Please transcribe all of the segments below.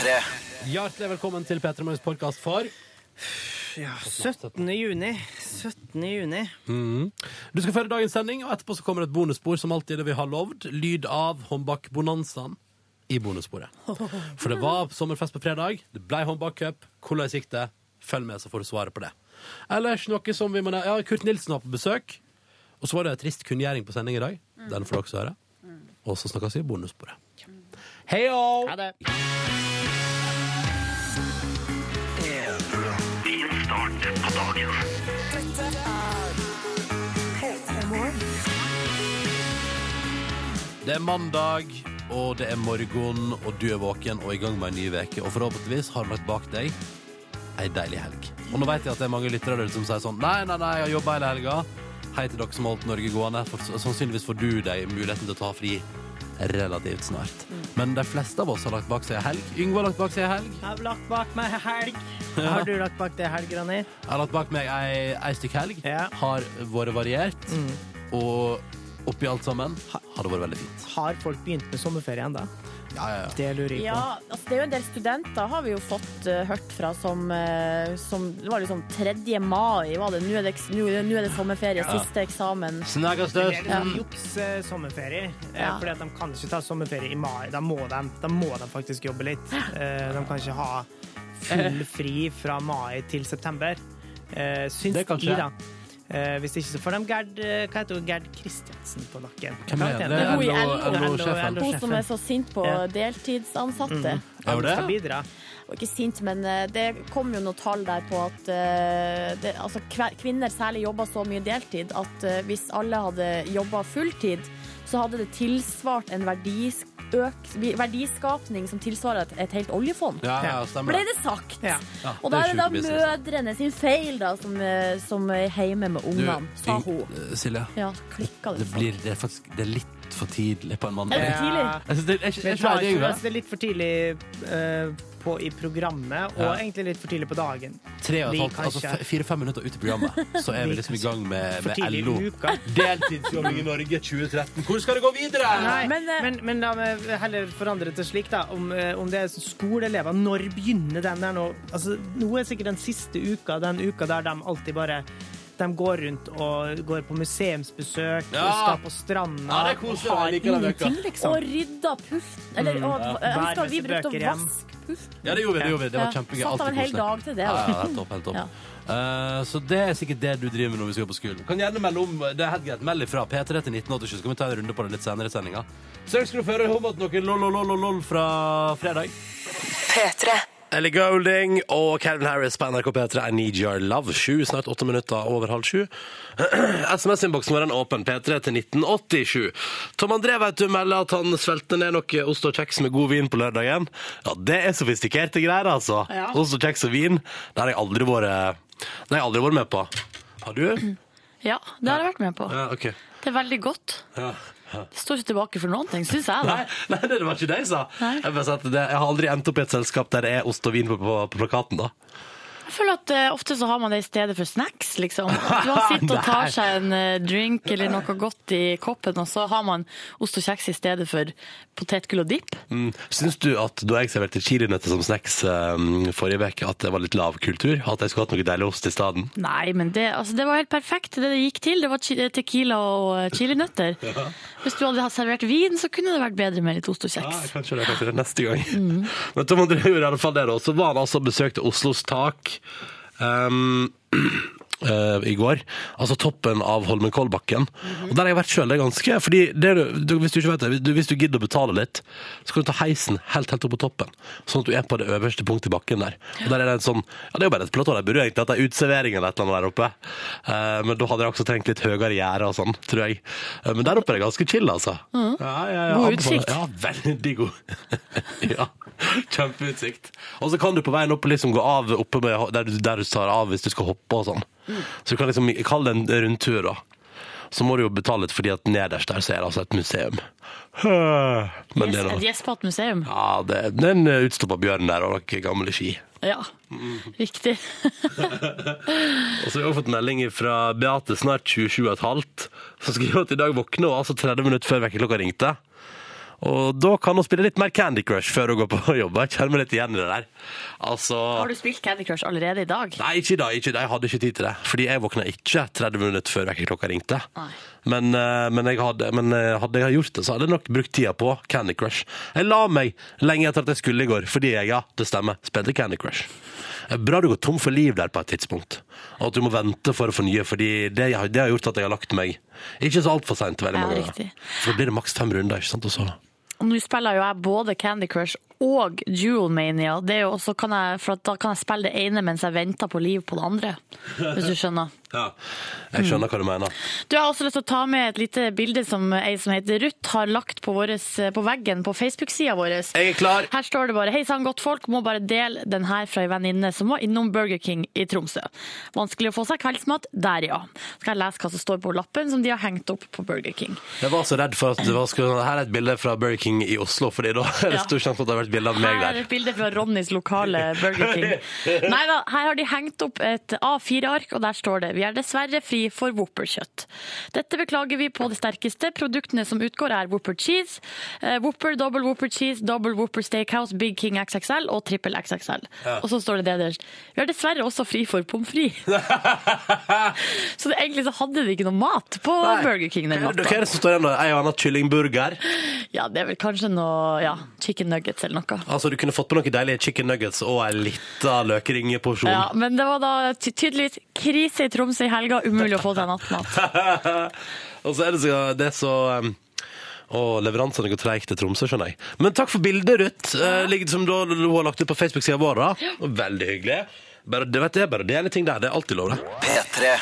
P3. Hjertelig velkommen til P3 Morgens podkast for Ja, 17. juni. 17. juni. Du skal føre dagens sending, og etterpå så kommer et bonusspor som alltid det vi har lovd. Lyd av håndbakbonanzaen i bonussporet. For det var sommerfest på fredag. Det ble håndbakcup. Hvordan gikk det? Følg med, så får du svaret på det. Ellers noe som vi må Ja, Kurt Nilsen var på besøk. Og så var det trist kunngjøring på sending i dag. Den får dere også høre. Og så snakkes vi i bonussporet. Heio! Ha det. Det er mandag, og det er morgen, og du er våken og i gang med en ny uke. Og forhåpentligvis har du lagt bak deg ei deilig helg. Og nå vet jeg at det er mange lyttere der ute som sier sånn Nei, nei, nei, jeg har jobba hele helga. Hei til dere som har holdt Norge gående. For sannsynligvis får du deg muligheten til å ta fri relativt snart. Men de fleste av oss har lagt bak seg ei helg. Yngve har lagt bak seg ei helg. Jeg har lagt bak meg helg. Har du lagt bak deg helg, Ronny? Jeg har lagt bak meg ei, ei stykk helg. Ja. Har vært variert. Og oppi alt sammen har det vært veldig fint. Har folk begynt med sommerferie ennå? Ja, ja, ja. Det lurer jeg på. Ja, altså det er jo en del studenter har vi jo fått uh, hørt fra som, uh, som Det var liksom 3. mai, var det. Nå er det, nå, nå er det sommerferie, siste eksamen. Snakkes Det er liksom juks eh, sommerferie, Ja. fordi at de kan ikke ta sommerferie i mai. Da må de, da må de faktisk jobbe litt. Eh, De kan ikke ha full fri fra mai til september. Eh, Syns de, da. Eh, Hvis ikke så får de Gerd, eh, hva heter hun, Gerd Kristiansen på nakken. Hvem er det? Er. LO-sjefen. Hun som er så sint på Ja. deltidsansatte. Er hun skal det? bidra. Og ikke sint, men eh, det kom jo noen tall der på at det, altså, kvinner særlig jobber så mye deltid at hvis alle hadde jobba fulltid, så hadde det tilsvart en verdis, øk, verdiskapning som tilsvarer et, et helt oljefond. Ja, ja, stemmer Ble det. sagt? Ja. Ja, Og da er det da mødrene sin feil, da, som, eh, som er hjemme med ungene, sa hun. Silja, Silje, Ja, klikka det. det, blir, det, er faktisk, det er litt for tidlig på en mandag. Er det for tidlig? Jeg synes det er, jeg, jeg, jeg, det, altså, det er litt for tidlig eh, på, i programmet, og Ja. egentlig litt for tidlig på dagen. Tre og et halvt, altså Fire-fem minutter ut i programmet, så er vi liksom i gang med, med LO. Deltidsjobbing i Norge 2013. Hvor skal det gå videre? Nei, Men, men, eh, men, la meg heller forandre det til slik, da. Om, eh, om det er skoleelever, når begynner den der nå? Altså, nå er sikkert den siste uka den uka der de alltid bare de går rundt og går på museumsbesøk, Ja. skal på stranda Ja, det er koselig, og har jeg ingenting, liksom. Og rydda puff. Eller, og, jeg husker vi brukte å vaske puff. Ja, det gjorde vi. Det, gjorde vi. det var Ja, kjempegøy. Satt av en hel dag til det. Ja, ja, helt topp, helt topp. Uh, så det er sikkert det du driver med når vi skal på skolen. Kan gjerne melde om, det er helt greit, meld ifra P3 til 1987, så kan vi ta en runde på det litt senere i sendinga. Så skal du få høre om at noe lol-lol-lol fra fredag. Ellie Golding og Calvin Harris på NRK P3 I Need Your Love. Sju, snart åtte minutter over halv sju. SMS-innboksen vår er åpen. P3 til 1987. Tom André vet du melder at han svelgte ned noe ost og kjeks med god vin på lørdagen. Ja, det er sofistikerte greier, altså. Ja. Ost og kjeks og vin. Det har jeg aldri vært Det har jeg aldri vært med på. Har du? Ja, det har jeg vært med på. Ja, OK. Det er veldig godt. Ja. Det står ikke tilbake for noen ting, syns jeg. Nei, nei, det var ikke det jeg sa. Jeg, jeg har aldri endt opp i et selskap der det er ost og vin på, på, på plakaten, da. Jeg føler at eh, Ofte så har man det i stedet for snacks. liksom. At Man sitter og tar seg en eh, drink eller noe godt i koppen, og så har man ost og kjeks i stedet for potetgull og dipp. Mm. Syns du at da jeg serverte chilinøtter som snacks um, forrige uke, at det var litt lav kultur? At jeg skulle hatt noe deilig ost i stedet? Nei, men det, altså, det var helt perfekt. Det det gikk til, det var chi- tequila og eh, chilinøtter. Hvis du hadde servert vin, så kunne det vært bedre med litt ost og Ja, kjeks. kanskje det, kanskje det neste gang. Men Tom André gjorde i alle fall det, da. Så var han altså og besøkte Oslos tak. Um, eh, I går. Altså toppen av Holmenkollbakken. Og der har jeg vært sjøl. Det er ganske fordi det, du- du, Hvis du ikke vet det, du, hvis du gidder å betale litt, så kan du ta heisen helt helt opp på toppen. Sånn at du er på det øverste punktet i bakken der. Og der er det en sånn Ja, det er jo bare et platå. De burde egentlig hatt ei uteservering eller et eller annet der oppe. Eh, men da hadde jeg også trengt litt høyere gjerde og sånn, tror jeg. Eh, men der oppe er det ganske chill, altså. Ja, ja, ja, God utsikt. Ja, veldig god. ja, kjempeutsikt. Og så kan du på veien opp liksom gå av oppe med, der, du, der du tar av hvis du skal hoppe og sånn. Så du kan liksom kalle det en rundtur, da. Så må du jo betale litt, fordi at nederst der så er det altså et museum. Men det er noe et gjespete museum. ja, det, det er en utstoppa bjørn der og noen gamle ski. Ja, riktig. Og så har også fått melding fra Beate, snart 27,5, som skriver at i dag våkna hun altså 30 minutter før vekkerklokka ringte. Og da kan hun spille litt mer Candy Crush før hun går på jobb. Jeg kjenner meg litt igjen i det der. Altså Har du spilt Candy Crush allerede i dag? Nei, ikke i dag. Ikke i dag. Jeg hadde ikke tid til det. Fordi jeg våkna ikke 30 minutter før vekkerklokka ringte. Men, eh, men, jeg hadde, men eh, hadde jeg gjort det, så hadde jeg nok brukt tida på Candy Crush. Jeg la meg lenge etter at jeg skulle i går, fordi jeg, ja, det stemmer, spilte Candy Crush. Er Bra du går tom for liv der på et tidspunkt, og at du må vente for å få nye, fordi det, det har gjort at jeg har lagt meg ikke så altfor seint Ja, riktig. For da blir det maks fem runder, ikke sant? Og så nå spiller jo jeg både Candy Crush og Dualmania. Det er også kan jeg, for at da kan jeg spille det ene mens jeg venter på liv på det andre. Hvis du skjønner. ja, jeg skjønner hva du mener. Du har også lyst til å ta med et lite bilde som ei som heter Ruth har lagt på, våres, på veggen på Facebook-sida vår. Jeg er klar. Her står det bare 'Hei sann, godtfolk. Må bare dele den her fra ei venninne som var innom Burger King i Tromsø'. Vanskelig å få seg kveldsmat der, ja. Skal jeg lese hva som står på lappen som de har hengt opp på Burger King. Jeg var så redd for at det var, skulle, her er et bilde fra Burger King i Oslo, fordi da er det stor sjanse for at det har vært bilde av meg Her er der. et bilde fra Ronnys lokale Burger King. Nei da, her har de hengt opp et A4-ark, og der står det 'Vi er dessverre fri for Whopper-kjøtt'. Dette beklager vi på det sterkeste. Produktene som utgår er Whopper cheese, eh, Whopper, double Whopper cheese, double Whopper steakhouse, Big King XXL og trippel XXL. Og så står det nederst 'Vi er dessverre også fri for pommes frites'. så det, egentlig så hadde de ikke noe mat på. Burger King den Hva er det natta. som står igjen da? En og annen kyllingburger. Ja, det er vel kanskje noe ja, chicken nuggets eller noe. Altså, du kunne fått på noen deilige chicken nuggets og en lita løkringeporsjon. Ja, men det var da tydeligvis krise i Tromsø i helga, umulig å få seg nattmat. og så er det så, det er så um, og leveransene går treigt til Tromsø, skjønner jeg. Men takk for bildet, Ruth. Eh, som du, du har lagt ut på Facebook-sida vår. da. Veldig hyggelig. Bare, det, vet jeg, bare det er ting der. Det er alltid lov, det. P3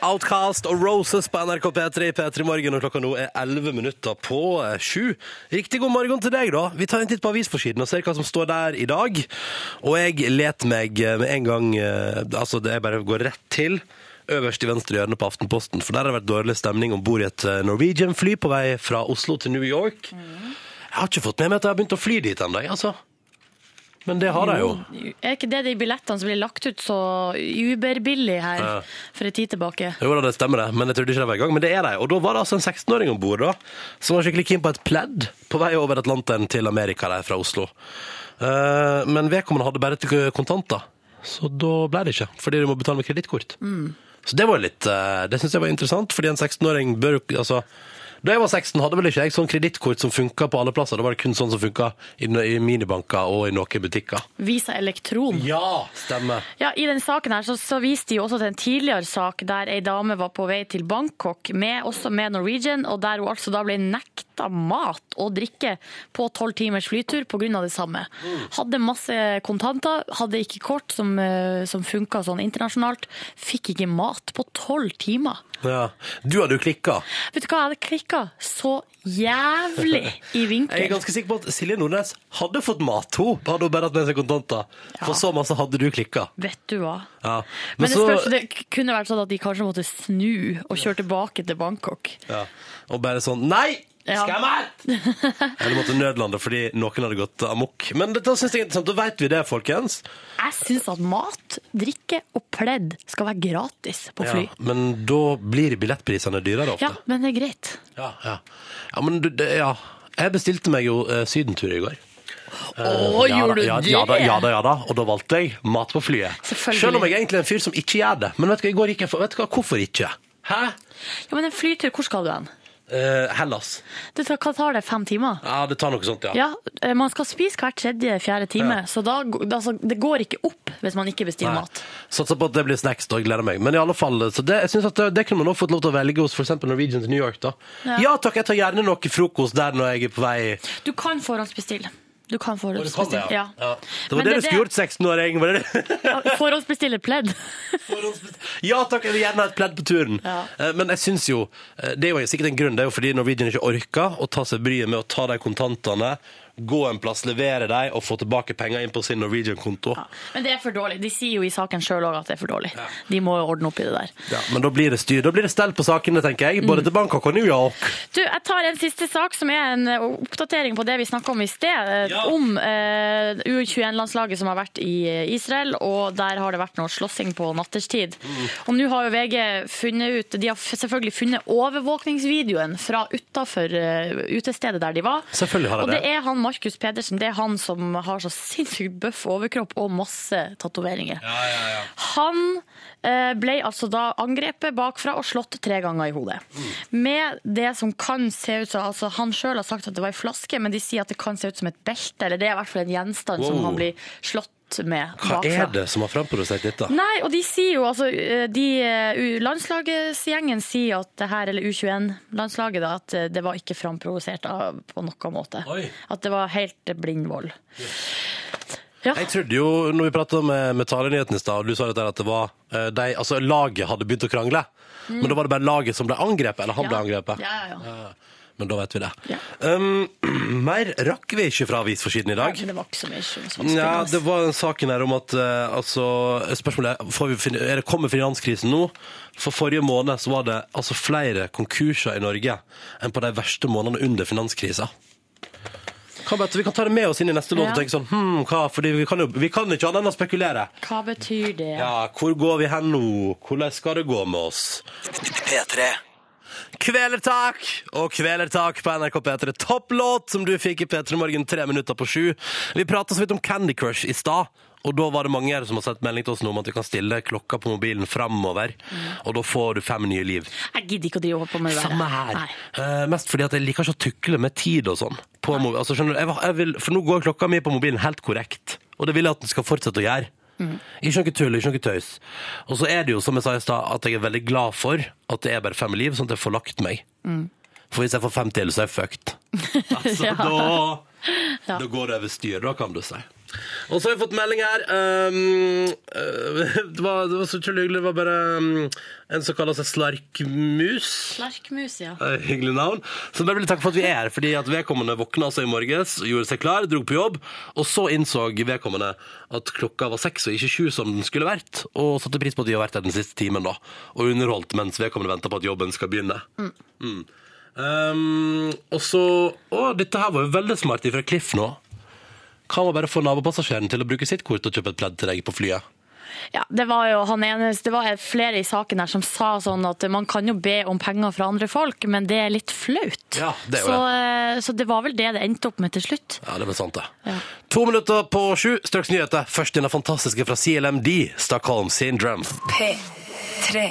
Outcast og Roses på NRK P3 i P3 Morgen, og klokka nå er 11 minutter på eh, sju. Riktig god morgen til deg, da. Vi tar en titt på avisforsiden og ser hva som står der i dag. Og jeg let meg eh, med en gang eh, Altså, det er bare å gå rett til. Øverst i venstre hjørne på Aftenposten, for der har det vært dårlig stemning om bord i et Norwegian-fly på vei fra Oslo til New York. Jeg har ikke fått med meg at jeg har begynt å fly dit ennå, altså. Men det har de jo. Er ikke det de billettene som blir lagt ut så uberbillig her Ja. for en tid tilbake? Jo da, det stemmer det, men jeg trodde ikke det var i gang. Men det er de. Og da var det altså en 16-åring om bord som var skikkelig keen på et pledd på vei over Atlanteren til Amerika der fra Oslo. Eh, men vedkommende hadde bare til kontanter, så da ble det ikke. Fordi du må betale med kredittkort. Så det var litt eh, Det syns jeg var interessant, fordi en 16-åring bør altså da jeg var 16, hadde vel ikke jeg sånn kredittkort som funka på alle plasser. Da var det kun sånn som funka i, i minibanker og i noen butikker. Visa Elektron. Ja, stemmer. Ja, I den saken her så, så viste de jo også til en tidligere sak der ei dame var på vei til Bangkok, med, også med Norwegian, og der hun altså da ble nekta mat og drikke på tolv timers flytur pga. det samme. Hadde masse kontanter, hadde ikke kort som, eh, som funka sånn internasjonalt, fikk ikke mat på tolv timer. Ja. Du hadde jo klikka. Vet du hva, jeg hadde klikka så jævlig i vinkel. Jeg er ganske sikker på at Silje Nordnes hadde fått mat, hun. Hadde hun bare hatt med seg kontanter. For så masse hadde du klikka. Vet du hva? Ja. Men, Men det spørs, det kunne vært sånn at de kanskje måtte snu og kjøre tilbake til Bangkok. ja. Og bare sånn Nei! Ja. Mat? Eller måtte nødlande fordi noen hadde gått amok. Men dette synes jeg er interessant. Da vet vi det, folkens. Jeg syns at mat, drikke og pledd skal være gratis på fly. Ja, men da blir billettprisene dyrere ofte. Ja, men det er greit. Ja, ja. ja men du, det, ja. Jeg bestilte meg jo eh, sydentur i går. Å, Ja gjorde du ja, det? Ja da, ja da, ja da. Og da valgte jeg mat på flyet. Selv om jeg egentlig er en fyr som ikke gjør det. Men vet du hva, i går gikk jeg for Vet du hva, hvorfor ikke? Hæ? Ja, men en flytur, hvor skal du hen? Eh, Hellas. Det tar, hva tar det? Fem timer? Ja, det tar noe sånt, ja. Ja, eh, Man skal spise hver tredje-fjerde time, så da, altså, det går ikke opp hvis man ikke bestiller Nei. mat. Satser på at det blir snacks, da. Gleder meg. Men i alle fall, så det, jeg synes at det, det kunne man også fått lov til å velge hos f.eks. Norwegian til New York. da. Ja. Ja. takk, jeg tar gjerne noe frokost der når jeg er på vei. Du kan forhåndsbestille. Du kan forhåndsbestille. ja. Ja. Det var det, det- du skulle gjort, 16-åring. var det det? Ja, Forhåndsbestille pledd. Ja takk, jeg vil gjerne ha et pledd på turen. Ja. Eh, Men jeg synes jo, eh, det er jo sikkert en grunn, det er jo fordi Norwegian ikke orker å ta seg bryet med å ta de kontantene gå en plass, levere dem og få tilbake penger inn på sin Norwegian-konto. Ja. Men det er for dårlig. De sier jo i saken sjøl òg at det er for dårlig. De må jo ordne opp i det der. Ja, men da blir det styr. Da blir det stell på sakene, tenker jeg. Både til Bangkok og New York. Du, jeg tar en siste sak som er en eh, oppdatering på det vi snakka om i sted. eh, Ja. Om eh, U21-landslaget som har vært i eh, Israel, og der har det vært noe slåssing på natterstid. Og nå har jo VG funnet ut De har selvfølgelig funnet overvåkningsvideoen fra utafor utestedet der de var. Selvfølgelig har de og det det. er han Markus Pedersen. Det er han som har så sinnssykt bøff overkropp og masse tatoveringer. Han eh, ble altså da angrepet bakfra og slått tre ganger i hodet. Med det som kan se ut som altså Han sjøl har sagt at det var ei flaske, men de sier at det kan se ut som et belte. Eller det er i hvert fall en gjenstand som han blir slått med bakfra. Hva er det som har framprodusert dette? Nei, og de sier jo, altså, eh, de, eh, landslagsgjengen sier at det her, eller U21-landslaget, da, at eh, det var ikke framprovosert på noen måte. Oi. At det var helt blindvold. Ja. Jeg trodde jo, når vi pratet med, med talenyheten i stad, og du sa dette, at det var de, altså laget hadde begynt å krangle. Men da var det bare laget som ble angrepet, eller han ble angrepet. Ja, ja, ja. Ja, Men da vet vi det. Ja. Um, mer rakk vi ikke fra avisforsiden i dag. Men det var ikke så mye som Ja, det var den saken her om at uh, altså, Spørsmålet er, får vi, er det kommer finanskrisen nå? For forrige måned så var det altså flere konkurser i Norge enn på de verste månedene under finanskrisa. Vi kan ta det med oss inn i neste låt Ja. og tenke sånn hm, hva, fordi vi kan jo vi kan ikke annet enn å spekulere. Hva betyr det? Ja, hvor går vi hen nå? Hvordan skal det gå med oss? P3. Kvelertak og Kvelertak på NRK P3. Topplåt som du fikk i P3 Morgen tre minutter på sju. Vi prata så vidt om Candy Crush i stad. Og da var det mange her som har sett melding til oss nå om at vi kan stille klokka på mobilen framover. Og da får du fem nye liv. Jeg gidder ikke å drive på med det der. Samme her. Eh, mest fordi at jeg liker ikke å tukle med tid og sånn. På altså, skjønner du, jeg, jeg vil, for nå går klokka mi på mobilen helt korrekt. Og det vil jeg at den skal fortsette å gjøre. Ikke noe tull, ikke noe tøys. Og så er det jo, som jeg sa i stad, at jeg er veldig glad for at det er bare fem liv, sånn at jeg får lagt meg. For hvis jeg får fem til, så er jeg fucked. Altså, Ja. da, da går det over styr, da kan du si. Og så har vi fått melding her. Um, uh, det, var, det var så utrolig hyggelig. Det var bare um, en som kaller seg Slarkmus. Slarkmus, ja. Uh, Hyggelig navn. Så bare vil takke for at vi er her, fordi at vedkommende våkna altså i morges, gjorde seg klar, dro på jobb, og så innså vedkommende at klokka var seks og ikke sju som den skulle vært, og satte pris på at vi har vært her den siste timen da, og underholdt mens vedkommende venta på at jobben skal begynne. Mm. Um, og så, å, dette her var jo veldig smart ifra Cliff nå. Kan man bare få nabopassasjeren til å bruke sitt kort og kjøpe et pledd til deg på flyet? Ja, det var jo han eneste, det var flere i saken her som sa sånn at man kan jo be om penger fra andre folk, men det er litt flaut. Ja, det er jo så, eh, så det var vel det det endte opp med til slutt. Ja, det ble sant det. Ja. To minutter på sju, straks nyheter. Først denne fantastiske fra CLMD, Stockholm Syndrome. P3.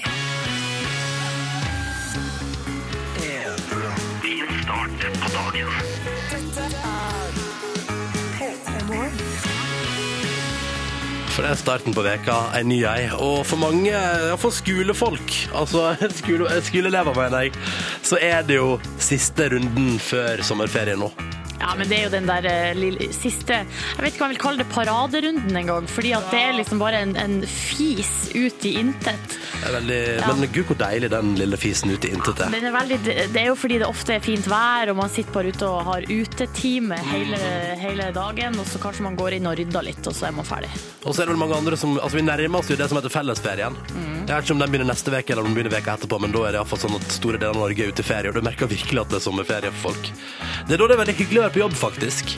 For det er starten på veka, en ny ei. Og for mange, ja, skolefolk, altså skole, skoleelever mener jeg, så er det jo siste runden før sommerferien nå. Ja, men det er jo den der eh, lille, siste Jeg vet ikke hva jeg vil kalle det paraderunden engang. Fordi at det er liksom bare en, en fis ut i intet. Det er veldig, Men gud, hvor deilig den lille fisen ut i intet er. Den er veldig, det er jo fordi det ofte er fint vær, og man sitter bare ute og har utetime hele, hele dagen. Og så kanskje man går inn og rydder litt, og så er man ferdig. Og så er det vel mange andre som Altså, vi nærmer oss jo det som heter fellesferien. Jeg vet ikke om den begynner neste uke eller om den begynner veka etterpå, men da er det iallfall sånn at store deler av Norge er ute i ferie, og du merker virkelig at det er sommerferie for folk. Det er da det er veldig hyggelig å være på jobb, faktisk.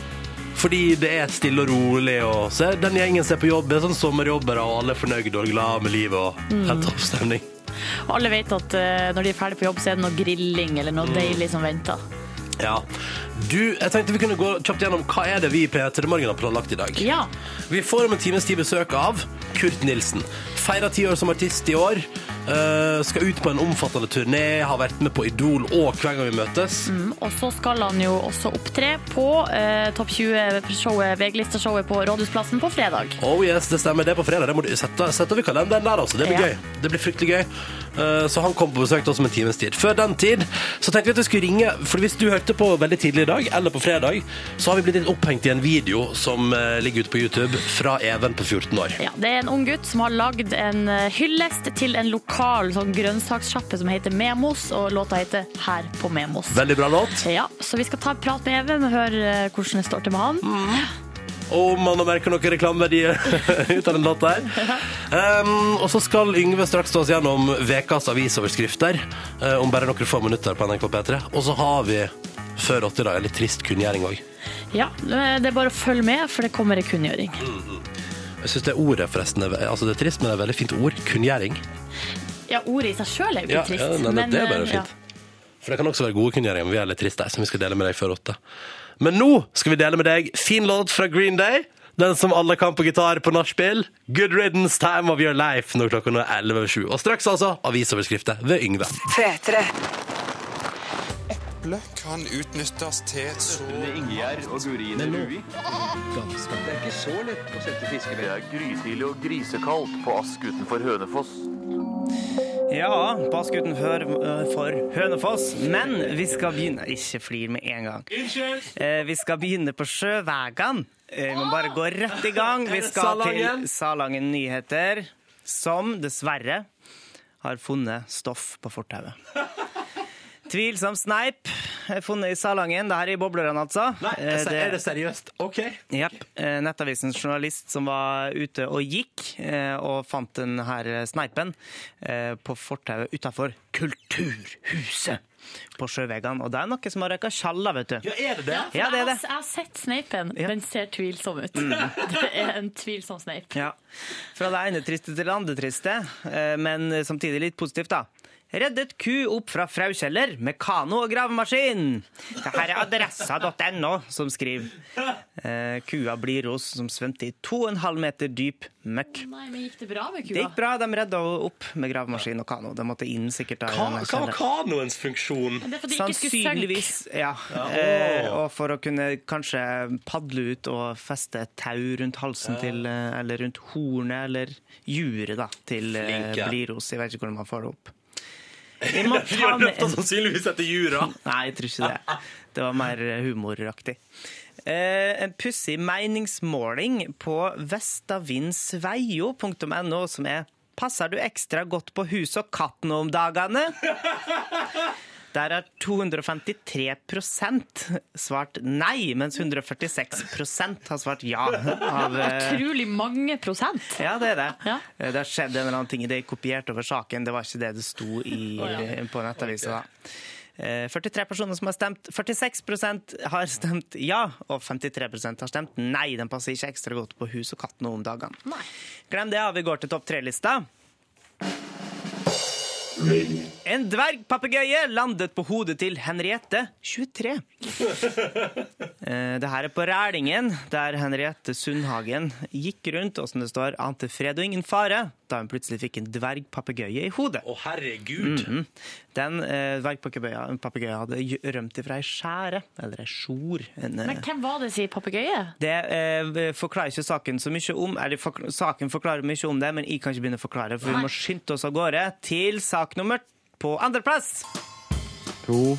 Fordi det er stille og rolig, og så den gjengen som er på jobb, det er sånn sommerjobbere, og alle er fornøyde og glad med livet, og helt topp stemning. Alle vet at eh, når de er ferdig på jobb, så er det noe grilling eller noe deilig som venter. Ja. Du, jeg tenkte vi kunne gå kjapt gjennom hva er det vi i P3 Morgen har planlagt i dag. Ja. Vi får om en times tid besøk av Kurt Nilsen. Feira ti år som artist i år. eh, skal ut på en omfattende turné, har vært med på Idol og Hver gang vi møtes. Mm, Og så skal han jo også opptre på eh, Topp 20-showet, VG-listeshowet på Rådhusplassen på fredag. Oh yes, det stemmer. Det er på fredag. Det må du sette, sette over kalenderen der, altså. Det blir Ja. gøy. Det blir fryktelig gøy. Eh, så han kom på besøk til oss om en times tid. Før den tid så tenkte vi at vi skulle ringe, for hvis du hørte på veldig tidlig i dag, eller på fredag, så har vi blitt litt opphengt i en video som eh, ligger ute på YouTube fra Even på 14 år. Ja, det er en ung gutt som har lagd en eh, hyllest til en lokal sånn grønnsakssjappe som heter Memos, og låta heter Her på Memos. Veldig bra låt. Ja, så vi skal ta en prat med Even og høre eh, hvordan det står til med han. Om man har merka noen reklameverdier ut av den låta her. Um, og så skal Yngve straks ta oss gjennom ukas avisoverskrifter eh, om bare noen få minutter på NRK P3. Og så har vi før 80 dager litt trist kunngjøring òg. Ja, det er bare å følge med, for det kommer en kunngjøring. Jeg syns det ordet forresten er, altså det er trist, men det er et veldig fint ord. Kunngjøring. Ja, ordet i seg sjøl er jo ikke Ja, trist. ja, men det er bare fint. fint. For det kan også være gode kunngjøringer, men vi er litt triste, som vi skal dele med deg før åtte. Men nå skal vi dele med deg fin låt fra Green Day. Den som alle kan på gitar på nachspiel. Good riddance time of your life når klokka nå er 11.07. Og straks altså avisoverskrifter ved Yngve. P3. Eple kan utnyttes til så Ingjerd og Gurine Rui. Det er ikke så lett å sette fiskevær. Det er grytidlig og grisekaldt på Ask utenfor Hønefoss. Ja, Bask utenfor øh, for Hønefoss. Men vi skal begynne Ikke flir med en gang. Eh, vi skal begynne på sjøvegene. Eh, vi må bare gå rett i gang. Vi skal til Salangen Nyheter, som dessverre har funnet stoff på fortauet. Tvilsom sneip funnet i Salangen. Det her er i boblerne, altså. Nei, det- er det seriøst? OK. Jepp. Eh, Nettavisens journalist som var ute og gikk, eh, og fant den her sneipen eh, på fortauet utafor Kulturhuset på Sjøvegan. Og det er noe som har røyka tjalla, vet du. Ja, er det det? Ja, det er jeg, det. har, jeg har sett sneipen. Ja. Den ser tvilsom ut. Det er en tvilsom sneip. Ja. Fra det ene triste til det andre triste, eh, men samtidig litt positivt, da. Reddet ku opp fra fraukjeller med kano og gravemaskin. Det her er adressa.no som skriver. Eh, kua Blirås som svømte i 2,5 meter dyp møkk. Nei, men gikk det bra med Det gikk bra, de redda henne opp med gravemaskin og kano. De måtte inn sikkert Hva, hva var kanoens funksjon? Det er fordi. Sannsynligvis, ja. Eh, og for å kunne kanskje padle ut og feste et tau rundt halsen til eh, Eller rundt hornet eller juret da, til eh, Flinke. Bliros. Jeg vet ikke hvordan man får det opp. Vi må ta har løfta sannsynligvis etter jura. Nei, jeg tror ikke det. Det var mer humoraktig. Eh, en pussig meningsmåling på vestavindsveio.no som er Passer du ekstra godt på hus og katt nå om dagene? Der har 253% svart nei, mens 146% har svart ja. Av, eh, Utrolig mange prosent. ja, det er det. Ja. Eh, Det har skjedd en eller annen ting. Det er kopiert over saken. Det var ikke det det sto i, ja. på nettavisa. da. Eh, 43 personer som har stemt. 46% har stemt ja, og 53% har stemt nei. Den passer ikke ekstra godt på hus og katt nå om dagene. Glem det, ja. Vi går til topp tre-lista. En dvergpapegøye landet på hodet til Henriette, 23. Eh, Det her er på Rælingen, der Henriette Sundhagen gikk rundt og som det står, ante fred og ingen fare, da hun plutselig fikk en dvergpapegøye i hodet. Å, herregud. Mhm. Den eh, dvergpapegøya hadde rømt ifra ei skjære, eller ei sjor. En, eh, Men hvem var det, sier papegøye? det eh, forklarer ikke saken så mye om, eller for, saken forklarer mye om det, men jeg kan ikke begynne å forklare, for vi må skynde oss av gårde til sak nummer på andreplass. To.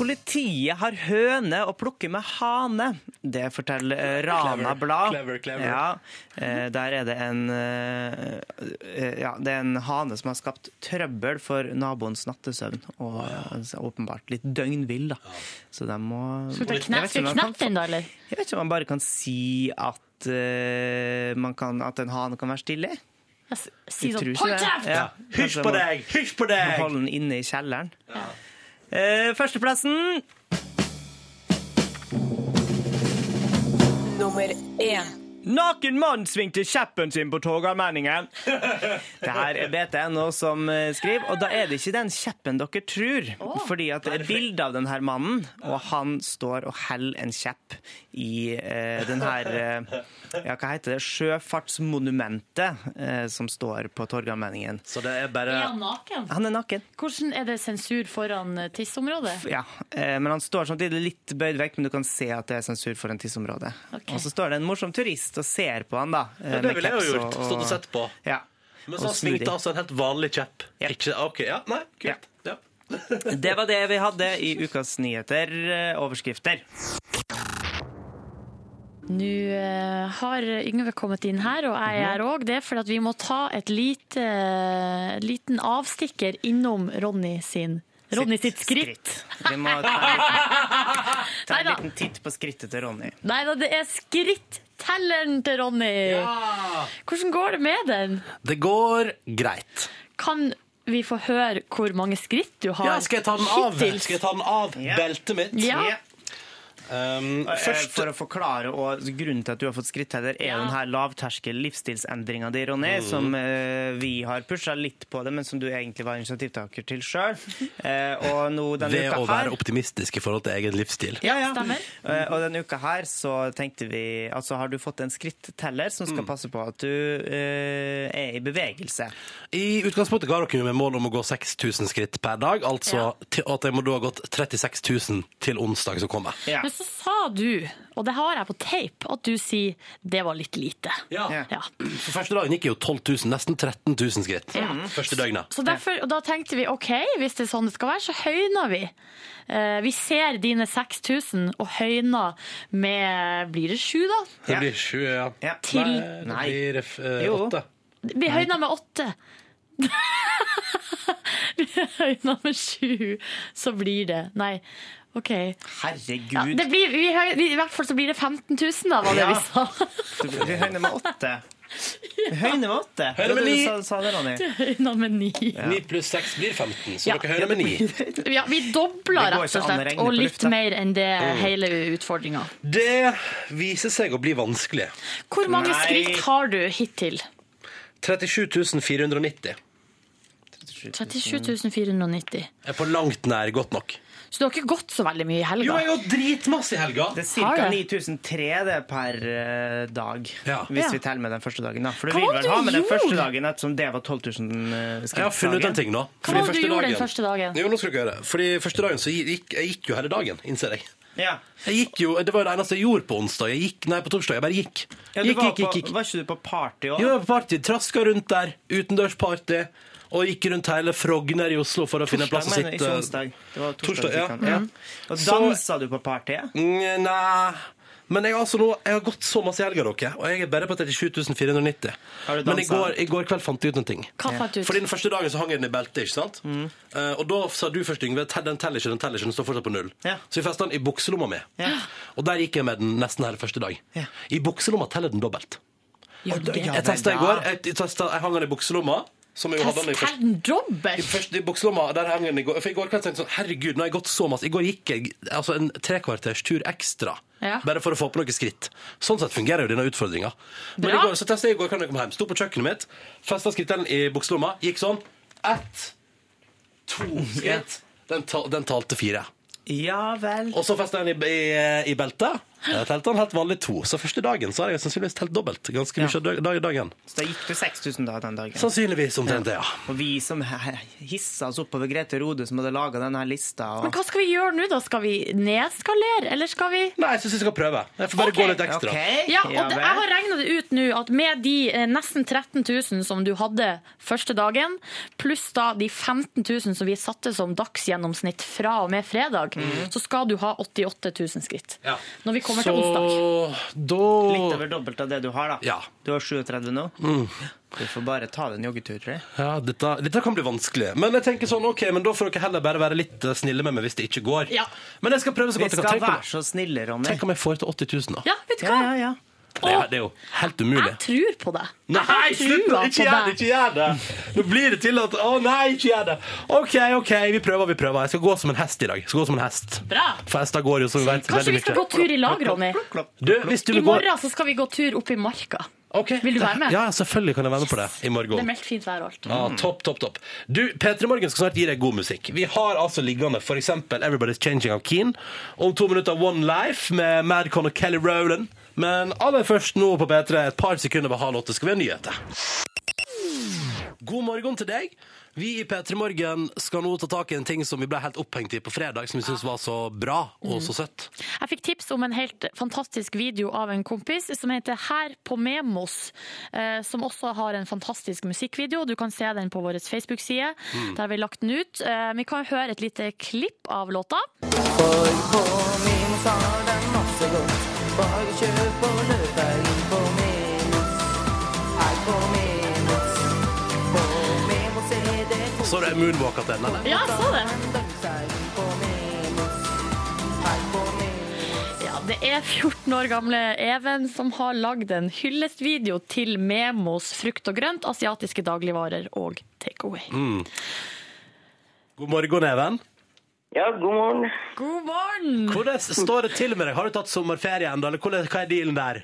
Politiet har høne å plukke med hane. Det forteller eh, Rana Blad. clever, clever. Ja, eh, der er det en eh, Ja, det er en hane som har skapt trøbbel for naboens nattesøvn. Og åpenbart litt døgnvill, da. Så de må Skal du kneppe den, da, eller? jeg vet ikke om man bare kan si at, uh, man kan, at en hane kan være stille. Si sånn Hold kjeft! Ja, Hysj på deg! Hysj på deg! Hold den inne i kjelleren. Eh, førsteplassen Nummer én. Naken mann svingte kjeppen sin på Torgallmenningen. Det her er BTNO som eh, skriver, og da er det ikke den kjeppen dere tror. Fordi at det er bilde av denne mannen, og han står og heller en kjepp i eh, denne eh, ja, hva heter det, sjøfartsmonumentet eh, som står på Torgallmenningen. Så det er bare Er han naken? Han er naken. Hvordan er det sensur foran eh, tissområdet? Ja, eh, men han står samtidig litt bøyd vekk, men du kan se at det er sensur foran tissområdet. Okay. Og så står det en morsom turist og ser på han, da. eh, Ja, det ville jeg jo gjort. Stått og sett på. Ja. Men så så svingte altså en helt vanlig kjepp. Yep. Ikke, ok, ja, nei, kult. Ja. Det var det vi hadde i ukas nyheter. eh, Overskrifter. Nå eh, har Yngve kommet inn her, og jeg er òg det, for at vi må ta et lite, liten avstikker innom Ronny sin Ronny sitt skritt. Vi må ta en liten, ta en liten titt på skrittet til Ronny. Nei da, det er skrittelleren til Ronny. Ja! Hvordan går det med den? Det går greit. Kan vi få høre hvor mange skritt du har Ja, skal jeg ta den av, skal jeg ta den av beltet mitt? Ja. Ja. Um, Eh, først For å forklare, og grunnen til at du har fått skrittheller, er ja. den her lavterskel livsstilsendringa di, Ronny, Mm. som uh, vi har pusha litt på det, men som du egentlig var initiativtaker til sjøl. Eh, nå denne ved uka å her være optimistisk i forhold til egen livsstil. ja, ja. Eh, og denne uka her så tenkte vi Altså har du fått en skritteller som Mm. skal passe på at du eh, er i bevegelse. I utgangspunktet ga dere med mål om å gå 6000 skritt per dag, altså til at jeg må da ha gått 36 000 til onsdag som kommer. Ja. Men så sa du, og det har jeg på tape, at du sier det var litt lite. Ja. Ja. For første dagen gikk jo 12 000, nesten 13 000 skritt. Første døgnet. Så derfor, og da tenkte vi ok, hvis det er sånn det skal være, så høyner vi. Eh, vi ser dine 6000 og høyner med Blir det sju, da? Det blir sju, ja. Ja. Til Nei, det blir eh, åtte. Vi høyner med åtte. vi høyner med sju, så blir det Nei, OK. Herregud. Ja, det blir, vi, høy- vi, I hvert fall så blir det 15 000, da, var det Ja. vi sa. Du, du høyner med åtte. Vi høyner med åtte. Høyner med Det var det ni. du sa, sa det, Ronny. Høyner med ni. 9 pluss 6 blir 15, så Ja. dere hører med 9. Ja, vi dobler Det går rett ikke og an å slett, regne og på litt lufta. mer enn det hele utfordringa. Det viser seg å bli vanskelig. Hvor mange Nei. skritt har du hittil? 37 490 37 490. er på langt nær godt nok. Så du har ikke gått så veldig mye i helga? Jo, jeg har gått dritmasse i helga. Det er ca. det? 9003 per eh, dag, Ja. hvis Ja. vi teller med den første dagen. Da. For du Hva vil vel ha med den første dagen, ettersom det var 12 000 skritt? Jeg har funnet ut en ting nå. Hva var det du gjorde den første dagen? Jo, nå skal dere høre. Fordi første dagen så gikk jeg gikk jo hele dagen, innser jeg. Ja. Jeg gikk jo, Det var det eneste jeg gjorde på onsdag. Jeg gikk, nei, på torsdag. Jeg bare gikk. Ja, Gikk, var, gikk, gikk, på, gikk. var ikke du på party òg? Jo, jeg var på party. Traska rundt der. Utendørsparty. Og gikk rundt hele Frogner i Oslo for å finne en plass å sitte. Torsdag, onsdag. Det var torsdag. Torsdag, ja. du ja. den. Og dansa du på partyet? Mm, Nei Men jeg, har altså nå, jeg har gått så masse i helga, dere. Og jeg er bare på 37 490. Men i går, i går kveld fant jeg ut en ting. Hva fant du ut? Fordi den første dagen så hang jeg den i beltet, ikke sant? Mm. Uh, og da sa du først, Yngve, den teller ikke, den teller ikke, den står fortsatt på null. Ja. Så vi festet den i bukselomma mi. Ja. Og der gikk jeg med den nesten hele første dag. Ja. I bukselomma teller den dobbelt. Jeg testa i går, jeg, jeg, testet, jeg hang den i bukselomma, som jeg jo hadde den i Tell i, dobbelt! I bukselomma, der henger den i går. For i går kveld tenkte jeg sånn, herregud, nå har jeg gått så masse. I går gikk jeg altså en trekvarters tur ekstra. Ja. Bare for å få på noen skritt. Sånn sett fungerer jo denne utfordringa. Men i Bra. går, så testet jeg i går kan jeg kom hjem. Sto på kjøkkenet mitt, festa skrittelen i bukselomma, gikk sånn. Ett, to skritt. Den, ta, den talte fire. Ja vel. Og så festa jeg den i, i, i beltet. Jeg telte han helt vanlig to. Så første dagen så har jeg sannsynligvis telt dobbelt. Ganske mye ja. dag- i dagen. Så da gikk du 6000 da den dagen. Sannsynligvis omtrent det, ja. Og vi som hissa oss oppover Grete Rode, som hadde laga denne lista. Men hva skal vi gjøre nå, da? Skal vi nedskalere, eller skal vi Nei, jeg syns vi skal prøve. Jeg får bare okay. gå litt ekstra. Okay. Ja, og det, jeg har regna det ut nå at med de eh, nesten 13 000 som du hadde første dagen, pluss da de 15 000 som vi satte som dagsgjennomsnitt fra og med fredag, så skal du ha 88 000 skritt. Ja. Når vi kommer Så til onsdag. Litt over dobbelt av det du har, da. Ja. Du har 37 nå. Du får bare ta deg en joggetur, tror jeg. Ja, dette, dette kan bli vanskelig. Men jeg tenker sånn, ok, men da får dere heller bare være litt eh, snille med meg hvis det ikke går. Ja. Men jeg skal prøve så Vi godt jeg skal kan. Tenk være om, så snille, Ronny. tenk om jeg får til 80 000, da. Ja, vet du Ja, hva? ja, ja. Det, er, det er jo helt umulig. Jeg tror på det. Nei, Jeg har slutt! trua Ikke på gjør det! deg. Ikke gjør det! Nå blir det til at Å nei, ikke gjør det! OK, OK, vi prøver, vi prøver. Jeg skal gå som en hest i dag. Jeg skal gå som en hest. Bra. For hester går jo som vi vet Kanskje veldig vi skal mye. gå tur i lag, Ronny? Du, hvis du I vil gå morgen så skal vi gå tur opp i marka. Ok, Vil du være med? Ja, selvfølgelig kan jeg være med på det i morgen. Det er meldt fint vær og alt. Ja, topp, topp, topp. Du, P3 Morgen skal snart gi deg god musikk. Vi har altså liggende for eksempel Everybody's Changing av Keen. Om to minutter One Life med Madcon og Kelly Rowland. Men aller først nå på P3, et par sekunder ved halv åtte, skal vi ha nyheter. God morgen til deg. Vi i P3 Morgen skal nå ta tak i en ting som vi ble helt opphengt i på fredag, som vi syntes var så bra og så søtt. Jeg fikk tips om en helt fantastisk video av en kompis som heter Her på Memos, eh, som også har en fantastisk musikkvideo. Du kan se den på vår Facebook-side. Der har vi lagt den ut. Eh, Vi kan høre et lite klipp av låta. Så det er moonwalk til den. Ja, jeg så det. Ja, det er 14 år gamle Even som har lagd en hyllestvideo til Memos frukt og grønt, asiatiske dagligvarer og takeaway. God morgen, Even. Ja, god morgen. God morgen! Hvordan står det til med deg? Har du tatt sommerferie ennå, eller hvordan- hva er dealen der?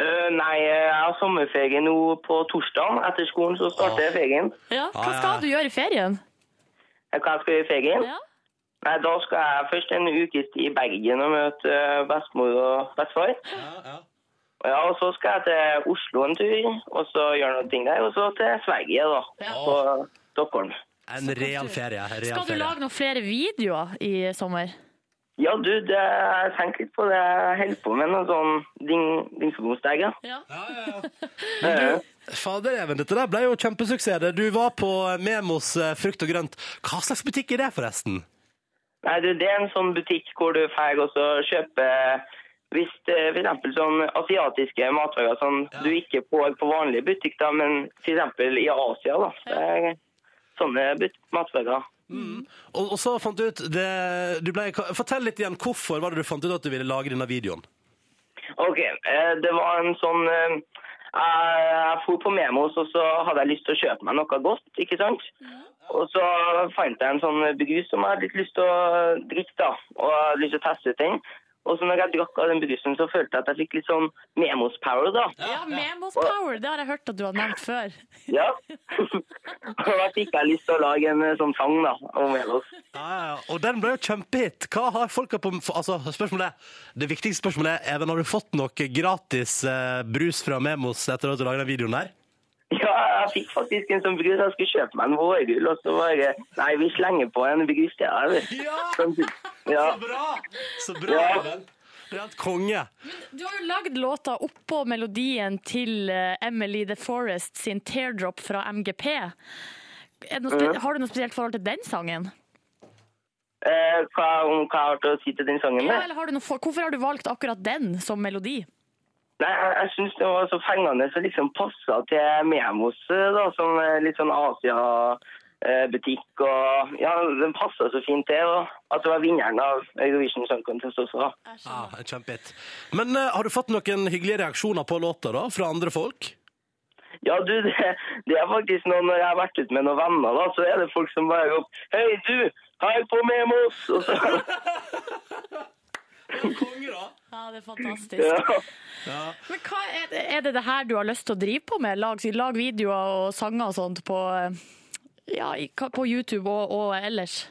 Uh, nei, jeg har sommerferie nå på torsdag. Etter skolen så starter jeg ferien. Ja, hva Ja, ja. skal du gjøre i ferien? Eh, Hva skal jeg i ferien? Ja. Nei, Da skal jeg først en ukes tid i Bergen og møte eh, bestemor og bestefar. Ja, og Så skal jeg til Oslo en tur, og så gjøre noen ting der. Og så til Sverige, da. På Stockholm. En real ferie. Real Skal du ferie. lage noen flere videoer i sommer? Ja, du, det, jeg tenker litt på det. Jeg holder på med noe sånn ding, dingsebomstegg, ja. Ja. ja. Fader, Even, dette der ble jo kjempesuksess. Du var på Memos eh, frukt og grønt. Hva slags butikk er det, forresten? Nei, du, det er en sånn butikk hvor du får også kjøpe hvis f.eks. sånn asiatiske matvarer som du ikke får på vanlige butikk, da, men f.eks. i Asia, da. Det er sånne but Mm. Og, og så fant du ut det, du ble, Fortell litt igjen. Hvorfor var det du fant ut at du ville lage denne videoen? Ok, eh, det var en sånn eh, Jeg, jeg for på Memos, og så hadde jeg lyst til å kjøpe meg noe godt, ikke sant? Og så fant jeg en sånn brus som jeg hadde litt lyst til å drikke, da. Og jeg hadde lyst til å teste ut den. Og så når jeg drakk av den brusen, så følte jeg at jeg fikk litt sånn Memos-power, da. Ja, Memos Power, det har jeg hørt at du har nevnt før. Ja. og da fikk jeg lyst til å lage en eh, sånn sang, da, om Memos. Ja, ja, ja. Og den ble jo kjempehit. Hva har folka på Altså, spørsmålet er, Det viktigste spørsmålet er Even, har du fått noe gratis eh, brus fra Memos etter at du laga den videoen der? Ja, jeg fikk faktisk en sånn brus. Jeg skulle kjøpe meg en vårrull, og så bare Nei, vi slenger på en brus til deg. Ja! Sånn, ja. bra! Så bra, Ja. Rent konge. Men. Du har jo lagd låta oppå melodien til eh, Emily The Forest sin 'Teardrop' fra MGP. Er det noe spe har du noe spesielt forhold til den sangen? Eh, hva, om hva jeg har til å si til den sangen? Ja, eller har du noe for hvorfor har du valgt akkurat den som melodi? Nei, jeg, jeg syns det var så fengende og liksom passa til Memos, eh, da, som litt sånn Asia-butikk. og ja, Den passa så fint til. Og at det var vinneren av Eurovision Song Contest også. da. En Kjempehit. Men uh, har du fått noen hyggelige reaksjoner på låta da, fra andre folk? Ja, du, det, det er faktisk noe når jeg har vært ute med noen venner, da, så er det folk som bare roper Hei, du! Hei på Memos! Og så, Konge, da. Ja, det er fantastisk. ja. Men hva er det, er det det her du har lyst til å drive på med? Lag, lag videoer og sanger og sånt på, ja, på YouTube og, og ellers?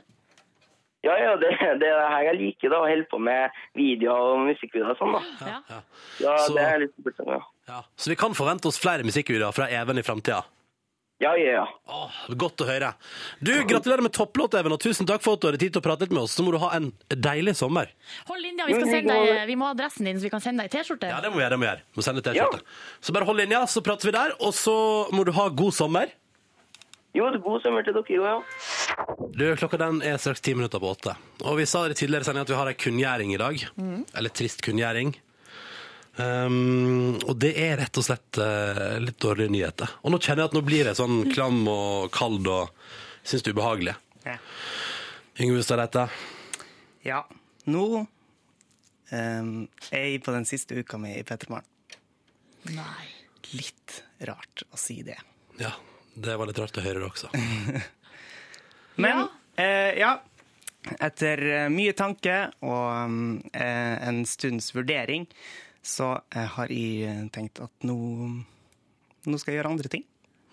Ja, ja, det, det er det her jeg liker, da, å holde på med videoer og musikkvideoer og sånn, da. Ja. Ja. Ja, det er litt morsomt, ja. Ja. Så vi kan forvente oss flere musikkvideoer fra Even i framtida? Ja, ja, ja. Åh, godt å høre. Du, Gratulerer med topplåt, Even, og tusen takk for at du hadde tid til å prate litt med oss. Så må du ha en deilig sommer. Hold linja, vi, skal sende deg, vi må ha adressen din, så vi kan sende deg T-skjorte. Ja, det må vi gjøre. det må vi gjøre. Må sende T-skjorte. Så bare hold linja, så prater vi der. Og så må du ha god sommer. Jo, god sommer til dere òg, ja. Du, Klokka den er straks ti minutter på åtte. Og vi sa det tidligere i at vi har ei kunngjøring i dag. Eller trist kunngjøring. Um, og det er rett og slett uh, litt dårlige nyheter. Og nå kjenner jeg at nå blir jeg sånn klam og kald og syns det er ubehagelig. Ja. Yngve Ustadreite. Ja, nå um, er jeg på den siste uka mi i P3 Morgen. Nei. Litt rart å si det. Ja, det var litt rart å høre det også. Men Ja. eh, ja. Etter eh, mye tanke og um, en stunds vurdering, så eh, har jeg eh, tenkt at nå, nå skal jeg gjøre andre ting.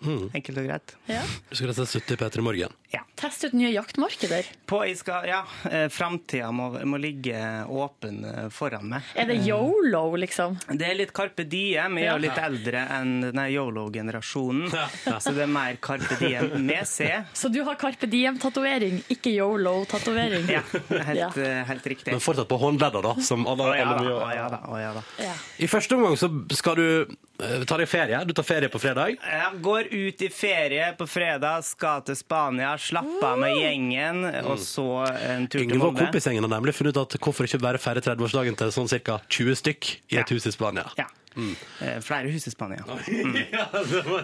Enkelt og greit. Ja. Du skal rett og slett slutte i P3 Morgen. Ja. Teste ut nye jaktmarkeder. På, jeg skal, ja, eh, Framtida må, må ligge åpen eh, foran meg. Er det yolo, liksom? Det er litt Carpe Diem. Jeg er jo litt eldre enn denne yolo-generasjonen. Så det er mer Carpe Diem med C. Så du har Carpe Diem-tatovering, ikke yolo-tatovering? Ja, helt, Ja. eh, helt riktig. Men fortsatt på håndledda, da. Som alle, Å ja da, å ja da, å ja da. Ja. I første omgang så skal du eh, ta deg ferie. Du tar ferie på fredag. Jeg går ut i ferie på fredag, skal til Spania, slappe av med gjengen, og så en tur til Molde. kompisgjengen har nemlig funnet ut at hvorfor ikke bare feire 30-årsdagen til sånn ca. 20 stykk i et Ja. hus i Spania. Ja. Eh, Flere hus i Spania. Mm.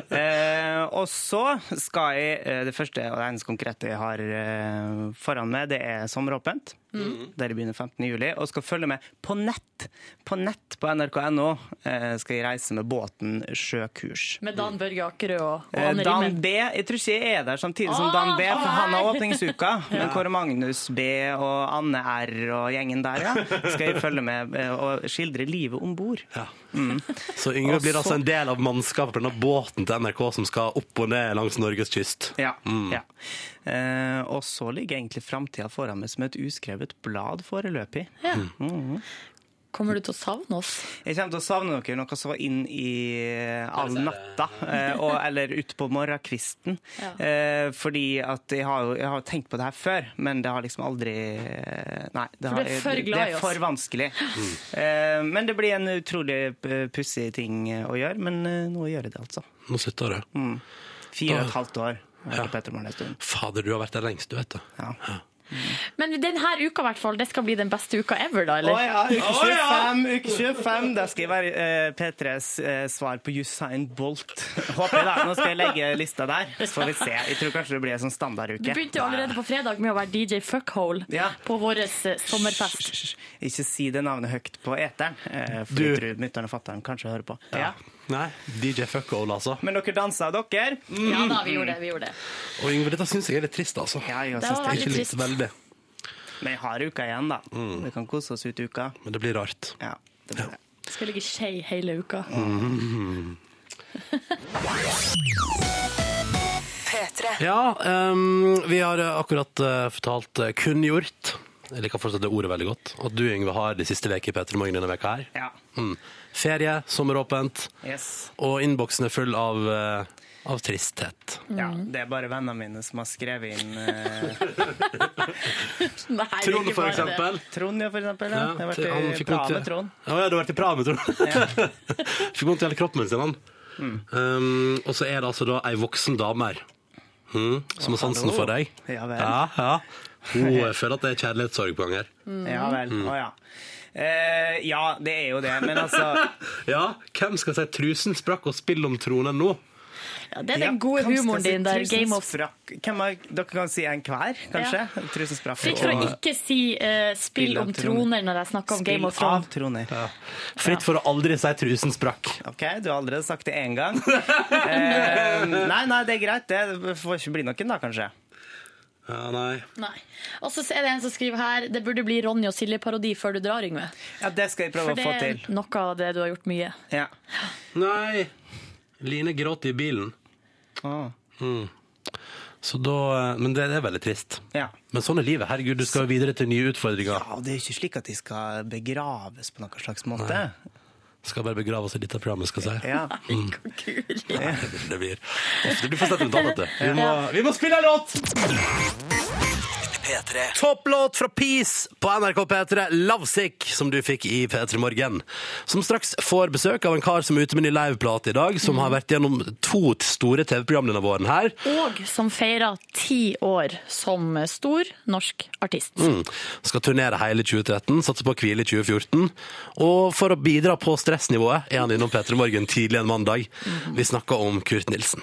Eh, og så skal jeg eh, Det første og det eneste konkrete jeg har eh, foran meg, det er sommeråpent. Der jeg begynner 15. juli. Og skal følge med på nett. På nett på nrk.no eh, skal jeg reise med båten sjøkurs. Med Dan Børge Akerø og, og Anne Dan Rimmen. B. Jeg tror ikke jeg er der samtidig som Dan B, for han har åpningsuka. åpningsuka. Men Kåre Magnus B og Anne R og gjengen der, ja, skal jeg følge med og skildre livet om bord. Ja. Så Yngve blir altså en del av mannskapet på denne båten til NRK som skal opp og ned langs Norges kyst. Ja. ja. Eh, og så ligger egentlig framtida foran meg som et uskrevet blad foreløpig. Ja. Kommer du til å savne oss? Jeg kommer til å savne dere noe var inn i all natta, eh, og, eller ute på morgenkvisten. Ja. Eh, fordi at jeg har jeg har tenkt på det her før, men det har liksom aldri eh, Nei. Det, For har, du er for det er for vanskelig. Mm. men det blir en utrolig eh, pussig ting å gjøre. Men eh, nå gjør jeg det, altså. Nå sitter du. Fire og et halvt år. Ja. Fader, du har vært der lengst, du vet det. Ja. Men denne uka, i hvert fall, det skal bli den beste uka ever, da? Å ja, uke 25, uke 25. Da skal jeg være eh, P3s eh, svar på Usain Bolt. Håper jeg da. Nå skal jeg legge lista der, så får vi se. Jeg tror kanskje det blir en sånn standarduke. Du begynte jo allerede på fredag med å være DJ Fuckhole Ja. på vår eh, sommerfest. Ikke si det navnet høyt på eteren, eh, for Du- jeg tror mutter'n og fatter'n kanskje hører på. Ja. Nei, DJ Fuckole, altså. Men dere dansa, dere? Ja da, vi gjorde det. vi gjorde det. Og Yngve, dette syns jeg er litt trist, altså. Ja, jeg Det var det. Ikke veldig trist. veldig, Men jeg har uka igjen, da. Vi kan kose oss ut i uka. men det blir rart. Ja, det blir det. Skal ligge skje hele uka. Ja, um, vi har eh, akkurat uh, fortalt uh, kunngjort Jeg liker fortsatt det ordet veldig godt. At du, Yngve, har de siste vekene i P3 Morgen denne veka her. Ja. Mm. Ferie, sommeråpent, Yes. og innboksen er full av, eh, av tristhet. Ja, det er bare vennene mine som har skrevet inn uh... Nei, Trond, for eksempel. Trond, ja, for eksempel. Ja. Jeg har vært i Praha med Trond. Ja, ja, du har vært i Praha med Trond. fikk vondt i hele kroppen sin, han. Mm. Um, og så er det altså da ei voksen dame her. Mm, som har sansen for deg. Ja vel. Ja, ja. Hun føler at det er kjærlighetssorg på gang her. Ja vel. Mm. oh, ja. Eh, ja, det er jo det, men altså Ja, hvem skal si 'trusen sprakk og spill om tronen' nå? Ja, det er ja, den gode hvem humoren si din der. Game of sprakk? Hvem er, Dere kan si enhver, kanskje? Trusen sprakk. Fritt for å ikke si uh, spill om troner når jeg snakker om spill Game of av Thrones. troner. Fritt for å aldri si 'trusen sprakk'. OK, du har allerede sagt det én gang. Eh, nei, nei, det er greit. Det får ikke bli noen, da, kanskje. Ja, nei. Nei. Og så er det en som skriver her det burde bli Ronny og Silje-parodi før du drar, Yngve. Ja, Det skal jeg prøve å få til. For det er noe av det du har gjort mye. Ja. Nei. Line gråt i bilen. Å, Så da, eh, men det, det er veldig trist. ja. Men sånn er livet. Herregud, du skal jo videre til nye utfordringer. Ja, og det er ikke slik at de skal begraves på noen slags måte. Skal bare begrave oss i dette programmet, skal jeg si. Ja. Mm. Nei, det blir Det blir for sentimentalt, vet du. Vi må, vi må spille en låt! Topplåt fra Peace på NRK P3, Lovesick, som du fikk i P3 Morgen. Som straks får besøk av en kar som er ute med ny liveplate i dag, som har vært gjennom to store TV-program denne våren her. Og som feirer ti år som stor norsk artist. Mm. Skal turnere hele 2013, satse på hvile i 2014. Og for å bidra på stressnivået er han innom P3 Morgen tidlig en mandag. Vi snakker om Kurt Nilsen.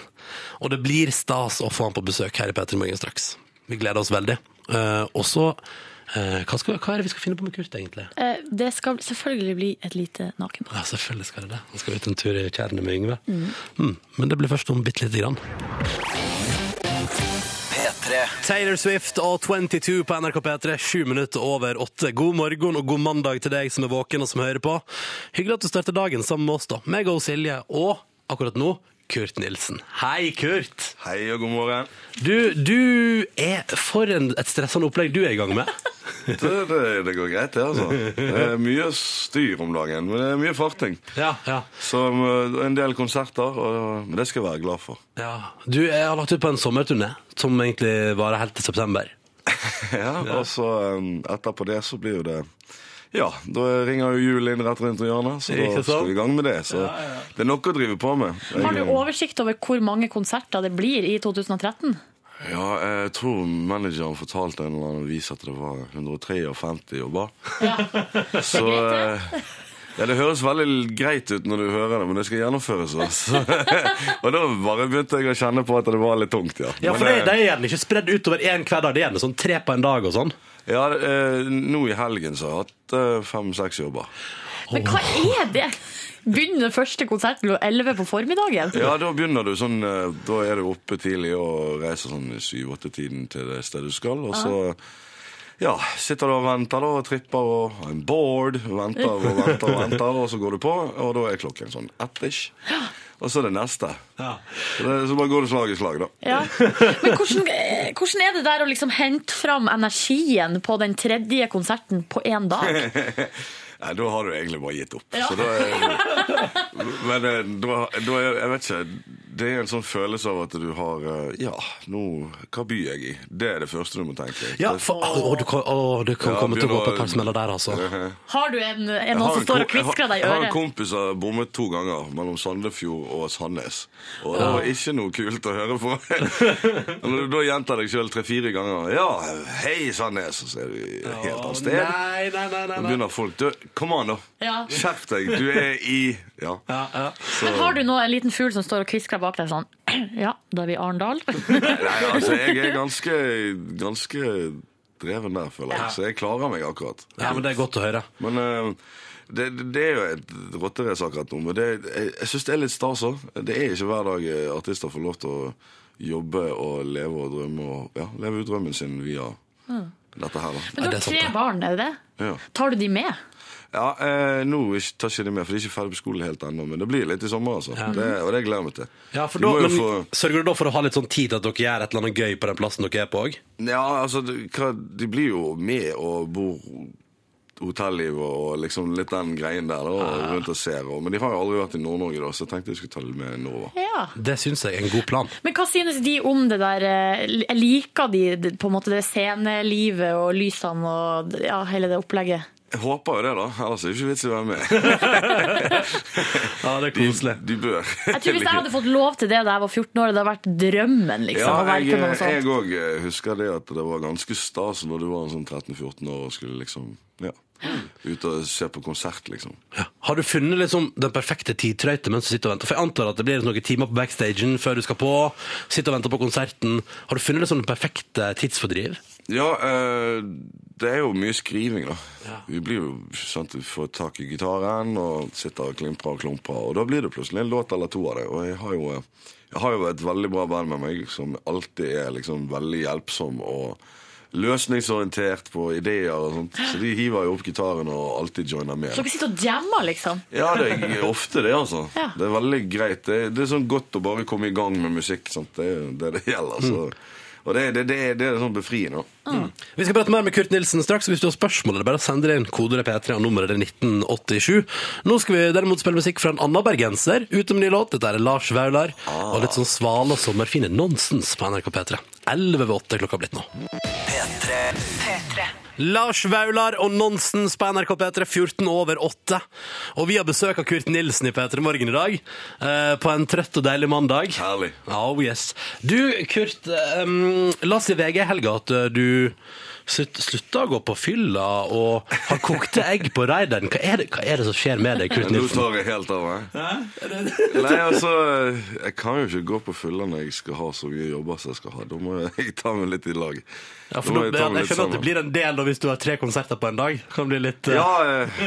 Og det blir stas å få han på besøk her i P3 Morgen straks. Vi gleder oss veldig. Eh, og så uh, hva, skal, hva er det vi skal finne på med Kurt, egentlig? Uh, Det skal selvfølgelig bli et lite nakenbad. Ja, selvfølgelig skal det det. Han skal ut en tur i tjernet med Yngve. Mm. Men det blir først om bitte lite grann. Taylor Swift og 22 på NRK P3, sju minutter over åtte. God morgen og god mandag til deg som er våken og som hører på. Hyggelig at du starter dagen sammen med oss, da. Meg og Silje, og akkurat nå Kurt Nilsen. Hei, Kurt! Hei og god morgen. Du, du er for en, et stressende opplegg du er i gang med. Det, det, det går greit, det, altså. Det er mye styr om dagen, men det er mye farting. Ja, ja. Så uh, en del konserter, og, men det skal jeg være glad for. ja. Du jeg har lagt ut på en sommerturné som egentlig varer helt til september. Ja, Og så um, etterpå det så blir jo det Ja, da ringer jo julen rett rundt hjørnet, så da skal vi i gang med det. Så det er noe å drive på med. Har du oversikt over hvor mange konserter det blir i 2013? ja, jeg tror manageren fortalte en eller annen avis at det var 153 jobber. Så eh, ja, Det høres veldig greit ut når du hører det, men det skal gjennomføres. Og da bare begynte jeg å kjenne på at det var litt tungt, ja. Ja, for Men, det, eh, det er gjerne ikke spredd utover én hver dag. Det er gjerne sånn tre på en dag og sånn. Ja, eh, nå i helgen så har jeg hatt eh, fem-seks jobber. Men hva er det? Begynner første konsert klokka 11 på formiddagen? Ja, da begynner du sånn eh, Da er du oppe tidlig og reiser sånn i syv-åtte-tiden til det stedet du skal, og så ja, sitter du og venter da, og tripper og en board, venter og venter og venter, og så går du på, og da er klokken sånn ett-ish. Og så det neste. Så, det, så bare går det slag i slag, da. Ja. Men hvordan, eh, hvordan er det der å liksom hente fram energien på den tredje konserten på én dag? Nei, da har du egentlig bare gitt opp. Så da er, men eh, da, da er, jeg vet ikke Det er en sånn følelse av at du har eh, Ja, nå Hva by er jeg i? Det er det første du må tenke. Ja, for, å, du kan, å, du kan Ja, komme til å gå på begynner et par smeller der, altså. Har du en, en noen som står og kviskrer deg i øret? Jeg har en kompis som har bommet to ganger mellom Sandefjord og Sandnes. Og det var ikke noe kult å høre på. Når du da gjentar deg sjøl tre-fire ganger Ja, hei, Sandnes, så er du helt annet sted. Nei, nei, nei, nei, nei. nei. begynner folk du, Kom an, da. Ja. Skjerp deg. Du er i Ja. Ja, ja. Men har du nå en liten fugl som står og kviskrer bak deg sånn Ja, da er vi i Arendal. Nei, altså, jeg er ganske, ganske dreven der, føler jeg. Så jeg klarer meg akkurat. ja, men det er godt å høre. Men uh, det, det er jo et rotterace akkurat nå. Men det, jeg, jeg syns det er litt stas òg. Det er ikke hver dag eh, artister får lov til å jobbe og leve og drømme og ja, leve ut drømmen sin via dette her. da. Men du har tre barn, er det det? Ja, Tar du de med? Ja eh, Nå ikke- tar ikke det med, for de er ikke ferdig på skolen helt ennå. Men det blir litt i sommer, altså. Det, og det gleder jeg meg til. Ja, for da, men få- Sørger du da for å ha litt sånn tid til at dere gjør et eller annet gøy på den plassen dere er på òg? Ja, altså, det- hva, de blir jo med og bor hotelliv og liksom litt den greien der, da, ja. rundt og ser. Men de har jo aldri vært i Nord-Norge, da, så jeg tenkte jeg skulle ta det med Nova. Ja. Det syns jeg er en god plan. Men hva synes de om det der eh, Liker de på en måte det scenelivet og lysene og ja, hele det opplegget? Jeg håper jo det, da. Ellers er det ikke vits i å være med. Ja, det er koselig. de bør. Jeg tror Hvis jeg hadde fått lov til det da jeg var 14 år, det hadde vært drømmen. liksom, Ja, jeg òg husker det at det var ganske stas når du var en sånn 13-14 år og skulle liksom ja, ut og se på konsert, liksom. Har du funnet liksom den perfekte tidtrøyte mens du sitter og venter? For jeg antar at det blir noen timer på backstagen før du skal på. Sitter og venter på konserten. Har du funnet liksom den perfekte tidsfordriv? Ja, eh, det er jo mye skriving, da. Vi blir jo sant, vi får tak i gitaren og sitter og klimprer og klumprer, og da blir det plutselig en låt eller to av det. Og jeg har jo, eh, jeg har jo et veldig bra band med meg som alltid er liksom veldig hjelpsom og løsningsorientert på ideer og sånt. Så de hiver jo opp gitaren og alltid joiner med. Så dere sitter og jammer, liksom? Ja, det er ofte det, altså. Ja. Det er veldig greit. Det, det er sånn godt å bare komme i gang med musikk. Sant? Det er det det gjelder. Så. Og det, det, det, det er sånn befriende. Vi skal prate mer med Kurt Nilsen straks. Hvis du har spørsmål, er det bare å sende det inn. Kodet er P3 og nummeret er 1987. Nå skal vi derimot spille musikk fra en annen bergenser. Ute med ny låt. Dette er Lars Vaular. Og litt sånn svale og sommerfine nonsens på NRK P3. 11 ved 8 er klokka blitt nå. Lars Vaular og Nonsens på NRK P3 14 over 8. Og vi har besøk av Kurt Nilsen i P3 Morgen i dag. Eh, på en trøtt og deilig mandag. Herlig. Oh yes. Du, Kurt, um, la oss i VG i helga at eh, du slutt, slutta å gå på fylla og har kokte egg på raideren. Hva, er det- hva er det som skjer med deg, Kurt Nå Nilsen? tar jeg helt av, meg. Nei, altså Jeg kan jo ikke gå på fylla når jeg skal ha så mye jobber som jeg skal ha. Da må jeg ta meg litt i lag. Ja, for Da må jeg skjønner at det blir en del da hvis du har tre konserter på en dag. Kan bli litt eh, Ja, eh,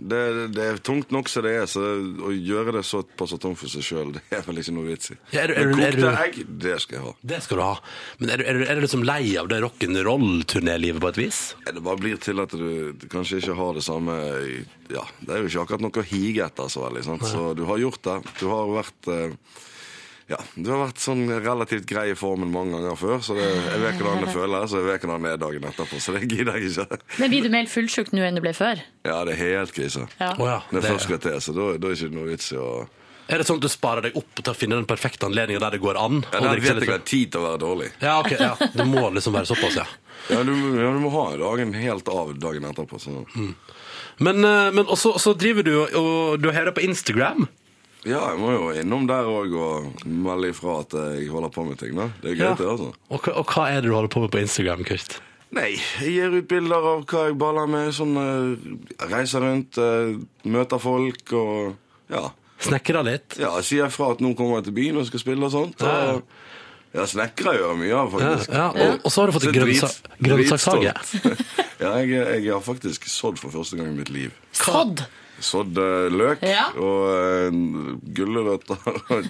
det, det er tungt nok som det er, så å gjøre det såpass tungt for seg sjøl, det er vel ikke noe vits i. Ja, er er er kokte egg, det skal jeg ha. Det skal du ha. Men er du, er du, er du liksom lei av det rock'n'roll-turnélivet på et vis? Det bare blir til at du, du kanskje ikke har det samme Ja, det er jo ikke akkurat noe å hige etter så veldig, sant. Så du har gjort det. Du har vært eh, ja, du har vært sånn relativt grei i formen mange ganger før, så det, jeg vet hvordan det føles, og jeg vet hvordan det er dagen etterpå, så det gidder jeg ikke. Men blir du mer fullsjuk nå enn du ble før? Ja, det er helt krise. Ja. Det- først skal til, så da, da er det ikke noe vits i å Er det sånn at du sparer deg opp til å finne den perfekte anledningen der det går an? Ja, det Der vet jeg har tid til å være dårlig. Ja, ok, ja. Det må liksom være såpass, ja. Ja, du, ja, du må ha dagen helt av dagen etterpå. Så. Men, eh, men også, så driver du og du har det på Instagram. Ja, jeg må jo innom der òg og melde ifra at jeg holder på med ting. da. Det er gøy, Ja. det, altså. Og, hva- og hva er det du holder på med på Instagram, Kurt? Nei, jeg gir ut bilder av hva jeg baller med. Sånn, eh, reiser rundt, eh, møter folk og ja. Snekrer litt? Ja, sier fra at nå kommer jeg til byen og skal spille og sånt. Og, ja, snekrer gjør jeg mye av, faktisk. Ja, ja, og- og så har du fått Så en drit- grønnsa- grønnsakshage. dritstolt. ja, jeg, jeg har faktisk sådd for første gang i mitt liv. Sådd? Sådd eh, løk Ja. og uh, gulrøtter og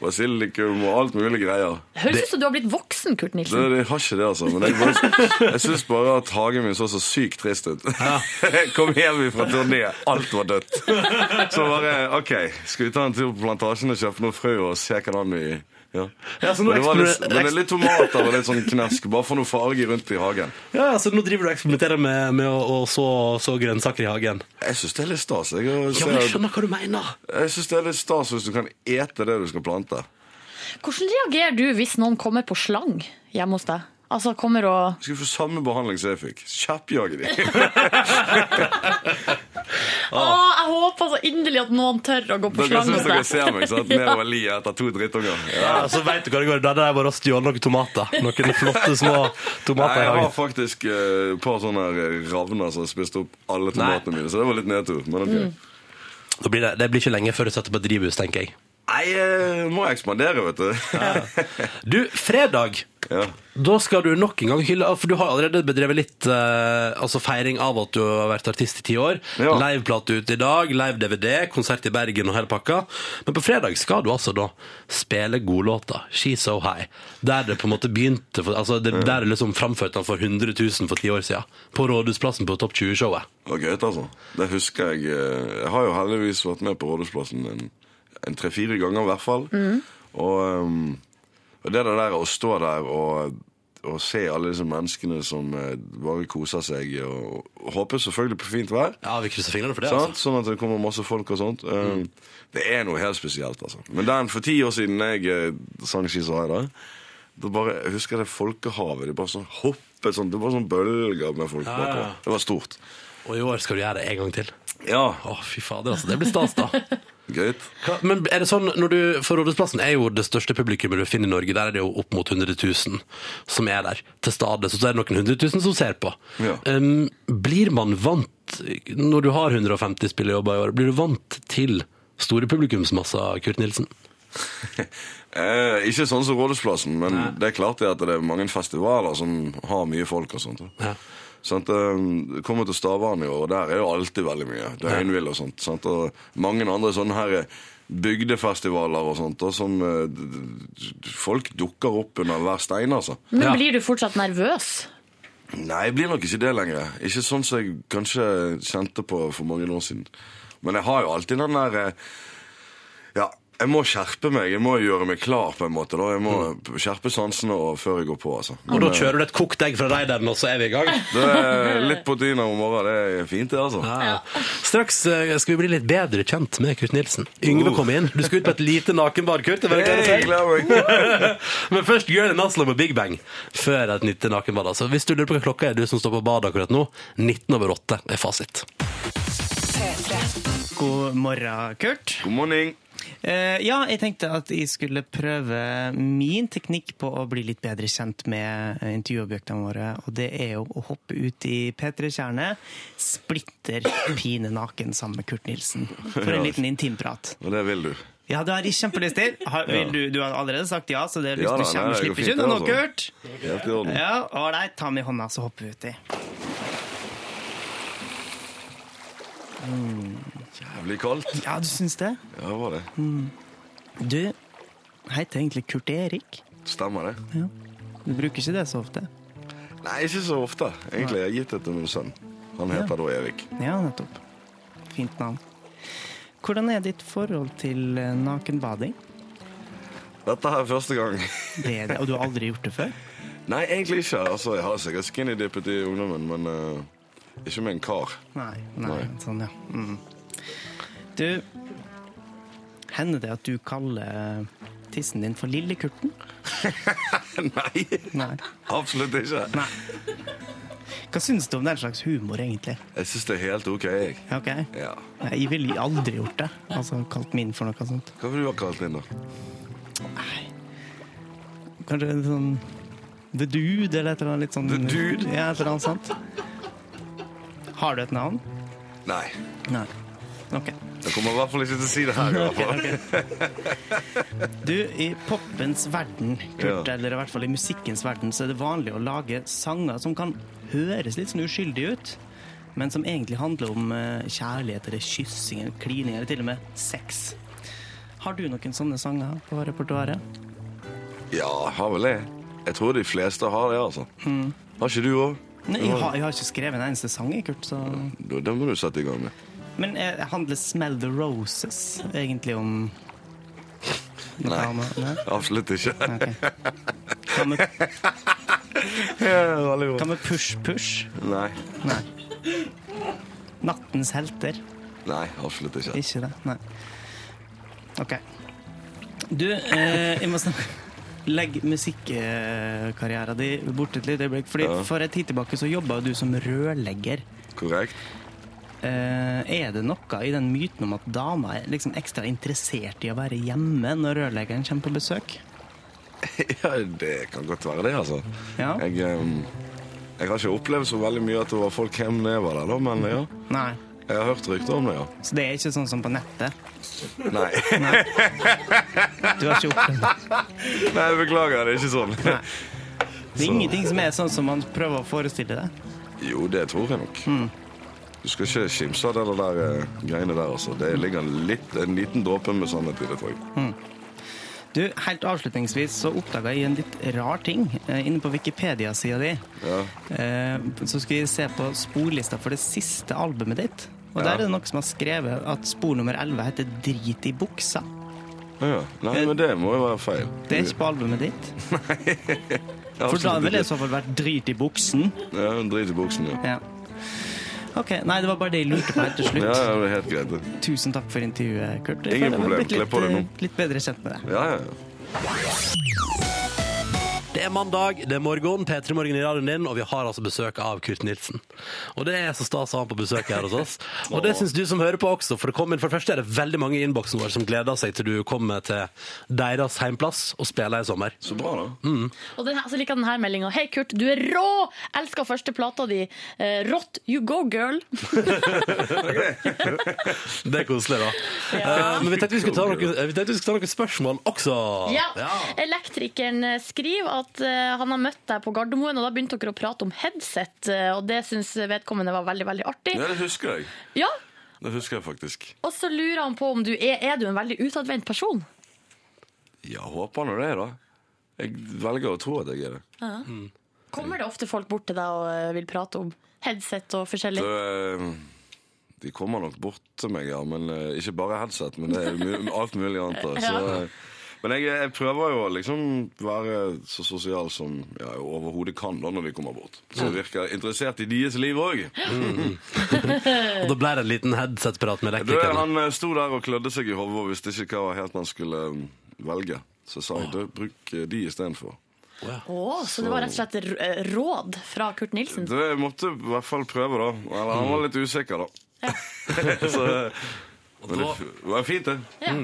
basilikum og alt mulig greier. Høres ut som du har blitt voksen, Kurt Det, Nilsen. det har ikke det, altså. Men jeg, bare, jeg syns bare at hagen min så så sykt trist ut. Jeg kom hjem fra turné, alt var dødt. Så bare OK, skal vi ta en tur på plantasjen og kjøpe noe frø og se hvordan vi ja. Ja, så nå men, det var litt, men det er litt tomater og litt sånn knesk. Bare få noe farge rundt i hagen. Ja, så nå driver du og eksperimenterer med, med å, å så, så grønnsaker i hagen. Jeg syns det er litt stas. Jeg, Ja, men jeg skjønner hva du mener. jeg synes det er litt stas hvis du kan ete det du skal plante. Hvordan reagerer du hvis noen kommer på slang hjemme hos deg? Altså kommer og Du skal få samme behandling som jeg fikk. Kjappjage de. ah. jeg håper så inderlig at noen tør å gå på Dere slang syns dere ser meg sant? nedover lia etter to drittunger. Ja. Ja, så vet du hva det går. Da hadde jeg bare stjålet noen tomater. Noen flotte små tomater Nei, jeg har faktisk et et par sånne ravner som har spist opp alle tomatene mine, så det var litt nedtur. Men ok. Mm. Da blir det, det blir ikke lenge før du setter på drivhus, tenker jeg. Nei, må jeg ekspandere, vet du. Du, fredag. Ja. Da skal du nok en gang hylle For du har allerede bedrevet litt eh, altså feiring av at du har vært artist i ti år. Ja. Liveplate ute i dag, live-DVD, konsert i Bergen og hele pakka. Men på fredag skal du altså da spille godlåta 'She's So High'. Der det på en måte begynte for, altså det, Der det liksom framførte han for 100 000 for ti år siden. På Rådhusplassen på Topp 20-showet. Det var gøy, altså. Det husker jeg. eh, Jeg har jo heldigvis vært med på Rådhusplassen en, en tre-fire ganger i hvert fall. Og, um, og det der å stå der og, og se alle disse menneskene som eh, bare koser seg, og, og håper selvfølgelig på fint vær. Ja, vi krysser fingrene for det. Sant? altså. Sånn at det kommer masse folk og sånt. Mm. Det er noe helt spesielt, altså. Men den for ti år siden jeg eh, sang så da, bare, jeg husker det folkehavet. Det bare sånn hoppet sånn, det var sånn bølger med folk Ja, bakover. Det var stort. Og i år skal du gjøre det en gang til. Ja, Å, fy fader, altså. Det blir stas, da. Hva, men er det sånn, når du, for Rådhusplassen er jo det største publikummet du finner i Norge. Der er det jo opp mot 100 000 som er der til stede. Så er det noen hundre tusen som ser på. Ja. Um, blir man vant, når du har 150 spillejobber i år, blir du vant til store publikumsmasser, Kurt Nilsen? Eh, ikke sånn som Rådhusplassen, men det er klart det at det er mange festivaler som har mye folk og sånt. Ja. Sant? eh, Kommer til Stavanger i år, og der er jo alltid veldig mye. Døgnvill og sånt. Sant? Og mange andre sånne her bygdefestivaler og sånt, og som eh, folk dukker opp under hver stein, altså. Men blir du fortsatt nervøs? Nei, jeg blir nok ikke det lenger. Ikke sånn som jeg kanskje kjente på for mange år siden. Men jeg har jo alltid den der eh, Ja, jeg må skjerpe meg. Jeg må gjøre meg klar, på en måte. da. Jeg må skjerpe sansene før jeg går på, altså. Og da eh, kjører du et kokt egg fra raideren, og så er vi i gang? Det er litt proteiner om morgenen. Det er fint, det, altså. Ja. Straks eh, skal vi bli litt bedre kjent med Kurt Nilsen. Yngve kom inn. Du skal ut på et lite nakenbad, Kurt. Hey. Men først Girl Naslo med Big Bang før et nytt nakenbad. Altså, hvis du lurer på hva klokka er, du som står på badet akkurat nå, 19 over 8 er fasit. God morgen, Kurt. God morgen. Eh, ja, jeg tenkte at jeg skulle prøve min teknikk på å bli litt bedre kjent med eh, intervjuobjektene våre. Og det er jo å hoppe ut i P3-tjernet, splitter pine naken sammen med Kurt Nilsen. For en liten intimprat. Og det vil du. Ja, det har jeg kjempelyst til. Har, du, du har allerede sagt ja, så det er lyst Ja da, du kommer. det Slipper ikke unna nå, altså. Kurt. Ja, ålreit. Ta med hånda, så hopper vi uti. Jævlig kaldt. Ja, du syns det? Ja, det var det. Du heter egentlig Kurt Erik. Stemmer det. Du bruker ikke det så ofte. Nei, ikke så ofte. Egentlig jeg har gitt det til min sønn. Han heter da Erik. Ja, nettopp. Fint navn. Hvordan er ditt forhold til eh, nakenbading? Dette her er første gang. Det er det. Og du har aldri gjort det før? Nei, egentlig ikke. Altså, Jeg har sikkert skinny-dippet i ungdommen, men uh, ikke med en kar. Nei. nei, Nei. Sånn, ja. Mm. Du Hender det at du kaller tissen din for Lillekurten? Nei, Nei. absolutt ikke. Nei. Hva syns du om den slags humor, egentlig? Jeg syns det er helt OK, jeg. Okay. Ja. Jeg ville aldri gjort det. Altså kalt min for noe sånt. Hva ville du ha kalt min, da? Kanskje en sånn The Dude, eller et eller annet litt sånn The Dude? Ja, et eller annet sånt. Har du et navn? Nei. Nei. OK. Jeg kommer i hvert fall ikke til å si det her. i hvert fall. Du, i popens verden, Kurt, Ja. eller i hvert fall i musikkens verden, så er det vanlig å lage sanger som kan høres litt sånn uskyldige ut, men som egentlig handler om eh, kjærlighet eller kyssing eller klining eller til og med sex. Har du noen sånne sanger på repertoaret? Ja, har vel det. Jeg tror de fleste har det, altså. Har ikke du òg? Nei, jeg har, jeg har ikke skrevet en eneste sang, jeg, Kurt, så Den må du sette i gang med. Men eh, handler 'Smell the Roses' egentlig om Nei. Nei? Absolutt ikke. Okay. Kan vi, hva med 'Push Push'? Nei. Nei. 'Nattens helter'? Nei, absolutt ikke. Ikke det? Nei. OK. Du, eh, jeg må snakke Legg musikkarrieren din bort et lite øyeblikk. Fordi Ja. For en tid tilbake så jobba du som rørlegger. Korrekt. Eh, er det noe i den myten om at damer er liksom ekstra interessert i å være hjemme når rørleggeren kommer på besøk? Ja, det kan godt være det, altså. Ja? Jeg, jeg har ikke opplevd så veldig mye at det var folk hjemme når jeg var der, da, men ja. Nei. Jeg har hørt rykter om det, ja. Så det er ikke sånn som på nettet? Nei. Du har ikke opplevd det? Nei, beklager, det er ikke sånn. Nei. Det er ingenting som er sånn som man prøver å forestille det? Jo, det tror jeg nok. Du skal ikke kimse av det der eh, greiene der, altså. Det ligger en, litt, en liten dråpe med sannhet i det, tror jeg. Du, Helt avslutningsvis så oppdaga jeg en litt rar ting eh, inne på Wikipedia-sida di. Ja. Eh, så skulle jeg se på sporlista for det siste albumet ditt. Og Ja. der er det noe som har skrevet at spor nummer 11 heter 'Drit i buksa'. Ja. Nei, men det må jo være feil. Det er ikke på albumet ditt. Nei. For da ville det i så fall vært 'Drit i buksen'. Ja, drit i buksen, ja. Ja. OK. Nei, det var bare det jeg lurte på helt til slutt. Ja, ja, det er helt greit. det. Tusen takk for intervjuet, Kurt. Jeg Ingen føler jeg har problem. blitt Kle på deg nå. eh, litt bedre kjent med deg. Ja, ja, ja. Det er mandag, det er morgen, P3 Morgen i radioen din, og vi har altså besøk av Kurt Nilsen. Og det er så stas å ha han på besøk her hos oss. Og det syns du som hører på også, for det, kom inn, for det første er det veldig mange i innboksen vår som gleder seg til du kommer til deres heimplass og spiller i sommer. Så bra, da. Og den, så liker jeg denne meldinga. Hei, Kurt, du er rå! Elsker første plata di. Eh, rått. You go, girl. Det er koselig, da. Eh, men vi tenkte vi skulle ta noen, vi tenkte vi skulle ta noen spørsmål også. Ja. Elektrikeren eh, skriver at eh, han har møtt deg på Gardermoen, og da begynte dere å prate om headset, eh, og det syns vedkommende var veldig, veldig artig. Ja, det husker jeg. Ja, Det husker jeg faktisk. Og så lurer han på om du er, er du en veldig utadvendt person. Ja, håper nå det, da. Jeg velger å tro at jeg er det. Kommer det ofte folk bort til deg og eh, vil prate om headset og forskjellig? Eh, de kommer nok bort til meg, ja. Men ikke bare headset, men det er alt mulig annet. Så, men jeg, jeg prøver jo å liksom være så sosial som ja, jeg overhodet kan da når vi kommer bort. Så jeg virker interessert i deres liv òg. Og da ble det en liten headset-prat med Du. Han eh, sto der og klødde seg i hodet og visste ikke hva helt han skulle eh, velge. Så sa jeg du, bruk eh, de istedenfor. Å, så det var rett og slett råd fra Kurt Nilsen? Det måtte i hvert fall prøve, da. Eller han var litt usikker, da. så, det var fint, det. Ja.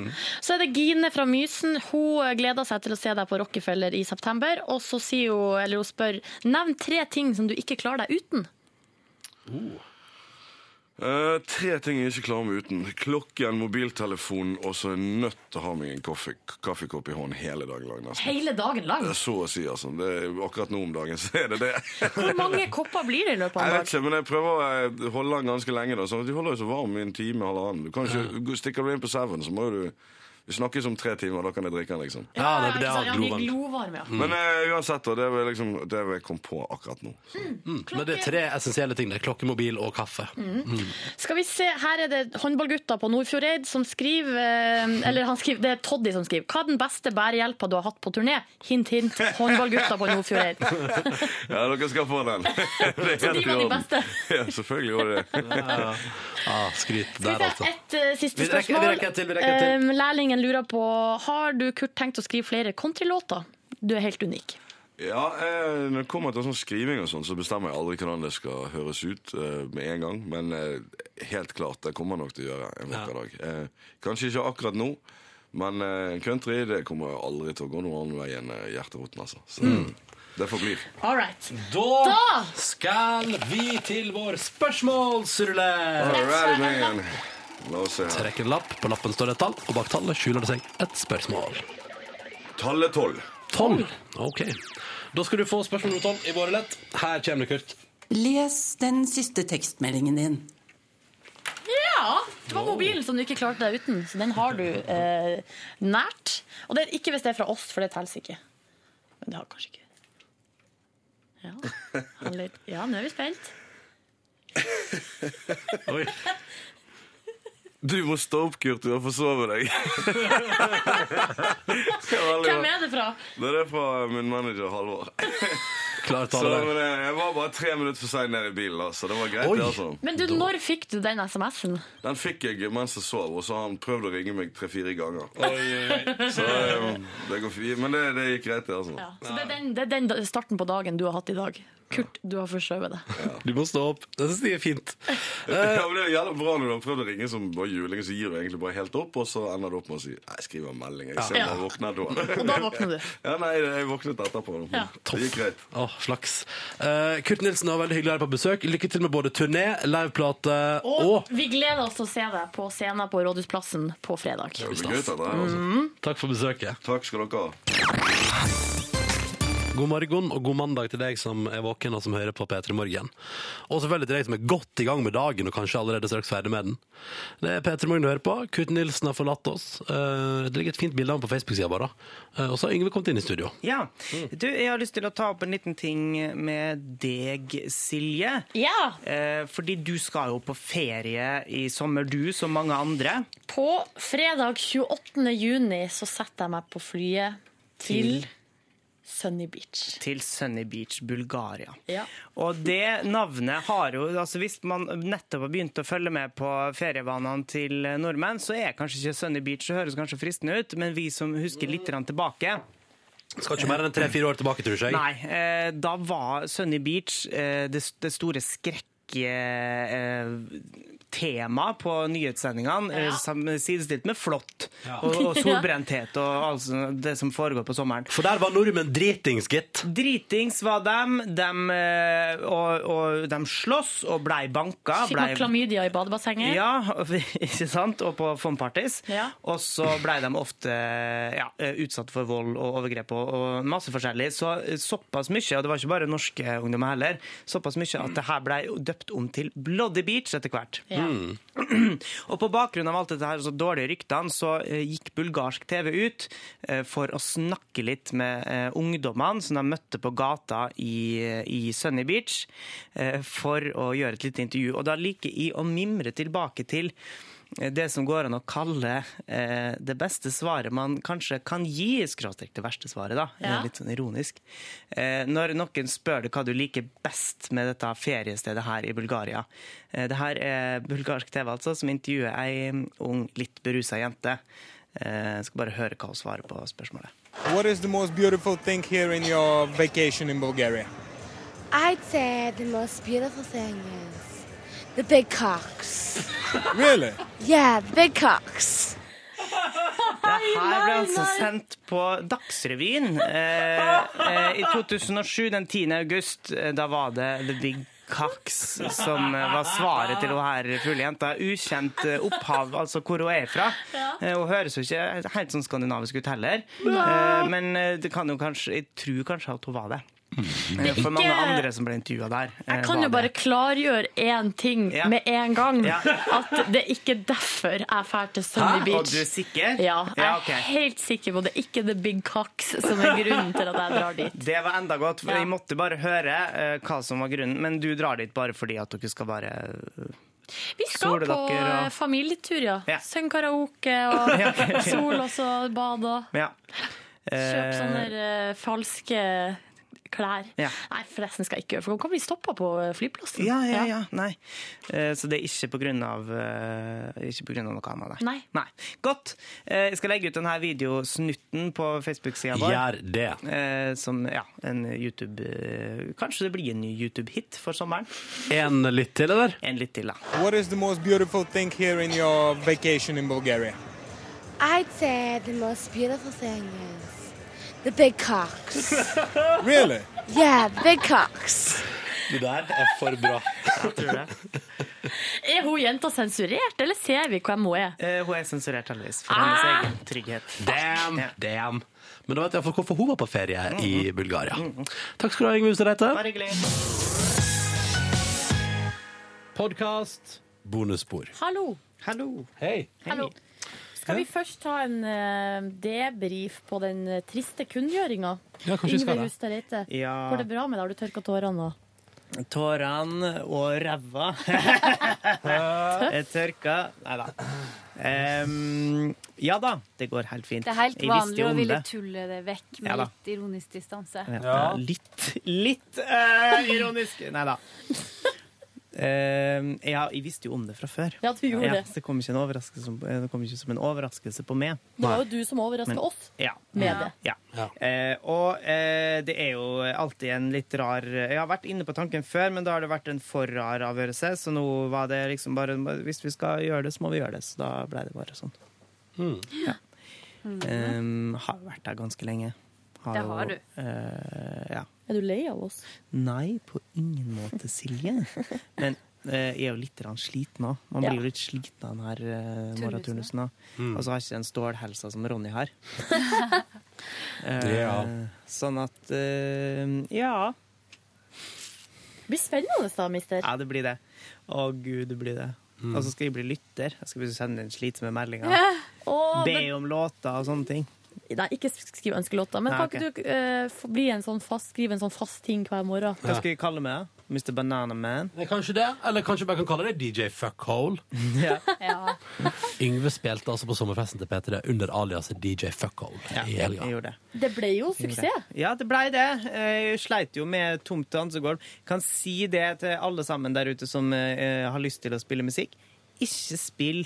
Så er det Gine fra Mysen. Hun gleder seg til å se deg på Rockefeller i september. Og så sier hun, eller hun spør, nevn tre ting som du ikke klarer deg uten. Eh, tre ting jeg ikke klarer meg uten. Klokken, mobiltelefon, og så er jeg nødt til å ha meg en kaffe, kaffekopp i hånden hele dagen lang. nesten. Hele dagen lang. Så å si, altså. Det er, akkurat nå om dagen så er det det. Hvor mange kopper blir det i løpet av Jeg vet ikke, men jeg prøver å eh, holde den ganske lenge. da, Så De holder jo så varm i en time halvannen. Du kan ikke, Stikker du inn på Seven, så må jo du Vi snakkes om tre timer, da kan jeg drikke den, liksom. Ja, det, det er Ja, glovarmt. glovarm, ja. Men uh, uansett, da, det er liksom det jeg kom på akkurat nå. Mm. Men det er tre essensielle ting. Det er klokke, mobil og kaffe. Mm. Skal vi se, her er det håndballgutta på Nordfjordeid som skriver eh, Eller han skriver, det er Toddy som skriver. Hva er den beste bærehjelpa du har hatt på turné? Hint, hint. Håndballgutta på Nordfjordeid. Ja, dere skal få den. Det er Så de helt i var de orden. beste? Ja, selvfølgelig var det det. Ah, skryt Skal der, vi altså. et uh, siste Vi rekker- vi spørsmål? rekker til, vi rekker til. Um, lærlingen lurer på Har du, Kurt, tenkt å skrive flere countrylåter? Du er helt unik. Ja, eh, Når det kommer til sånn skriving, og sånn, så bestemmer jeg aldri hvordan det skal høres ut eh, med en gang. Men eh, helt klart, det kommer nok til å gjøre en vakker dag. Eh, kanskje ikke akkurat nå, men eh, country det kommer aldri til å gå noen annen vei enn eh, hjerteroten. Altså. Så Mm. det forblir. All right. Da, Da skal vi til vår spørsmålsrulett. right, man. Trekk en lapp. På lappen står det et tall, og bak tallet skjuler det seg et spørsmål. Tallet tolv. Tolv. OK. Da skal du få spørsmål nummer tolv i våre lett. Her kommer det, Kurt. Les den siste tekstmeldingen din. Ja! Det var mobilen som du ikke klarte deg uten, så den har du eh, nært. Og det er ikke hvis det er fra oss, for det teller ikke. Men det har kanskje ikke Ja, Eller, ja nå er vi spent. Oi. Du må stå opp, Kurt. Du har forsovet deg. Hvem er det fra? Det er fra min manager Halvor. Klar Så, men eh, jeg var bare tre minutter for sein ned i bilen, da, så det var greit. Oi. det altså. Men du, når fikk du den SMS-en? Den fikk jeg mens jeg sov, og så har han prøvd å ringe meg tre-fire ganger. Oi. Så eh, det går fint. Men det, det gikk greit, det. altså. Ja. Så det er, den, det er den starten på dagen du har hatt i dag. Kurt, du har forskjøvet det. Du må stå opp. Det synes jeg er fint. Ja, men det er jævlig bra når du har prøvd å ringe som bare juling, så gir du egentlig bare helt opp, og så ender du opp med å si Nei, jeg skriver en melding. Jeg ser Ja. bare våkner da. Og da våkner du. Ja, nei, jeg våknet etterpå. Ja. Det gikk greit. Åh, flaks. Uh, Kurt Nilsen var veldig hyggelig å være på besøk. Lykke til med både turné, liveplate og, Og vi gleder oss til å se deg på scenen på Rådhusplassen på fredag. Det blir gøy, det, altså. Mm. Takk for besøket. Takk skal dere ha. God morgen og god mandag til deg som er våken og som hører på P3 Morgen. Og selvfølgelig til deg som er godt i gang med dagen og kanskje allerede straks ferdig med den. Det er P3 Morgen du hører på. Kurt Nilsen har forlatt oss. Eh, Det ligger et fint bilde av ham på Facebook-sida vår. Eh, Og så har Yngve kommet inn i studio. Ja. Du, jeg har lyst til å ta opp en liten ting med deg, Silje. Ja! Eh, fordi du skal jo på ferie i sommer, du, som mange andre. På fredag 28. juni så setter jeg meg på flyet til, Sunny Beach. Til Sunny Beach, Bulgaria. Ja. Og det navnet har jo altså Hvis man nettopp har begynt å følge med på ferievanene til nordmenn, så er kanskje ikke Sunny Beach Det høres kanskje fristende ut, men vi som husker litt tilbake Skal ikke mer enn tre-fire år tilbake, tror jeg. Nei, eh, da var Sunny Beach eh, det, det store skrekk eh, tema på nyhetssendingene, Ja. eh, sidestilt med flått Ja. og, og solbrenthet og altså det som foregår på sommeren. For der var nordmenn dritings, gitt. Dritings var dem, dem eh, og, og de slåss og blei banka. Fikk blei... klamydia i badebassenget? Ja, ikke sant? Og på fun-parties. Ja. Og så blei de ofte ja, utsatt for vold og overgrep og, og masse forskjellig. Så såpass mye, og det var ikke bare norske ungdommer heller, såpass mye at det her blei døpt om til Bloody Beach etter hvert. Ja. Og på bakgrunn av alt dette her, så dårlige ryktene, så eh, gikk bulgarsk TV ut eh, for å snakke litt med eh, ungdommene som de møtte på gata i, i Sunny Beach, for å gjøre et lite intervju. Og da liker jeg å mimre tilbake til det som går an å kalle eh, det beste svaret man kanskje kan gi, skråstrek det verste svaret, da. Ja. Litt sånn ironisk. Eh, når noen spør deg hva du liker best med dette feriestedet her i Bulgaria. Eh, det her er bulgarsk TV, altså, som intervjuer ei mm, ung, litt berusa jente. Eh, jeg skal bare høre hva hun svarer på spørsmålet. What is the most beautiful thing here in your vacation in Bulgaria? I'd say the most beautiful thing is the big cocks. Really? Yeah, the big cocks. Det her ble altså sendt på Dagsrevyen eh, eh, i 2007, den 10. august. Da var det The Big Cox som eh, var svaret til hun her fuglejenta. Ukjent eh, opphav, altså hvor hun er fra. Eh, Hun høres jo ikke helt sånn skandinavisk ut heller. Eh, Men det kan jo kanskje, jeg tror kanskje at hun var det. Eh, For mange andre som ble intervjua der. eh, Jeg kan jo bare det. klargjøre én ting Ja. med en gang. Ja. At det er ikke derfor jeg drar til Sunny Hæ? Beach. Og du er sikker? Ja, jeg Ja, er ok. helt sikker på det. er Ikke The Big Cocks som er grunnen til at jeg drar dit. Det var enda godt, for Ja. jeg måtte bare høre eh, hva som var grunnen. Men du drar dit bare fordi at dere skal bare Vi skal Sole på og- familietur, ja. Ja. Synge karaoke og sol og så bad og Ja. kjøpe Eh, sånne falske klær. Ja. Nei, forresten skal jeg ikke gjøre, for hun kan bli stoppa på eh, flyplassen. Ja, ja, ja. Nei. Eh, Så det er ikke på grunn av, eh, ikke på grunn av noe annet? Nei. Nei. Godt. Eh, Jeg skal legge ut denne videosnutten på Facebook-sida vår. Gjør det. Eh, Som ja, en YouTube eh, Kanskje det blir en ny YouTube-hit for sommeren. En litt til, eller? En litt til, da. What is the most beautiful thing here in your vacation in Bulgaria? I'd say the most beautiful thing is the big cocks. Really? yeah, the big cocks. Det der er for bra. Jeg tror det. Er hun jenta sensurert, eller ser vi hvem hun er? Eh, Hun er sensurert, heldigvis, for hennes Ah! egen trygghet. Damn, Ja. damn. Men da vet jeg hvorfor hun var på ferie i Bulgaria. Takk skal du ha, Yngve Ustadreite. Bare hyggelig. Podkast. Bonusspor. Hallo. Hallo. Hei. Hallo. Skal vi først ta en uh, debrief på den eh, triste kunngjøringa? Ja, kanskje vi skal det. Hustad Reite. Ja. Går det bra med deg? Har du tørka tårene? nå? Tårene og ræva er tørka. Nei da. Um, ja da, det går helt fint. Det er helt vanlig å ville tulle det vekk med Ja litt ironisk distanse. Ja, Litt, litt uh, ironisk. Nei da. Em, ja, jeg visste jo om det fra før. Ja, du gjorde Ja, det. det kom ikke, en som- det kom ikke som en overraskelse på meg. Det var jo du som overraska oss Ja. med det. Ja. Uh, og uh, det er jo alltid en litt rar Jeg har vært inne på tanken før, men da har det vært en for rar avgjørelse. Så nå var det liksom bare Hvis vi skal gjøre det, så må vi gjøre det. Så da ble det bare sånn. Ja. Um, har vært der ganske lenge. Det har du. eh, ja. Er du lei av oss? Nei, på ingen måte, Silje. Men eh, jeg er jo litt sliten òg. Man blir jo litt sliten av denne uh, morgenturnusen. Mm. Og så har jeg ikke den stålhelsa som Ronny har. Eh, Ja. Sånn at eh, Ja. Det blir spennende da, mister. Ja, det blir det. Å gud, det blir det. Mm. Og så skal jeg bli lytter. Jeg skal sende inn slitsomme meldinger. Åh, Be men, om låter og sånne ting. Nei, ikke skriv ønskelåter. Men Nei, kan ikke du eh, bli en sånn fast, skrive en sånn fast ting hver morgen? Hva skal jeg kalle meg? Mr. Banana Man? Det er kanskje det, eller kanskje bare kan kalle det DJ Fuckhole. Ja. Ja. Yngve spilte altså på sommerfesten til P3 under aliaset DJ Fuckhole Ja, i helga. gjorde det. Det ble jo suksess. Ja, det blei det. Jeg sleit jo med tomt dansegulv. Kan si det til alle sammen der ute som eh, har lyst til å spille musikk. Ikke spill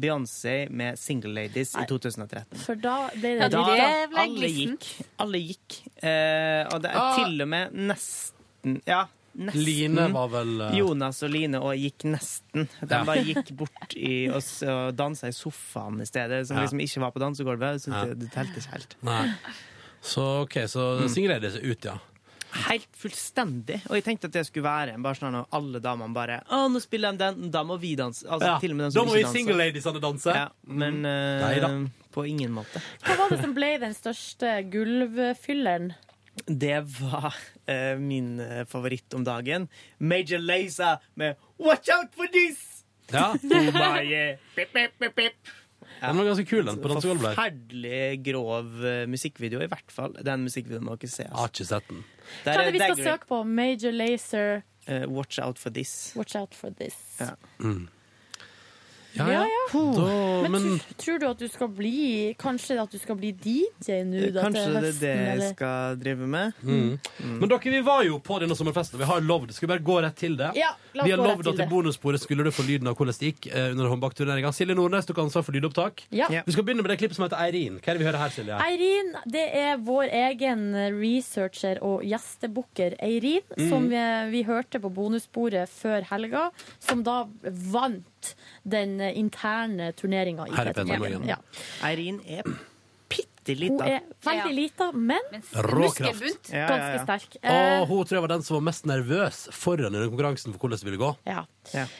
Beyoncé med Single Ladies i 2013. For da ble det Da, det ble alle gikk. Alle gikk. Eh, og det er Ah. til og med nesten Ja, nesten. Line var vel uh... Jonas og Line og gikk nesten. De Ja. bare gikk bort i, og, og dansa i sofaen i stedet, som Ja. liksom ikke var på dansegulvet. Så Ja. det, det telte ikke helt. Nei. Så OK, så Mm. Single Ladies er ut, ja. Helt fullstendig. Og jeg tenkte at det skulle være en bare sånn at alle damene bare Å, nå spiller de den, da må vi danse. Altså, ja. til og med den Da som må vi. Single Ladiesene danse. Ja, men Nei da. på ingen måte. Hva var det som ble den største gulvfylleren? Det var uh, min eh, favoritt om dagen. Major Lazer med Watch out for this! Ja. Oh my yeah. Pip, pip, pip, pip. Den var ganske kul, den, på dansegulvet. der. Forferdelig grov eh, musikkvideo, i hvert fall. Den musikkvideoen må dere se. Jeg har ikke sett den. Hva er det vi skal søke på? Major Lazer, Eh, watch out for this. watch out for this. Ja. Ja, Ja, ja. ja. Da, Men, men tror, tror du at du skal bli Kanskje at du skal bli DJ nå da, Kanskje det er det jeg eller? skal drive med. Mm. Men dere, vi var jo på denne sommerfesten. Vi har lovd. Skal vi bare gå rett til det? Ja, la vi har lovd at i bonussporet skulle du få lyden av hvordan det gikk eh, under håndbakturneringa. Silje Nordnes tok ansvar for lydopptak. Ja. Ja. Vi skal begynne med det klippet som heter Eirin. Hva er det vi hører her, Silje? Eirin, det er vår egen researcher og gjestebooker Eirin, som vi, vi hørte på bonussporet før helga, som da vant den interne turneringa i Her i P3 P3 Morgen. Ja. Eirin er bitte lita. Hun er veldig lita, men Rå kraft. muskelbunt. Ja, ganske sterk. Og Eh, hun tror jeg var den som var mest nervøs foran i den konkurransen for hvordan det ville gå. ja.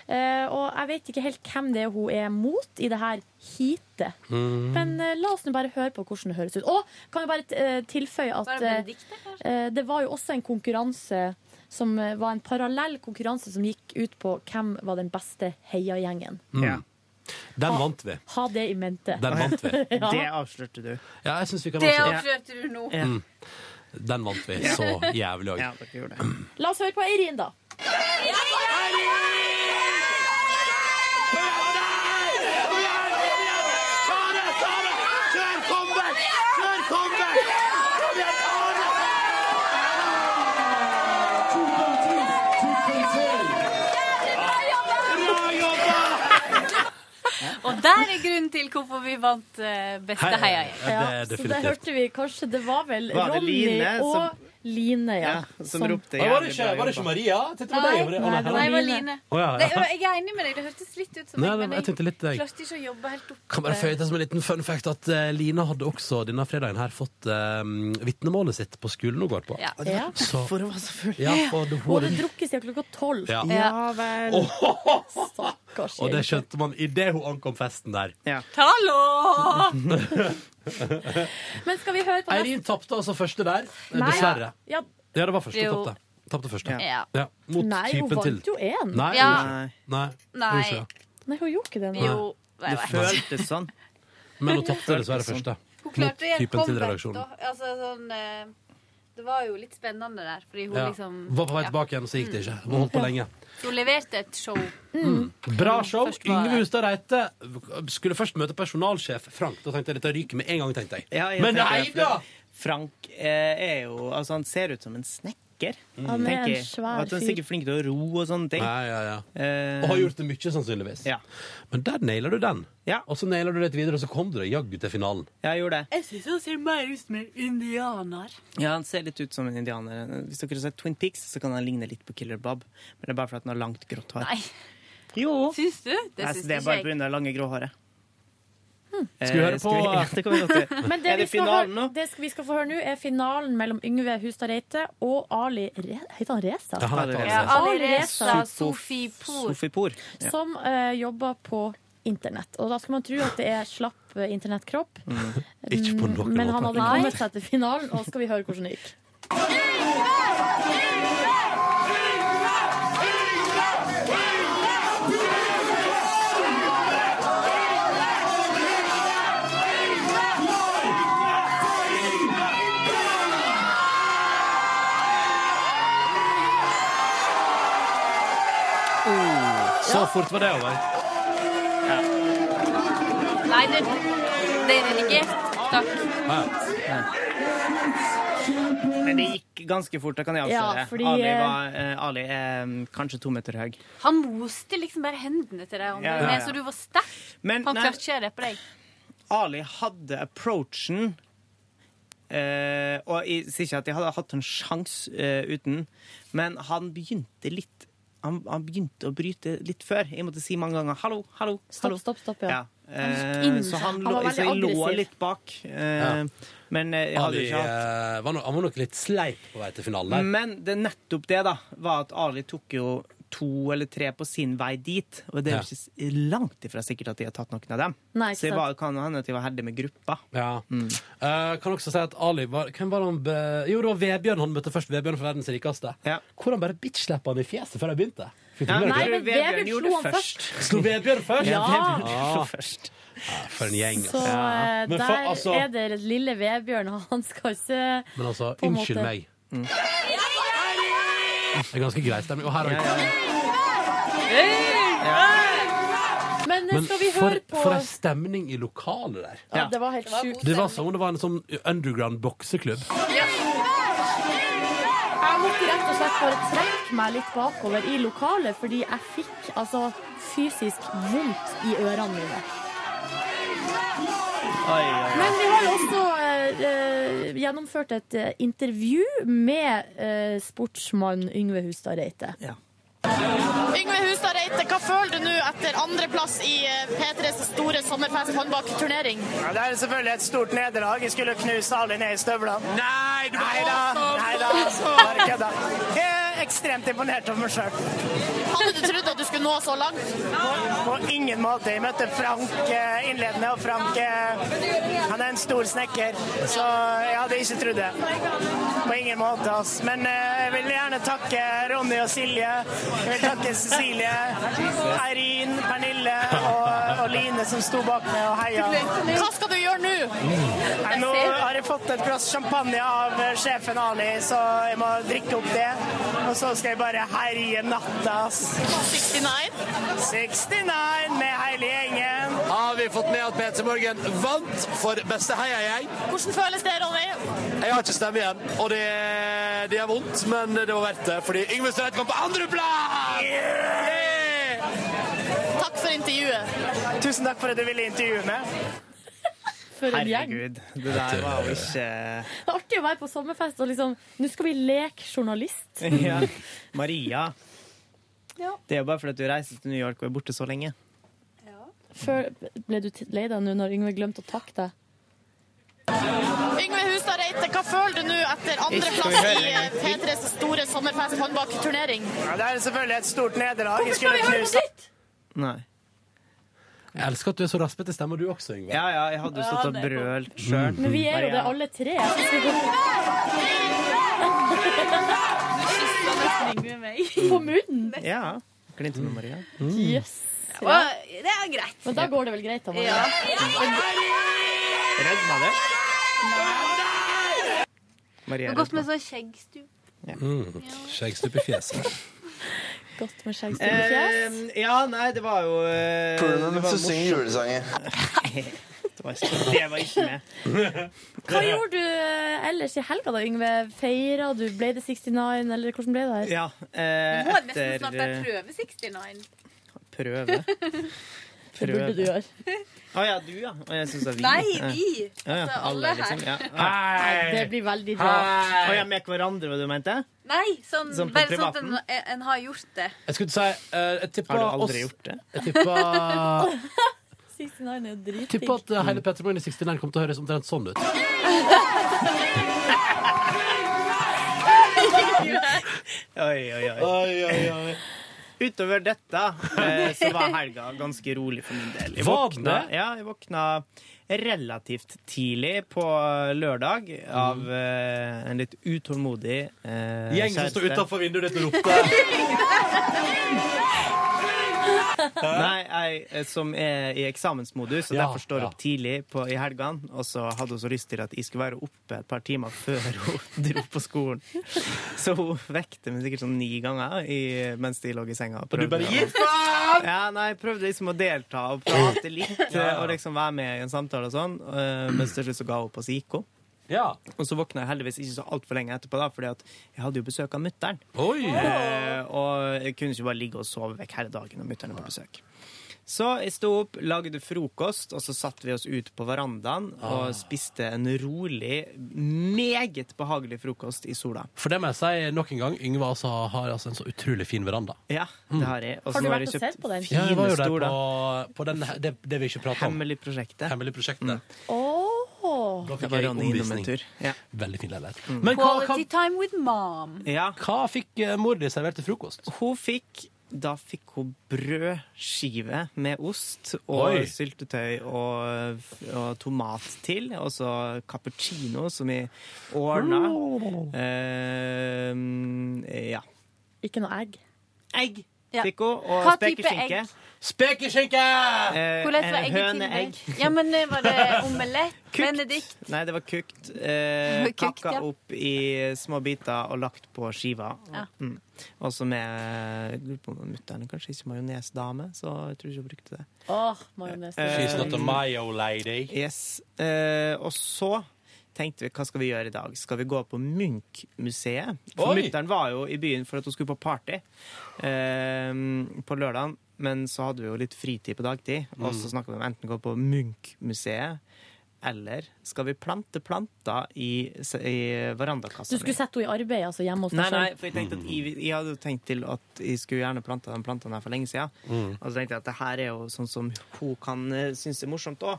Eh, og jeg vet ikke helt hvem det er hun er mot i det her heatet. Mm. Men eh, la oss nå bare høre på hvordan det høres ut. Og kan vi bare tilføye at det var jo også en konkurranse som eh, var en parallell konkurranse som gikk ut på hvem var den beste heiagjengen. Mm. Den vant vi. Ha det i mente. Den vant vi. Ja. Det avslørte du. Ja, jeg synes vi kan Det avslørte du nå. Mm. Den vant vi så jævlig òg. Ja, dere gjorde det. La oss høre på Eirin, da. Og der er grunnen til hvorfor vi vant eh, beste Hei, heiagjeng. ja, det så det hørte vi kanskje Det var vel Var det Ronny Line og som- Line, ja. som ropte Ja, var det jævlig ikke, bra var det ikke. Maria? Jeg tenkte det var Nei, det- nei, Nei, det var Line. Oh, ja, ja, Nei, jeg er enig med deg, det hørtes litt ut som Nei, meg, jeg men tenkte litt jeg klarte ikke å jobbe helt opp. Kan bare føye til som en liten fun fact at uh, Line hadde også denne fredagen her fått uh, vitnemålet sitt på skolen hun går på. Ja. Ja. Så, For hun var så full. ja, for Hun hadde drukket siden klokka tolv. ja. Ja vel. Og det skjønte man idet hun ankom festen der. Ja. Hallo! Men skal vi høre på neste? Eirin tapte altså første der, Nei. dessverre. Ja, Ja, det var første hun tapte. Tapte første. Ja. Ja, mot nei, hun typen til. vant jo én. Nei, Ja. Nei. Nei, hun Nei. gjorde ikke det. Nei, hun gjorde ikke det. nå. Jo. Det jeg vet. føltes sånn. Men hun tapte dessverre første. Hun klarte å gjøre typen til comeback, redaksjonen. da. Altså, sånn, eh, det var jo litt spennende der, fordi hun Ja. liksom Var på vei ja. tilbake igjen, og så gikk det ikke. Hun holdt på lenge. Hun leverte et show. Bra show. Først var Yngve Hustad Reite skulle først møte personalsjef Frank. Da tenkte jeg dette ryker med en gang. tenkte jeg. Ja, jeg Men tenker nei det, for da! Frank eh, er jo Altså, han ser ut som en snekker. Han er en svær fyr. at han er sikkert flink til å ro og sånne ting. Ja, ja, ja. Eh, Og har gjort det mye, sannsynligvis. Ja. Men der nailer du den. Ja. Og så nailer du det videre, og så kom du deg jaggu til finalen. Ja, jeg gjorde det. Jeg syns han ser mer ut som en indianer. Ja, Han ser litt ut som en indianer. Hvis dere har sett Twin Peaks, så kan han ligne litt på Killer Bob. Men det er bare fordi han har langt, grått hår. Nei, Jo. syns du? Det Nei, syns så det er bare pga. det lange, grå håret. Skal vi høre Eh, på ja, det vi godt. Men det, Er det vi skal finalen høre, det skal, vi skal få høre nå, er finalen mellom Yngve Hustad Reite og Ali Re Heter han Reza? Ja, Ja, Ja, Ali Ali Reza. Sofie Por. Ja. Som uh, jobber på internett. Og da skal man tro at det er slapp eh, internettkropp. Noen Men han hadde kommet seg til finalen, og skal vi høre hvordan det gikk. Så fort var det over. Nei, det, det er ikke. Takk. Ja. Men det gikk ganske fort, det kan jeg avsløre. Ja, fordi, Ali, eh, var, eh, Ali er mm, kanskje to meter høy. Han moste liksom bare hendene til deg, Ja, ja, ja. så du var sterk. Men Han nei, klarte ikke å gjøre det på deg. Ali hadde approachen eh, Og jeg sier ikke at jeg hadde hatt en sjanse eh, uten, men han begynte litt han, han begynte å bryte litt før. Jeg måtte si mange ganger 'hallo, hallo'. Stopp, hallo. stopp, stopp. Ja. Eh, inn så han, Han lå, var veldig så jeg lå litt bak. Eh, Ja. Men eh, jeg hadde Ali jo ikke hatt eh, han var nok litt sleip på vei til finalen der. Men det nettopp det, da, var at Ali tok jo to eller tre på sin vei dit. Og det er Ja. jo ikke langt ifra sikkert at de har tatt noen av dem. Nei, Så det var, kan hende at de var heldige med gruppa. Ja. Eh, kan også si at Ali var Hvem var han be... Jo, det var Vebjørn han møtte først. Vebjørn fra Verdens rikeste. Ja. Hvordan bare bitch-slappa han i fjeset før de begynte. Fikk Ja, Nei, men Vebjørn slo han først. Slo Vebjørn først? Ja. Vebjørn slo først. Ja, for en gjeng, Så altså. eh, der for- altså- er det lille Vebjørn. og Han skal ikke Men altså, unnskyld måte. meg. Det er ganske grei stemning. Og her har ja. Men, eh, Men skal vi for, høre på for en stemning i lokalet der. ja, Det var helt sjukt. Det var som om det var en sånn underground bokseklubb. Jeg måtte rett og slett bare trekke meg litt bakover i lokalet, fordi jeg fikk altså fysisk vondt i ørene mine. Men vi har jo også eh, eh, gjennomført et eh, intervju med eh, sportsmann Yngve Hustad Reite. Ja. Yngve Hustad Reite, hva føler du nå etter andreplass i eh, P3s store sommerfest håndbakturnering? Ja, det er selvfølgelig et stort nederlag. Jeg skulle knuse alle ned i støvlene. Nei, du Nei da, nei da. Bare kødda. Ekstremt imponert over meg sjøl. Hadde du trodd at du skulle nå så langt? På, på ingen måte. Jeg møtte Frank eh, innledende, og Frank eh, han er en stor snekker, så jeg hadde ikke trodd det. På ingen måte. ass. Men eh, jeg vil gjerne takke Ronny og Silje. Jeg vil takke Cecilie, Eirin, Pernille og, og som sto bak meg og heia. Hva skal du gjøre nå? Nei, nå har jeg fått et glass champagne av eh, sjefen Ali, så jeg må drikke opp det. Og så skal jeg bare herje natta, ass. 69? 69 med hele gjengen. Har vi fått med at P3 Morgen vant for beste heiagjeng? Hvordan føles det, Ronny? Jeg har ikke stemme igjen, og det, det er vondt, men det var verdt det, fordi Yngve Streit kom på andreplass! Takk for intervjuet. Tusen takk for at du ville intervjue meg. For en gjeng. Herregud, det der var jo ikke Det er artig å være på sommerfest og liksom Nå skal vi leke journalist. ja. Maria. Ja. Det er jo bare fordi du reiser til New York og er borte så lenge. Før, ble du lei deg nå når Yngve glemte å takke deg? Yngve Hustad Reite, hva føler du nå etter andreplass i en? P3s store sommerfest håndbakturnering? Ja, det er selvfølgelig et stort nederlag. Hvorfor skal skulle vi høre på nytt? Nei. Jeg elsker at du er så raspete i stemmen, du også, Yngve. Ja, ja, jeg hadde jo stått og brølt sjøl. Men vi er jo det alle tre. På munnen? Ja. Klinte med Maria. Yes. Ja. det er greit. Men da går det vel greit, da? Maria? meg det? Maria godt med sånn skjeggstup. Mm. Skjeggstup i fjeset. Godt med skjeggstup fjes. Eh, ja, nei, det var jo eh, Puler som det du var morsomt. julesanger. Det var ikke, det var ikke med. Hva gjorde du eh, ellers i helga, da, Yngve? Feira du? Ble det 69, eller hvordan ble det her? Ja, eh, Du må nesten snart eh, prøve 69. prøve. Det burde du gjøre. Å ja, du, ja. Og jeg syns det er vi. Nei, vi. Ja, ja, Altså, alle, alle liksom. Ja. Nei, det blir veldig Å rart. ja, med hverandre, hva du mente? Nei, sånn, Sånn på bare sånn at privaten? en, en har gjort det. Jeg skulle si eh, Jeg tippa Har du aldri oss gjort det? Jeg tippa 69 er jo dritdigg. tippa at eh, hele Petter Morgen i 69 kom til å høres omtrent sånn ut. Oi, oi, oi. Utover dette eh, så var helga ganske rolig for min del. Jeg våkna, ja, jeg våkna relativt tidlig på lørdag av eh, en litt utålmodig eh, Gjeng som står utafor vinduet ditt og ropte. Nei, jeg eh, som er i eksamensmodus, og Ja, derfor står ja. opp tidlig på, i helgene. Og så hadde hun så lyst til at jeg skulle være oppe et par timer før hun dro på skolen. Så hun vekte meg sikkert sånn ni ganger i, mens de lå i senga. Og du bare Gi faen! Ja, nei, jeg prøvde liksom å delta og prate litt, Ja. og liksom være med i en samtale og sånn. eh, Men til slutt så ga hun opp, og så gikk hun. Ja. Og så våkna jeg heldigvis ikke så altfor lenge etterpå, da, fordi at jeg hadde jo besøk av mutter'n. Eh, og jeg kunne ikke bare ligge og sove vekk hele dagen når mutter'n var på besøk. Så jeg sto opp, lagde frokost, og så satte vi oss ut på verandaen og spiste en rolig, meget behagelig frokost i sola. For det må jeg si nok en gang. Yngve altså har altså en så utrolig fin veranda. Ja, det har jeg. Også Har du vært og sett på den? Ja, jeg var jo der på, på den, det, det vi ikke prater om. Hemmelig prosjektet. Hemmelig prosjektet. Åh. Da fikk jeg innom en omvisning. tur. Ja. Veldig fin leilighet. Men hva, hva, Quality time with mom. ja. hva fikk eh, mor di servert til frokost? Hun fikk da fikk hun brødskive med ost og Oi. syltetøy og, og tomat til. Og så cappuccino, som vi ordna. Eh, ja. Ikke noe egg. Egg Ja. fikk og Hva type spekeskinke. egg? Spekeskinke! Eh, Hvordan var eh, egget til høneegg. deg? Ja, men eh, var det omelett? Benedikt? Nei, det var kukt. Eh, Kukt, Hakka ja. opp i små biter og lagt på skiva. Ja. Mm. Også med jeg lurer på om Mutter'n er kanskje ikke majonesdame, så jeg tror ikke hun brukte det. Åh, majones. Eh, She's not a mayo lady. Yes. Eh, og så tenkte vi hva skal vi gjøre i dag? Skal vi gå på Munch-museet? For mutter'n var jo i byen for at hun skulle på party eh, på lørdagen. Men så hadde vi jo litt fritid på dagtid, og Mm. så snakka vi om enten gå på Munch-museet eller skal vi plante planter i, i verandakassa Du skulle sette henne i arbeid altså hjemme hos deg Nei, nei, for jeg tenkte at jeg, jeg hadde jo tenkt til at jeg skulle gjerne planta de plantene her for lenge siden. Mm. Og så tenkte jeg at det her er jo sånn som hun kan uh, synes er morsomt òg.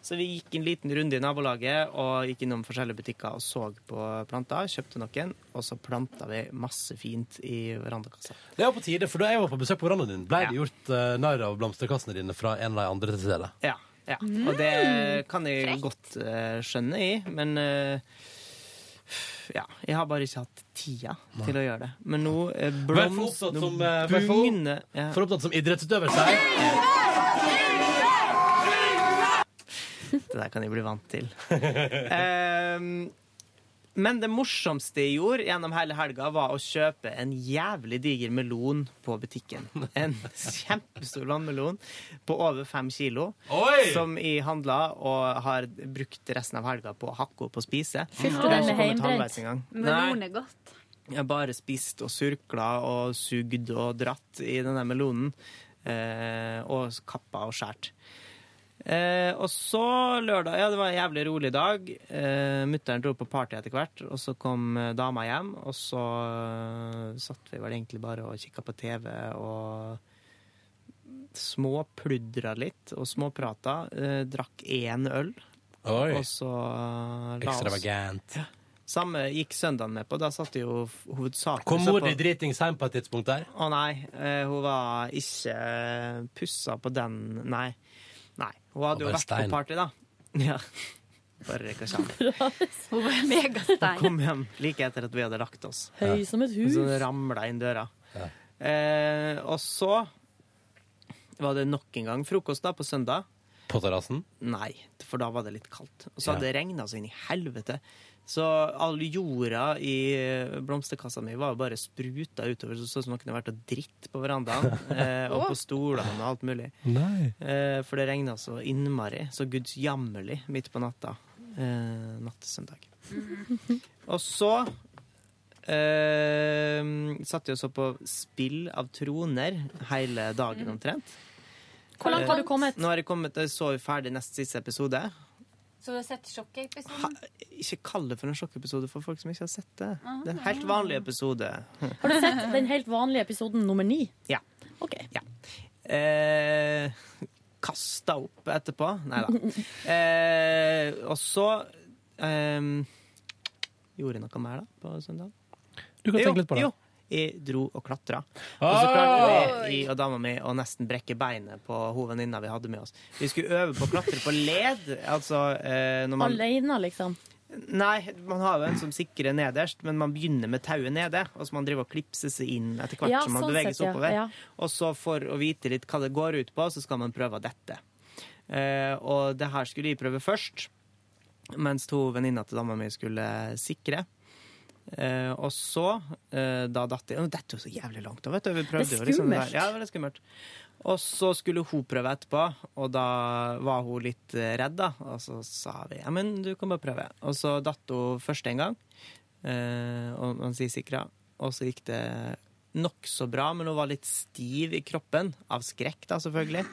Så vi gikk en liten runde i nabolaget og gikk innom forskjellige butikker og så på planter. Kjøpte noen, og så planta vi masse fint i verandakassa. Det er på tide, for da jeg var på besøk på verandaen din, ble det gjort uh, narr av blomsterkassene dine fra en av de andre til stede? Ja. ja. Og det kan jeg godt uh, skjønne i, men uh, ja, jeg har bare ikke hatt tida til å gjøre det. Men nå blomst, Vær for opptatt som, eh, for- begynner ja. For opptatt som idrettsutøver, sier Det der kan jeg bli vant til. Ehm, men det morsomste jeg gjorde gjennom hele helga, var å kjøpe en jævlig diger melon på butikken. En kjempestor vannmelon på over fem kilo, Oi! som jeg handla og har brukt resten av helga på å hakke opp og spise. Fylte den med heimbrent? Melon er godt. Jeg har bare spist og surkla og sugd og dratt i denne melonen. Eh, og kappa og skjært. Eh, og så lørdag Ja, det var en jævlig rolig dag. Eh, Mutter'n dro på party etter hvert, og så kom eh, dama hjem. Og så eh, satt vi vel egentlig bare og kikka på TV og småpludra litt og småprata. Eh, drakk én øl. Oi. Og så eh, la oss Ekstravagant. Samme gikk søndagen med på. Da satt de jo f- hovedsakelig Kom så mor på- di dritings hjem på et tidspunkt der? Å nei, eh, hun var ikke pussa på den Nei. Nei. Hun hadde jo vært stein. på party, da. Ja. Bare rekka. Hun var megastein. Kom hjem like etter at vi hadde lagt oss. Høy som et hus. Så ramla inn døra. Eh, og så var det nok en gang frokost da på søndag. På terrassen? Nei, for da var det litt kaldt. Og så hadde det regna så inn i helvete. Så all jorda i blomsterkassa mi var bare spruta utover. Så det så ut som noen hadde vært og dritt på verandaen. Eh, og på stolene og alt mulig. Nei. Eh, for det regna så innmari, så gudsjammerlig midt på natta. Eh, natt til søndag. Og så eh, satt jeg og så på spill av troner hele dagen omtrent. Hvor langt har du kommet? Nå har jeg kommet, jeg så ferdig nest siste episode. Så du har sett sjokkepisoden? Ikke kall det for en sjokkepisode for folk som ikke har sett det. Det er en helt vanlig episode. Har du sett den helt vanlige episoden nummer ni? Ja. Ok. Eh, Kasta opp etterpå. Nei da. Eh, og så eh, Gjorde jeg noe mer da på søndag? Du kan tenke litt på det. Jo, jeg dro og klatra. Og så klarte vi, jeg og dama mi, å nesten brekke beinet på hun venninna vi hadde med oss. Vi skulle øve på å klatre på led. Altså eh, når man Alene, liksom? Nei, man har jo en som sikrer nederst, men man begynner med tauet nede. Og så man driver og klipser seg inn etter hvert Ja, som man sånn beveger seg oppover. Ja. Og så for å vite litt hva det går ut på, så skal man prøve dette. Eh, og det her skulle jeg prøve først, mens to venninner til dama mi skulle sikre. Eh, og så, eh, da datt det Dette er jo så jævlig langt. Da, vet du. Vi prøvde Det jo liksom det der. Ja, det var litt skummelt. Og så skulle hun prøve etterpå, og da var hun litt eh, redd, da. Og så sa vi ja, men du kan bare prøve. Og så datt hun først en gang, eh, og man sier sikra. Og så gikk det nokså bra, men hun var litt stiv i kroppen. Av skrekk, da, selvfølgelig.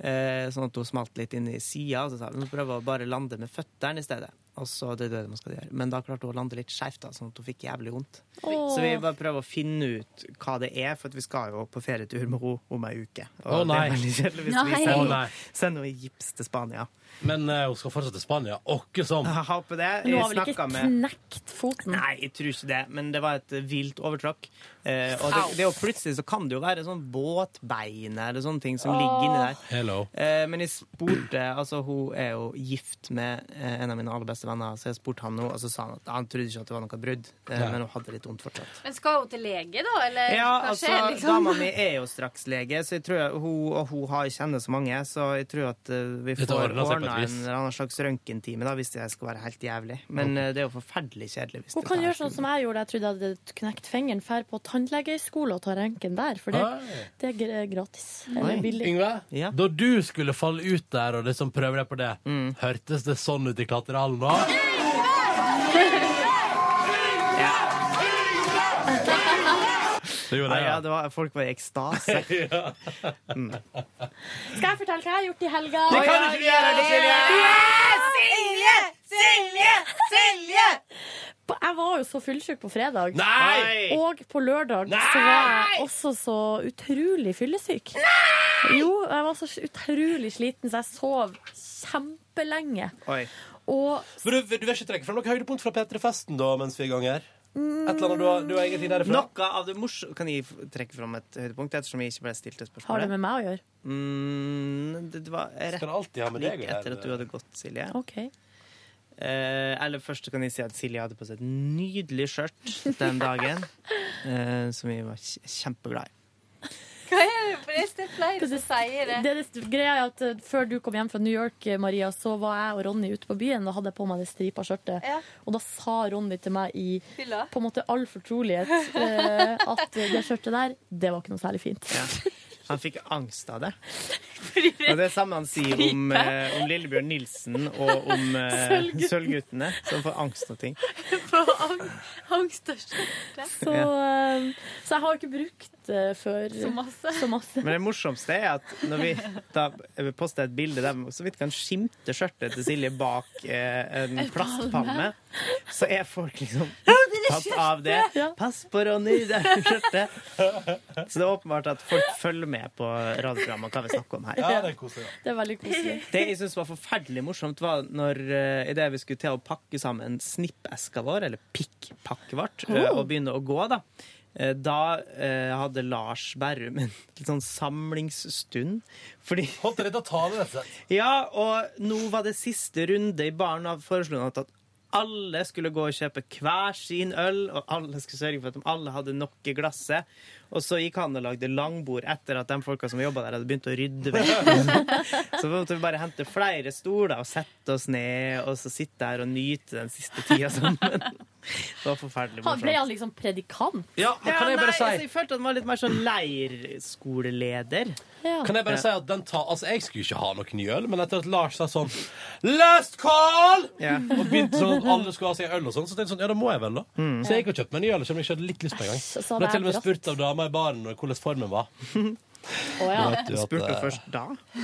Eh, sånn at hun smalt litt inn i sida. Og så sa hun prøve å bare lande med føttene i stedet. Og så det er det man skal gjøre. Men da klarte hun å lande litt skjevt, da, sånn at hun fikk jævlig vondt. Åh. Så vi bare prøver å finne ut hva det er, for at vi skal jo på ferietur med henne om ei uke. Å, nei. det er veldig kjedelig hvis Nei. vi Å, nei. sender henne i gips til Spania. Men eh, hun skal fortsatt til Spania. Åkke som. Jeg håper det. Men hun har vel ikke med- knekt foten? Nei, jeg tror ikke det, men det var et vilt overtråkk. Eh, og det, det er jo plutselig så kan det jo være sånn båtbein eller sånne ting som ligger inni der. Hello. Eh, men jeg spurte Altså, hun er jo gift med eh, en av mine aller beste venner, så jeg spurte han nå, og så sa han at han trodde ikke at det var noe brudd, eh, men hun hadde litt vondt fortsatt. Men skal hun til lege, da? Eller Ja, hva altså, skjer, liksom? dama mi er jo straks lege, så jeg tror jeg, hun, og hun har ikke kjenner så mange, så jeg tror at eh, vi Dette får ordner seg ordna en eller annen slags røntgentime, hvis det skal være helt jævlig. Men okay. det er jo forferdelig kjedelig. Hvis Hun det kan gjøre sånn som jeg gjorde. Jeg trodde jeg hadde knekt fingeren. Dra på tannlegehøyskole og ta røntgen der, for det, det er gratis. Eller billig. Yngve, da du skulle falle ut der og liksom prøve deg på det, Mm. hørtes det sånn ut i klatrehallen da? Det gjorde Nei, jeg, ja, ja. det var, folk var i ekstase. Mm. Skal jeg fortelle hva jeg har gjort i helga? Det kan du ikke gjøre, det, Silje! Silje! Silje! Silje! Jeg var jo så fyllesyk på fredag. Nei! Og på lørdag så var jeg også så utrolig fyllesyk. Jo, jeg var så utrolig sliten, så jeg sov kjempelenge. Oi. Og du, du vil ikke trekke fram noe høydepunkt fra P3-festen da, mens vi er i gang her? Et eller annet du har, du har ingenting derifra? Noe av det morsomme Kan jeg trekke fram et høydepunkt, ettersom jeg ikke ble stilt et spørsmål? har det med meg å gjøre? Mm, det, det var rett Skal alltid ha med deg å gjøre? etter at du hadde gått, Silje. Okay. Eh, eller først kan jeg si at Silje hadde på seg et nydelig skjørt den dagen, eh, som vi var kj- kjempeglad i. Det? For det er flere som sier det. Det, det, greia er at eh, Før du kom hjem fra New York, eh, Maria, så var jeg og Ronny ute på byen Da hadde jeg på meg det stripa skjørtet. Ja. Og da sa Ronny til meg i Fylla. på en måte all fortrolighet eh, at det skjørtet der, det var ikke noe særlig fint. Han fikk angst av det. Og det er samme han sier om, eh, om Lillebjørn Nilsen og om eh, Sølvgutten. Sølvguttene, som får angst og ting. På ang angst og skjorte. Så, eh, så jeg har ikke brukt det før Så masse. så masse. Men det morsomste er at når vi da poster et bilde der vi så vidt kan skimte skjørtet til Silje bak eh, en plastpalme, så er folk liksom opptatt av det. Pass på, Ronny, det er skjørtet. Så det er åpenbart at folk følger med på radioprogrammet og hva vi snakker om her. Ja, det er koselig. da. Det er veldig koselig. Det jeg synes var forferdelig morsomt, var når uh, idet vi skulle til å pakke sammen snippeska vår, eller pikkpakket vårt, eh, Oh. og begynne å gå, da. eh, Da eh, hadde Lars Berrum en litt sånn samlingsstund. Fordi Holdt dere til å tale, rett og slett? Ja, og nå var det siste runde i baren, Da foreslo han at alle skulle gå og kjøpe hver sin øl, og alle skulle sørge for at de alle hadde nok i glasset. Og så gikk han og lagde langbord etter at de folka som jobba der, hadde begynt å rydde vekk. Så måtte vi bare hente flere stoler og sette oss ned, og så sitte her og nyte den siste tida sammen. Det var forferdelig Han ble han liksom predikant? Ja, ja kan jeg bare nei, si altså, jeg følte han var litt mer sånn leirskoleleder. Kan jeg bare si at den ta, altså Jeg skulle ikke ha noe ny øl, men etter at Lars sa sånn Last call! Ja. Og begynte sånn at alle skulle ha seg øl og sånn, så tenkte jeg sånn, ja, da må jeg vel, da. Mm. Så jeg gikk og kjøpte meg ny øl, selv om jeg ikke hadde litt lyst på en gang. Så Ble det til og med spurt av dama i baren hvordan formen var. Å, ja. Du Spurte eh, hun først da?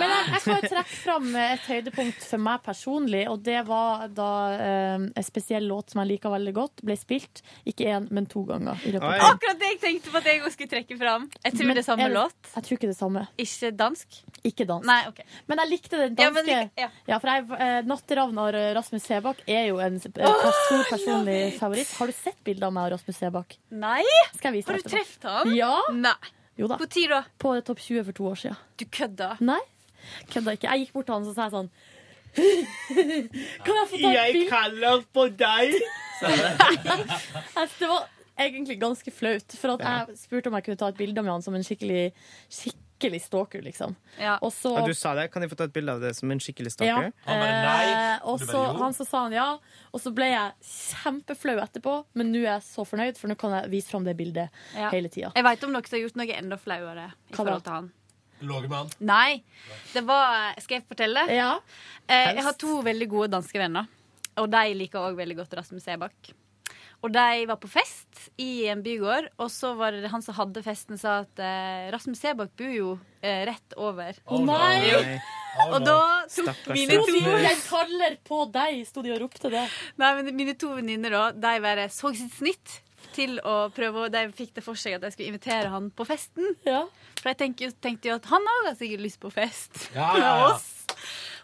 Men jeg, jeg skal jo trekke fram et høydepunkt for meg personlig, og det var da eh, en spesiell låt som jeg liker veldig godt, ble spilt ikke én, men to ganger. Akkurat det jeg tenkte på at jeg også skulle trekke fram. Jeg tror Men det er samme jeg, låt. Jeg tror ikke det samme. Ikke dansk? Ikke dansk. Nei, okay. Men jeg likte den Ja, men danske. ja. Ja, for jeg, eh, Natteravn av Rasmus Sebakk er jo en eh, stor personlig favoritt. Har du sett bilder av meg og Rasmus Sebakk? Nei? Skal jeg vise Har du truffet ham? Ja. Nei. Jo da. Når da? På Topp 20 for to år siden. Du kødda? Nei, kødda ikke. Jeg gikk bort til han og så sa jeg sånn Kan jeg få ta et Jeg bilde? kaller på deg! Altså, det var egentlig ganske flaut. For at jeg spurte om jeg kunne ta et bilde med han som en skikkelig, skikkelig stalker, liksom. Og så Ja, du sa det. Kan jeg få ta et bilde av det som en skikkelig ja, Han bare nei. og Du bare, så, han så sa han ja, og så ble jeg kjempeflau etterpå, men nå er jeg så fornøyd, for nå kan jeg vise fram det bildet Ja. hele tida. Jeg veit om noen som har gjort noe enda flauere i Hva forhold til han. Lå med han? Nei. Det var Skal jeg fortelle? Ja. Eh, jeg har to veldig gode danske venner, og de liker òg veldig godt Rasmus Sebakk. Og de var på fest i en bygård, og så var det han som hadde festen, sa at eh, Rasmus Sebakk bor jo eh, rett over. Å nei! Jo. Og da tok Stakkars mine to Sto Jeg kaller på deg, sto de og ropte det. Nei, men mine to venninner da, de bare så sitt snitt til å prøve, og de fikk det for seg at jeg skulle invitere han på festen. Ja. For jeg tenkte jo, tenkte jo at han òg har sikkert lyst på fest Ja, ja, med oss.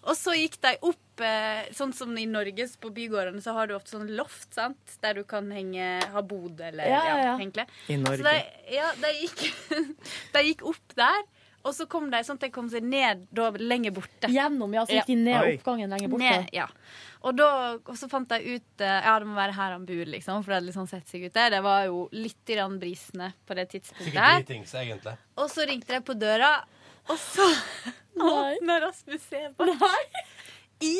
Og så gikk de opp, eh, sånn som i Norge på bygårdene, så har du ofte sånn loft, sant? Der du kan henge, ha bod eller Ja, ja, ja, ja. henge. I Norge. Så de, ja, de gikk, de gikk opp der, og så kom de sånn at de kom seg ned da lenger borte. Gjennom, ja, så gikk de ned Oi. oppgangen lenger borte. Ned, ja. Og, da, og så fant de ut eh, Ja, det må være her han bor, liksom. For det hadde liksom sett seg ut der. Det var jo litt grann brisende på det tidspunktet Sikkert her. dritings, egentlig. Og så ringte de på døra, og så åpna Rasmus Sebakk i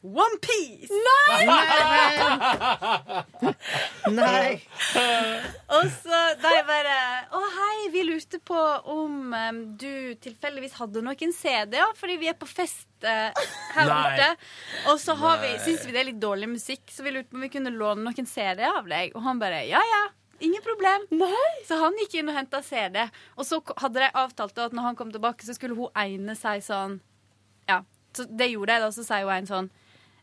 OnePiece! Nei! Nei Og så da jeg bare Å, hei, vi lurte på om um, du tilfeldigvis hadde noen CD-er, fordi vi er på fest uh, her borte. Og så har vi, syns vi det er litt dårlig musikk, så vi lurte på om vi kunne låne noen CD-er av deg. Og han bare ja, ja. Ingen problem. Nei. Så han gikk inn og henta CD. Og så hadde de avtalt at når han kom tilbake, så skulle hun ene si sånn Ja, så det gjorde jeg, da. Så sier hun en sånn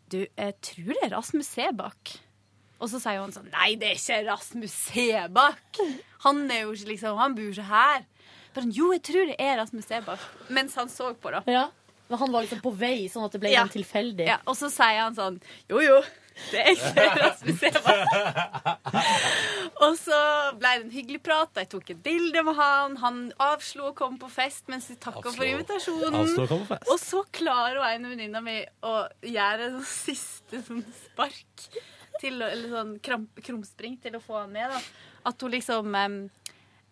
Du, jeg tror det er Rasmus Sebakk. Og så sier hun sånn Nei, det er ikke Rasmus Sebakk. Han er jo ikke liksom Han bor ikke her. Bare sånn, jo, jeg tror det er Rasmus Sebakk. Mens han så på, da. Ja. Men han var liksom på vei, sånn at det ble Ja. en tilfeldig. Ja, og så sier han sånn Jo, jo. Det er ikke Rasmus Eva. og så ble det en hyggelig prat. Jeg tok et bilde med han. Han avslo å komme på fest mens vi takka for invitasjonen. Avslo. Og så klarer hun ene venninna mi å gjøre en sånn siste sånn spark til Eller sånn kramp, krumspring til å få han med. da At hun liksom um,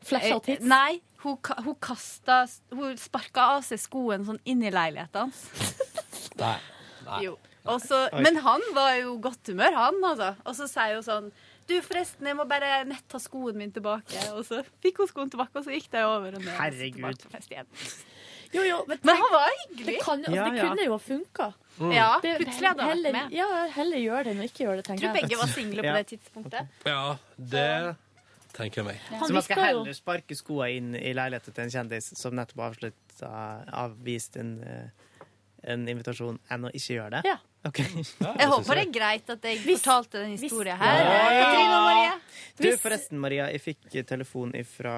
Flasha tids? Nei, hun, hun kasta Hun sparka av seg skoen sånn inn i leiligheten hans. Nei. Nei. Jo. Og så- men han var jo godt humør, han, altså. Og så sier hun sånn Du, forresten, jeg må bare nett ta skoen min tilbake. Og så fikk hun skoen tilbake, og så gikk de over og Herregud. på fest igjen. Jo, jo, men, Men han var hyggelig. Det, kan, Ja, det ja. kunne jo ha funka. Mm. Ja, plutselig hadde han vært med. Ja, heller gjør det enn ikke gjør det, Jeg tenker tror begge var single på Ja. det tidspunktet. Ja, det tenker jeg meg. Så man skal heller sparke skoa inn i leiligheten til en kjendis som nettopp har avvist en, eh, en invitasjon, enn å ikke gjøre det? Ja. Ok. Jeg håper det er greit at jeg fortalte den historien her. Katrine og Maria. Du, forresten, Maria, jeg fikk telefon fra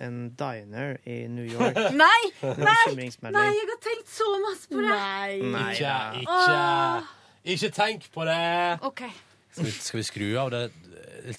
en diner i New York. Nei! Nei! Nei, jeg har tenkt så masse på det. Nei Ikke, ikke, ikke tenk på det. OK. Skal vi, skal vi skru av det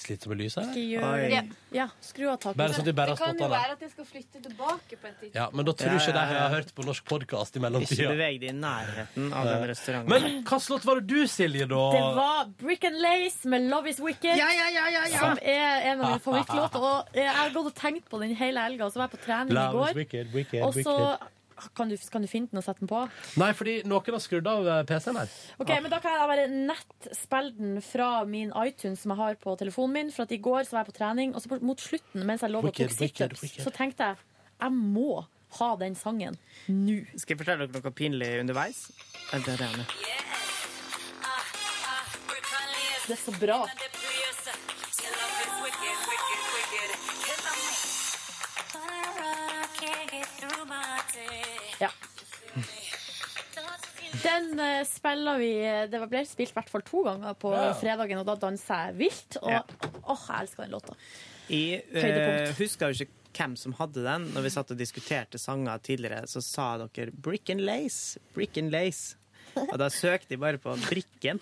litt med lyset? Ikke gjør det. Ja, skru av taket. Bare så de bare har Det kan jo være at jeg skal flytte tilbake på et tidspunkt. Ja, men da tror Ja, ikke ja, de har hørt på norsk podkast i Ikke mellomtida. beveg deg i nærheten av den restauranten. Men hva slott var det du, Silje, da? Det var Brick and Lace med Love Is Wicked, Ja, ja, ja, ja, ja. som er en av mine favorittlåter. Og jeg har gått og tenkt på den hele helga, og så var jeg på trening i Love is går. wicked, wicked, Og så wicked. Kan du, kan du finne den og sette den på? Nei, fordi noen har skrudd av eh, PC-en her. Ok, men Da kan jeg bare nettspille den fra min iTunes som jeg har på telefonen min. For at i går så var jeg på trening, og så mot slutten mens jeg lå og tok situps, så tenkte jeg jeg må ha den sangen nå. Skal jeg fortelle dere noe pinlig underveis? Det er det. Det er så bra. Den eh, spiller vi Det ble spilt i hvert fall to ganger på Ja. fredagen, og da danser jeg vilt. Og Ja. åh, jeg elsker den låta. Jeg eh, Høydepunkt. husker jo ikke hvem som hadde den. Når vi satt og diskuterte sanger tidligere, så sa dere 'Brick and Lace'. Brick and Lace. Og da søkte jeg bare på Brikken.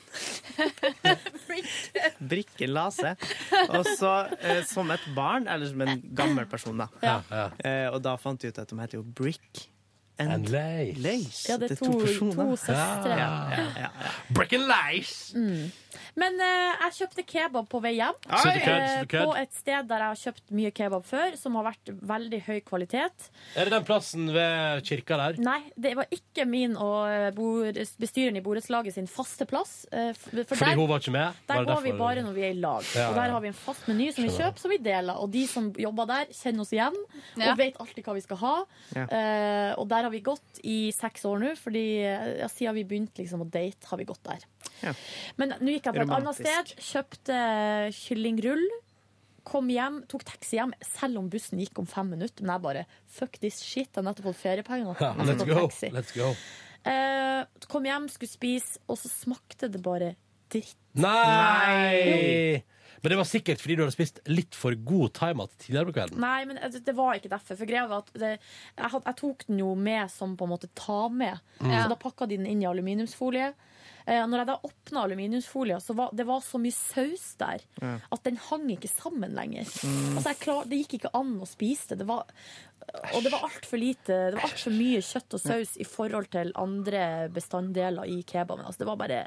Brikken Lase. Og så eh, som et barn, eller som en gammel person, da. Ja, ja. Eh, og da fant jeg ut at de heter jo Brick and, And Lace. Ja, det er to- personer. to søstre. Ja, ja, ja, ja. Brick and Lace. Mm. Men eh, jeg kjøpte kebab på vei hjem. Så Eh, på et sted der jeg har kjøpt mye kebab før, som har vært veldig høy kvalitet. Er det den plassen ved kirka der? Nei, det var ikke min og eh, bord, bestyreren i borettslaget sin faste plass. eh, For Fordi der, hun var ikke med? der det går vi bare når vi er i lag. Ja, Og der har vi en fast meny som vi kjøper, som vi deler. Og de som jobber der, kjenner oss igjen Ja. og vet alltid hva vi skal ha. Eh, og der har vi gått i seks år nå, fordi eh, ja, siden vi begynte liksom, å date, har vi gått der. Ja. Men nå gikk jeg på et annet sted, kjøpte kyllingrull. Kom hjem, tok taxi hjem, selv om bussen gikk om fem minutter. Men jeg bare fuck this shit, jeg har nettopp fått feriepenger. Ja, let's go. taxi. Let's go. Eh, kom hjem, skulle spise, og så smakte det bare dritt. Nei! Men det var sikkert fordi du hadde spist litt for god thaimat tidligere på kvelden. Nei, men det, det var ikke derfor. For greia var at det, jeg, had, jeg tok den jo med som på en måte ta med. Mm. Så da pakka de den inn i aluminiumsfolie. Eh, når jeg da åpna aluminiumsfolia, så var det var så mye saus der Ja. at den hang ikke sammen lenger. Mm. Altså, jeg klar, det gikk ikke an å spise det. det var, og det var altfor lite Det var altfor mye kjøtt og saus i forhold til andre bestanddeler i kebaben. Altså, det var bare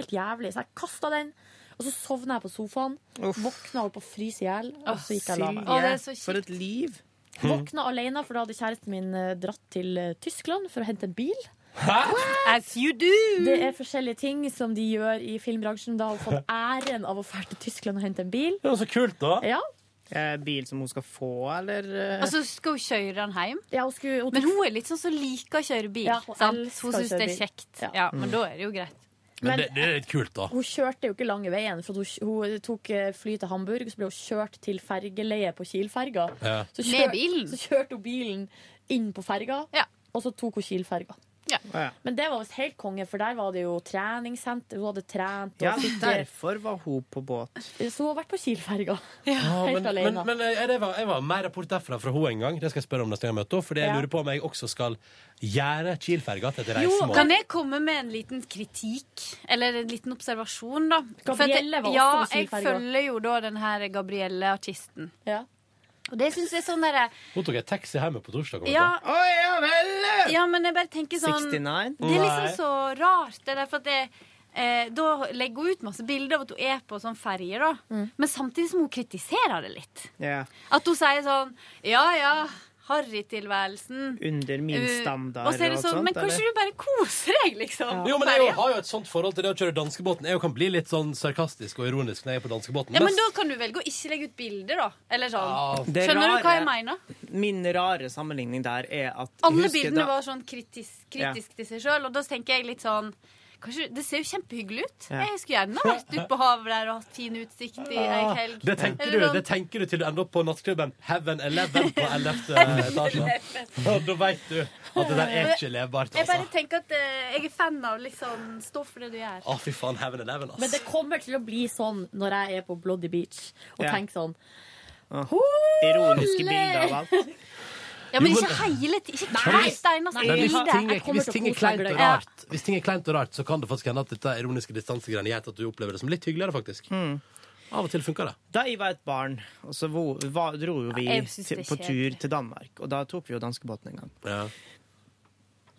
helt jævlig. Så jeg kasta den. Og så sovna jeg på sofaen. Våkna opp og frys i hjel. Og så gikk jeg og la meg. Å, det er så For et liv! Våkna alene, for da hadde kjæresten min eh, dratt til eh, Tyskland for å hente en bil. As you do! Det er forskjellige ting som de gjør i filmbransjen. Da har hun fått æren av å dra til Tyskland og hente en bil. Det var så kult, da. Ja. Eh, bil som hun skal få, eller eh? Og så skal hun kjøre den hjem. Ja, hun skulle, hun Men hun er litt sånn som liker å kjøre bil. Ja, hun sant? elsker Hun å syns kjøre det er bil. kjekt. Ja. Ja, men da er det jo greit. Men, Men- det, det er litt kult, da. Hun kjørte jo ikke lange veien, for hun, hun tok eh, fly til Hamburg, så ble hun kjørt til fergeleie på Kiel-ferga. Ja. Så, kjør- så kjørte hun bilen inn på ferga, Ja. og så tok hun Kiel-ferga. Ja. Men det var visst helt konge, for der var det jo treningssenter. Hun hadde trent. Og ja, derfor var hun på båt. så hun har vært på Kiel-ferga. Ja, Helt men, alene. men, men jeg, jeg, var, jeg var mer rapport derfra fra henne en gang. Det skal jeg spørre om neste gang jeg møter henne. For jeg Ja. lurer på om jeg også skal gjøre Kiel-ferga til et reisemål. kan jeg komme med en liten kritikk? Eller en liten observasjon, da? Jeg- Gabrielle var også på jeg Kiel-ferga. følger jo da den her Gabrielle-artisten. Ja. Og det syns jeg er sånn derre Hun tok en taxi hjemme på torsdag. kom ja, på. Å ja vel! ja, men jeg bare tenker sånn 69? Det er liksom så rart. Det er derfor at det, eh, Da legger hun ut masse bilder av at hun er på sånn ferje, da. Mm. Men samtidig som hun kritiserer det litt. Ja. At hun sier sånn Ja ja, harrytilværelsen. Under min Uh, standard og så er det og sånn, sånt, Men kanskje eller? du bare koser deg, liksom? Jo, men jeg har jo et sånt forhold til det å kjøre danskebåten. Jeg kan bli litt sånn sarkastisk og ironisk når jeg er på danskebåten. Ja, men Mest- da kan du velge å ikke legge ut bilder, da. Eller sånn. Ja. Skjønner Skjønner du hva jeg mener? Min rare sammenligning der er at Alle bildene da- var sånn kritisk, kritisk til seg sjøl, og da tenker jeg litt sånn Kanskje, Det ser jo kjempehyggelig ut. Ja. Jeg skulle gjerne vært ute på havet der og hatt fin utsikt i ei Ah, helg. det, tenker du, det tenker du til du ender opp på nattklubben Heaven Eleven på 11. etasje. Da veit du at det der er ikke levbart, Jeg bare altså. tenker at uh, jeg er fan av liksom stå for det du gjør. Å, fy faen, Heaven Eleven, Men det kommer til å bli sånn når jeg er på Bloody Beach og Ja. tenker sånn Ironiske bilder av alt. Ja, men Jo, ikke hele tiden. Ikke eneste Men hvis ting, er, hvis ting kleint og rart, Hvis ting er kleint og rart, så kan det faktisk hende at dette ironiske distansegreiene gjør at du opplever det som litt hyggeligere, faktisk. Mm. Av og til funker det. Da jeg var et barn, og så dro jo vi Ja, til, på tur til Danmark. Og da tok vi jo danskebåten en gang. Ja.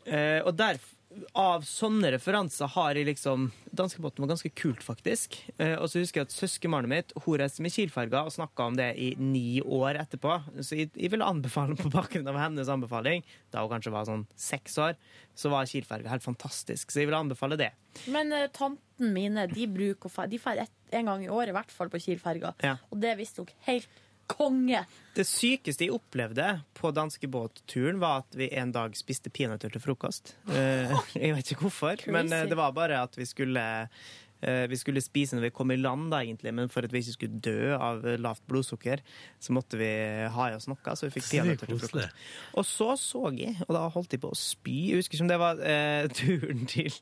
Eh, og der, av sånne referanser har jeg liksom Danskebåten var ganske kult, faktisk. Eh, og så husker jeg at søskenbarnet mitt hun reiste med Kiel-ferga og snakka om det i ni år etterpå. Så jeg, jeg ville anbefale på bakgrunn av hennes anbefaling, da hun kanskje var sånn seks år, så var Kiel-ferga helt fantastisk. Så jeg ville anbefale det. Men eh, tanten mine de bruker De drar en gang i året i hvert fall på Kiel-ferga. Ja. Og det visste hun helt konge. Det sykeste jeg opplevde på danskebåtturen, var at vi en dag spiste peanøtter til frokost. Eh, jeg vet ikke hvorfor, men eh, det var bare at vi skulle eh, vi skulle spise når vi kom i land, da, egentlig, men for at vi ikke skulle dø av lavt blodsukker, så måtte vi ha i oss noe. Så vi fikk peanøtter til frokost. Og så så jeg, og da holdt jeg på å spy. Jeg husker ikke om det var eh, turen til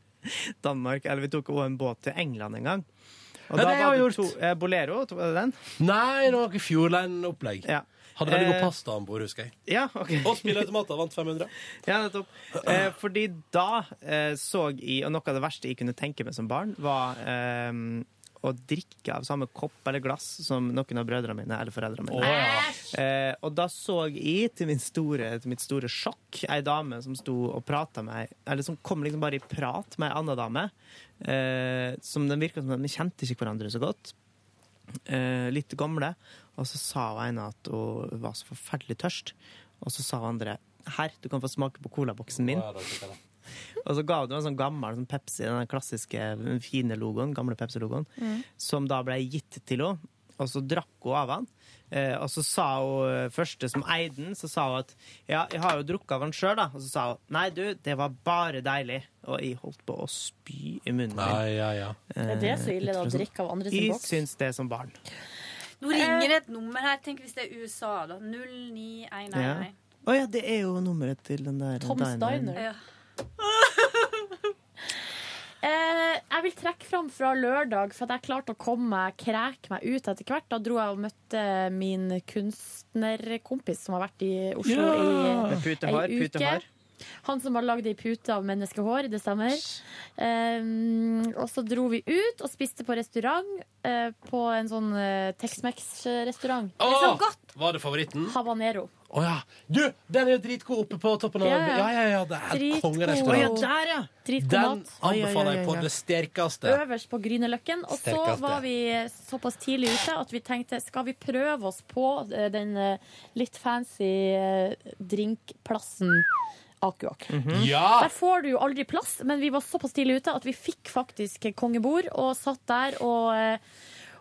Danmark, eller vi tok også en båt til England en gang. Og Ja, da det var jeg det gjort. to, eh, Bolero, var det den? Nei, det var ikke Fjordline-opplegg. Ja. Hadde veldig god Eh, pasta om bord, husker jeg. Ja, ok. Og spilleautomater vant 500. Ja, nettopp. Eh, fordi da eh, så jeg, og noe av det verste jeg kunne tenke meg som barn, var eh, å drikke av samme kopp eller glass som noen av brødrene mine eller foreldrene mine. Eh, og da så jeg til, min store, til mitt store sjokk ei dame som sto og prata med Eller som kom liksom bare i prat med ei anna dame. Eh, som den virka som de kjente ikke hverandre så godt. Eh, litt gamle. Og så sa hun ene at hun var så forferdelig tørst. Og så sa hun andre her, du kan få smake på colaboksen min. Og så ga hun en sånn gammel sånn Pepsi, den klassiske fine logoen, gamle Pepsi-logoen, Mm. som da ble gitt til henne. Og så drakk hun av den. Eh, og så sa hun eh, første som eide den, så sa hun at ja, jeg har jo drukket av den sjøl, da. Og så sa hun nei, du, det var bare deilig. Og jeg holdt på å spy i munnen min. Ja, ja, ja. Er det så ille da, å drikke av andre sin Jeg boks? syns det som barn. Nå ringer det et nummer her. Tenk hvis det er USA, da. 09111. Ja. Oh, ja, det er jo nummeret til den der Tom's. Diner. Ja. Eh, jeg vil trekke fram fra lørdag, for at jeg klarte å komme meg, kreke meg ut etter hvert. Da dro jeg og møtte min kunstnerkompis som har vært i Oslo Ja. i putehår, ei uke. putehår. Han som har lagd ei pute av menneskehår, det stemmer. Eh, og så dro vi ut og spiste på restaurant, eh, på en sånn uh, Tex-Mex-restaurant. Åh, var det favoritten? Habanero. Å ja. Du, den er jo dritgod oppe på toppen av Ja, Ja, ja. ja, ja. Det er helt Dritgod. kongerestaurant. Å, ja, der, ja. Dritgod Den mat. anbefaler jeg på det sterkeste. Øverst på Grünerløkken. Og så Sterkeste. var vi såpass tidlig ute at vi tenkte skal vi prøve oss på eh, den eh, litt fancy eh, drinkplassen Akuak. Ja! Der får du jo aldri plass, men vi var såpass tidlig ute at vi fikk faktisk kongebord og satt der og eh,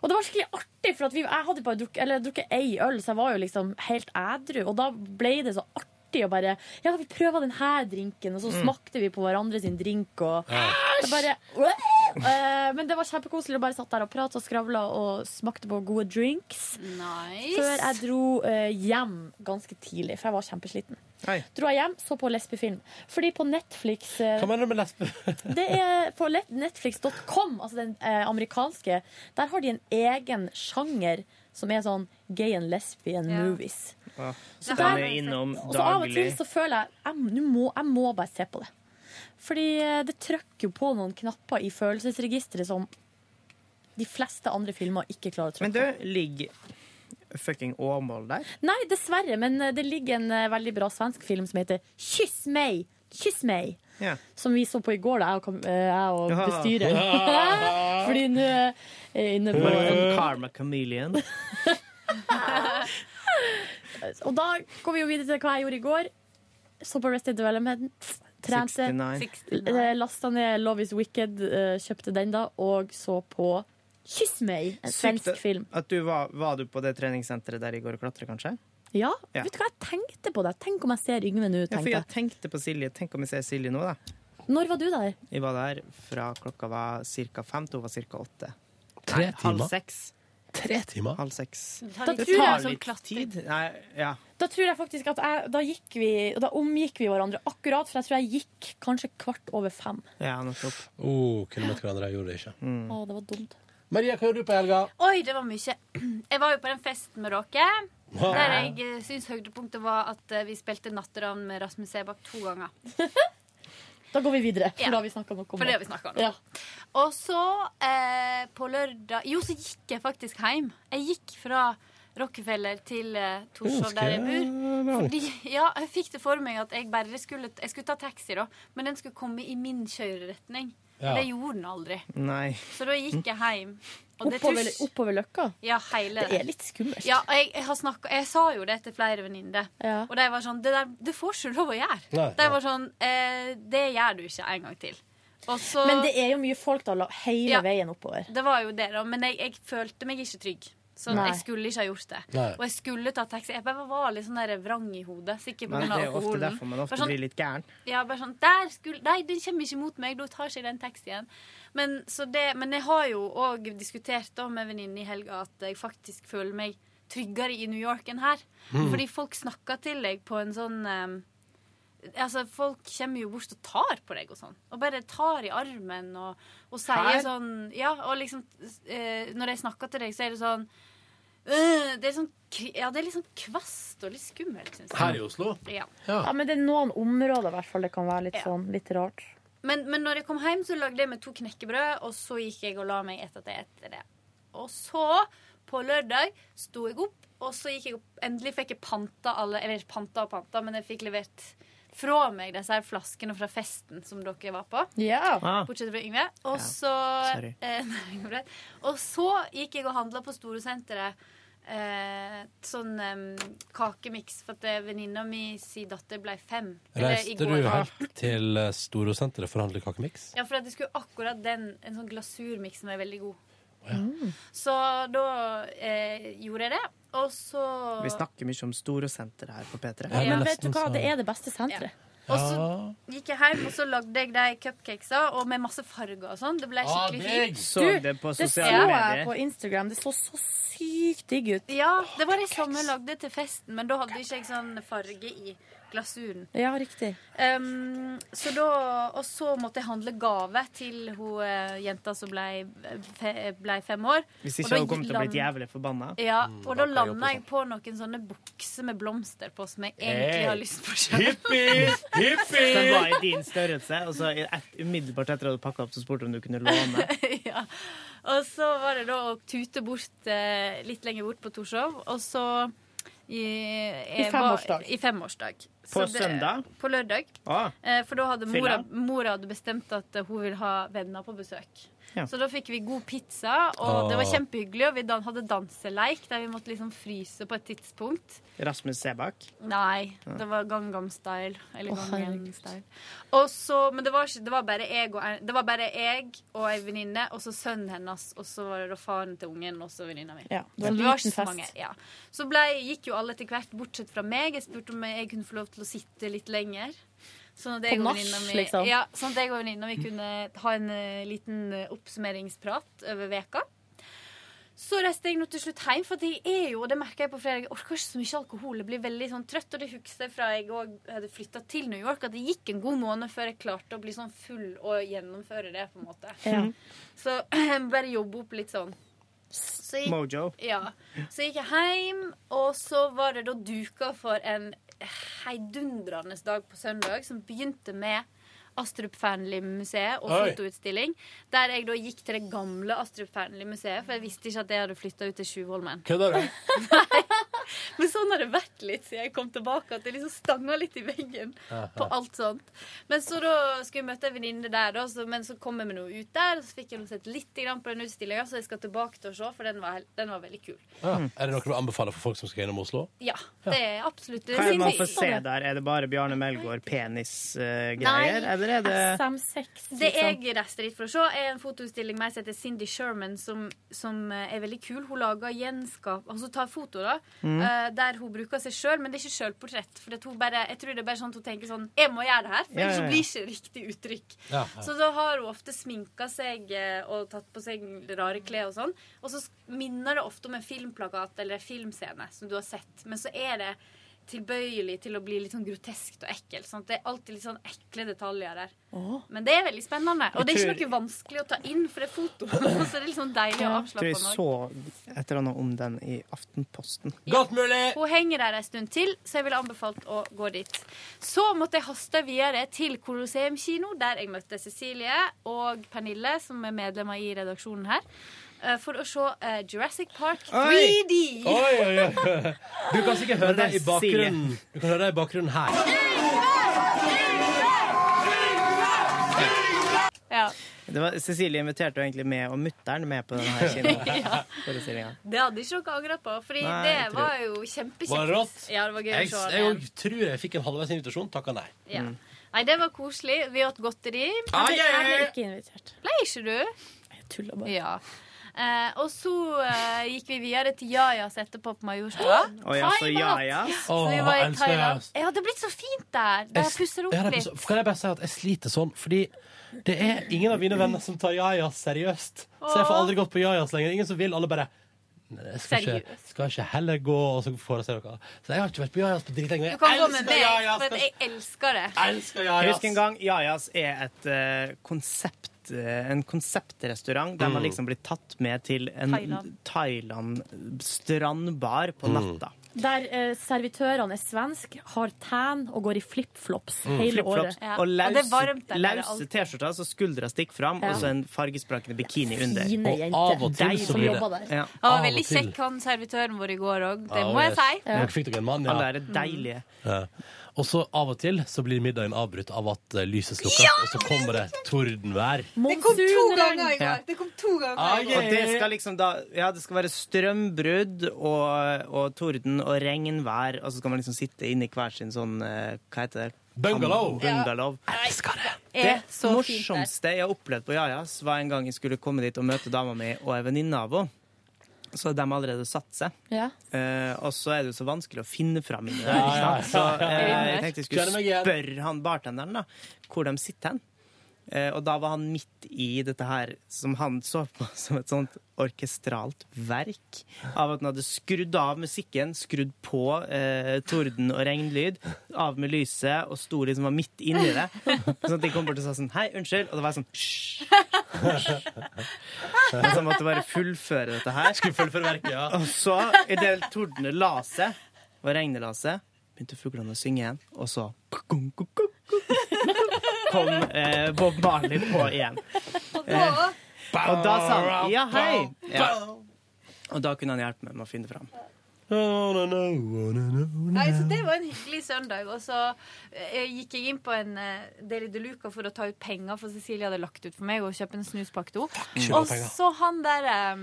og det var skikkelig artig, for at vi, jeg hadde bare drukket, eller, drukket ei øl, så jeg var jo liksom helt ædru. Og da ble det så artig å bare Ja, vi prøver den her drinken, og så Mm. smakte vi på hverandre sin drink, og Æsj! bare Eh, Men det var kjempekoselig å bare satt der og prate og skravla og smakte på gode drinks. Før jeg dro eh, hjem ganske tidlig, for jeg var kjempesliten. Oi. Dro jeg hjem, så på Lesbefilm. Fordi på Netflix eh, Hva mener du med lesbe? det er på netflix.com, altså den eh, amerikanske. Der har de en egen sjanger som er sånn gay and lesbian Ja. movies. Ja. Så der- er innom Og så av og til så føler jeg jeg, må, jeg må bare se på det. Fordi eh, det trykker jo på noen knapper i følelsesregisteret som de fleste andre filmer ikke klarer å trykke Men du, ligger fucking Åmål der? Nei, dessverre, men eh, det ligger en eh, veldig bra svensk film som heter Kyss meg! Kyss meg! Ja. Som vi så på i går, da, jeg og, eh, jeg og Ja. bestyrer. Fordi nå er jeg inne på En Karma Chameleon. Og da går vi jo videre til hva jeg gjorde i går. Så på Rested Development. Trente. Lasta ned Love Is Wicked, kjøpte den da, og så på Kyss meg! En svensk Sykt film. At du var, var du på det treningssenteret der i går og klatre, kanskje? Ja, Ja. vet du hva jeg tenkte på det? Tenk om jeg ser Yngve nå, Ja, for jeg jeg. tenkte på Silje. Tenk om jeg ser Silje nå, da. Når var du der? Jeg var der fra klokka var ca. fem til hun var ca. åtte. Tre Nei, Halv timer? seks. Tre timer? Halv seks. Da Det tror jeg tar som litt tid. Nei, ja. Da tror jeg faktisk at jeg, da gikk vi Da omgikk vi hverandre akkurat, for jeg tror jeg gikk kanskje kvart over fem. ja, nettopp. Oh, kunne møtt hverandre, jeg gjorde det ikke. Å, det var dumt. Maria, hva gjorde du på helga? Oi, det var mye. Jeg var jo på den festen med dere. Der jeg eh, syns høydepunktet var at eh, vi spilte Natteravn med Rasmus Sebakk to ganger. Da går vi videre, for Ja. da har vi snakka nok om For det har vi om. Ja. Og så, eh, på lørdag Jo, så gikk jeg faktisk hjem. Jeg gikk fra Rockefeller til eh, Torshov, der jeg bor. Fordi, ja, jeg fikk det for meg at jeg bare skulle Jeg skulle ta taxi, da, men den skulle komme i min kjøreretning. Ja. Det gjorde den aldri. Nei. Så da gikk jeg hjem. Og det Oppover, oppover Løkka? Ja, hele Det er litt skummelt. Ja, jeg, jeg, har snakket, jeg sa jo det til flere venninner. Og de var sånn Det der det får ikke lov å gjøre. Nei, de var sånn eh, Det gjør du ikke en gang til. Så, Men det er jo mye folk da hele Ja. veien oppover. Det var jo det, da. Men jeg, jeg følte meg ikke trygg. Så Nei. jeg skulle ikke ha gjort det. Nei. Og jeg skulle ta taxi. Jeg bare var litt sånn der vrang i hodet. Sikkert Men alkoholen. det er jo ofte derfor man ofte sånn, blir litt gæren. ja, bare sånn der skulle, Nei, den kommer ikke mot meg. Da tar ikke jeg den taxien. Men, så det, men jeg har jo òg diskutert da med venninne i helga at jeg faktisk føler meg tryggere i New York enn her. Mm. Fordi folk snakker til deg på en sånn eh, Altså, Folk kommer jo bort og tar på deg og sånn. Og bare tar i armen og, og sier Her? sånn Ja, og liksom eh, Når jeg snakker til deg, så er det sånn øh, Det er sånn Ja, det er litt sånn kvast og litt skummelt, syns jeg. Her i Oslo? Ja. Ja, men det er noen områder hvert fall det kan være litt sånn litt rart. Men, men når jeg kom hjem, så lagde jeg meg to knekkebrød, og så gikk jeg og la meg etter det. etter det. Og så, på lørdag, sto jeg opp, og så gikk jeg opp Endelig fikk jeg panta alle Eller panta og panta, men jeg fikk levert fra meg disse her flaskene fra festen som dere var på. Ja. Ah. Bortsett fra Yngve. Og så ja. eh. Og så gikk jeg og handla på Storosenteret. Eh, sånn em, kakemiks, for at eh, venninna mi si datter ble fem. Reiste du helt til eh, Storosenteret for å handle kakemiks? Ja, for at det skulle akkurat den, en sånn glasurmiks som er veldig god. Så da eh, gjorde jeg det, og så Vi snakker mye om Storosenteret her på P3. Ja, men vet du hva, det er det beste senteret. Og så gikk jeg hjem og så lagde jeg de cupcakesa og med masse farger og sånn. Det ble Ah, skikkelig digg. fint. Så det på det så jeg medier. på Instagram. Det så så sykt digg ut. Ja, det var det samme jeg lagde til festen, men da hadde ikke jeg sånn farge i glasuren. Ja, riktig. Um, så da, og så måtte jeg handle gave til hun eh, jenta som ble, fe, ble fem år. Hvis ikke hun kom til å bli jævlig forbanna. Ja, Mm, og da landa jeg på noen sånne bukser med blomster på som jeg egentlig Hey. har lyst på sjøl. Den var i din størrelse, og så et, umiddelbart etter at du pakka opp, så spurte du om du kunne låne. ja. Og så var det da å tute bort eh, litt lenger bort på Torshov, og så i, I femårsdag. Var, I femårsdag. På det- søndag? På lørdag. Ah. For da hadde mora, mora hadde bestemt at hun ville ha venner på besøk. Ja. Så da fikk vi god pizza, og det var kjempehyggelig. Og vi dan hadde danseleik der vi måtte liksom fryse på et tidspunkt. Rasmus Sebak? Nei, det var Gangnam Style. Eller Å, Gangnam Style. Og så, men det var, ikke, det, var bare jeg og, det var bare jeg og ei venninne, og så sønnen hennes, og så var det da faren til ungen, og så venninna mi. Ja, det var en liten fest. mange. Ja. Så ble, gikk jo alle etter hvert, bortsett fra meg. Jeg spurte om jeg kunne få lov til å sitte litt lenger. Sånn at jeg På og nach, venninna mi liksom? ja, sånn at jeg og venninna mi kunne ha en uh, liten eh, oppsummeringsprat over veka. Så reiste jeg nå til slutt hjem, for jeg er jo, og det merker jeg på fredag, jeg orker ikke så mye alkohol. Jeg blir veldig sånn trøtt, og det husker jeg fra jeg òg hadde flytta til New York, at det gikk en god måned før jeg klarte å bli sånn full og gjennomføre det, på en måte. Ja. Så bare jobbe opp litt sånn. Så gikk- Mojo. Ja. Så gikk jeg hjem, og så var det da duka for en heidundrende dag på søndag, som begynte med Astrup Fearnley-museet og Oi. fotoutstilling. Der jeg da gikk til det gamle Astrup Fearnley-museet, for jeg visste ikke at jeg hadde flytta ut til Tjuvholmen. Kødder du? Men sånn har det vært litt siden jeg kom tilbake, at det liksom stanga litt i veggen på alt sånt. Men så da skulle jeg møte en venninne der, da, så, men så kom jeg med noe ut der, og så fikk jeg sett litt grann på den utstillinga, så jeg skal tilbake til å se, for den var, den var veldig kul. Ja. Er det noe du anbefaler for folk som skal innom Oslo? Ja, det er absolutt det. Hva er det man får se der? Er det bare Bjarne Melgaard penisgreier, Nei. Eller er det SM6, Det jeg reiste dit for å se, er en fotoutstilling med ei som heter Cindy Sherman, som, som er veldig kul. Hun lager gjenskap Altså tar foto, da, Mm. eh, der hun bruker seg sjøl, men det er ikke sjølportrett. For at hun bare, jeg tror det er bare sånn at hun tenker sånn Jeg må gjøre det her, for ellers ja, ja, ja. blir ikke riktig uttrykk. Ja, ja. Så da har hun ofte sminka seg eh, og tatt på seg rare klær og sånn. Og så minner det ofte om en filmplakat eller en filmscene som du har sett. Men så er det tilbøyelig til å bli litt sånn groteskt og ekkelt. Sånn at det er alltid litt sånn ekle detaljer der. Men det er veldig spennende. Og det er ikke noe vanskelig å ta inn, for det er foto. så det er litt sånn deilig å avslappe Jeg tror jeg så et eller annet om den i Aftenposten. Godt mulig! Hun henger der en stund til, så jeg ville anbefalt å gå dit. Så måtte jeg haste videre til Colosseum kino, der jeg møtte Cecilie og Pernille, som er medlemmer i redaksjonen her, for å se eh, Jurassic Park 3D. Oi, oi, oi. Du kan sikkert høre det i bakgrunnen. Du kan høre det i bakgrunnen her. Ja. Det var, Cecilie inviterte jo egentlig med og mutter'n med på denne kinoforestillinga. Ja. Det hadde ikke dere angret på, Fordi Nei, det tror- var jo kjempekjekt. Var det rått? Ja, det var gøy Jeg, å se det. tror jeg fikk en halvveis invitasjon. Takka nei. Ja. Nei, det var koselig. Vi åt godteri. Ah, Jeg ble- jeg ble ikke invitert. Ble ikke du? Jeg tulla bare. Ja. Eh, og så eh, gikk vi videre til Jajas etterpå på Majorstua. Oh, ja, så Thaimat. Jajas. Så vi Åh, var i elsker Thailand. Jajas. Ja, det er blitt så fint der. De Jeg- pusser Ja, opp det er litt. så- Kan jeg bare si at jeg sliter sånn, fordi det er ingen av mine venner som tar Jajas seriøst. Så jeg får aldri gått på Jajas lenger. Ingen som vil. Alle bare «Nei, jeg skal ikke, Seriøst. skal ikke heller gå og så får jeg se noe. Så jeg har ikke vært på Jajas på dritlenge. Du kan Jeg gå med meg, for jeg elsker det. elsker Jeg Jajas. husker en gang Jajas er et eh, konsept en konseptrestaurant der man Mm. liksom blir tatt med til en Thailand. Thailand-strandbar på Mm. natta. Der eh, servitørene er svensk, har tan og går i flipflops Mm. hele flip året. og lause, Og der nede, lause. T-skjorter så skuldra stikker fram, Ja. og så en fargesprakende bikini under. Og av og til så blir det. Ja. Han var Av veldig kjekk, han servitøren vår i går òg. Det Ja, må jeg si. Ja. fikk dere en mann, ja. Alle er deilige. Ja. Og så av og til så blir middagen avbrutt av at eh, lyset slukker, og så kommer det tordenvær. Det kom to ganger i går. Det kom to ganger Ah, i går. Og det skal liksom da Ja, det skal være strømbrudd og, og torden og regnvær, og så skal man liksom sitte inne i hver sin sånn eh, Hva heter det? Bungalow. Bungalow. Elsker det. Det så fint der. morsomste jeg har opplevd på Jajas, var en gang jeg skulle komme dit og møte dama mi og ei venninne av henne. Så de allerede satt seg. Ja. Eh, og så er det jo så vanskelig å finne fram i det. Så eh, jeg tenkte jeg skulle spørre han bartenderen da, hvor de sitter hen. Eh, og da var han midt i dette her som han så på som et sånt orkestralt verk. Av at han hadde skrudd av musikken, skrudd på eh, torden og regnlyd, av med lyset, og sto liksom var midt inni det. Sånn at de kom bort og sa sånn Hei, unnskyld. Og det var sånn Hysj. Så han måtte bare fullføre dette her. Skulle fullføre verket, ja. Og så, idet tordene la seg, og regnet la seg, begynte fuglene å synge igjen, og så kom eh, Bob Marley på igjen. Eh, og da sa han ja, hei. Ja. Og da kunne han hjelpe meg med å finne fram. Nei, så Det var en hyggelig søndag. Og så eh, gikk jeg inn på en eh, Deli de Luca for å ta ut penger, for Cecilie hadde lagt ut for meg og kjøpe en snuspakke til henne. Og så han der eh,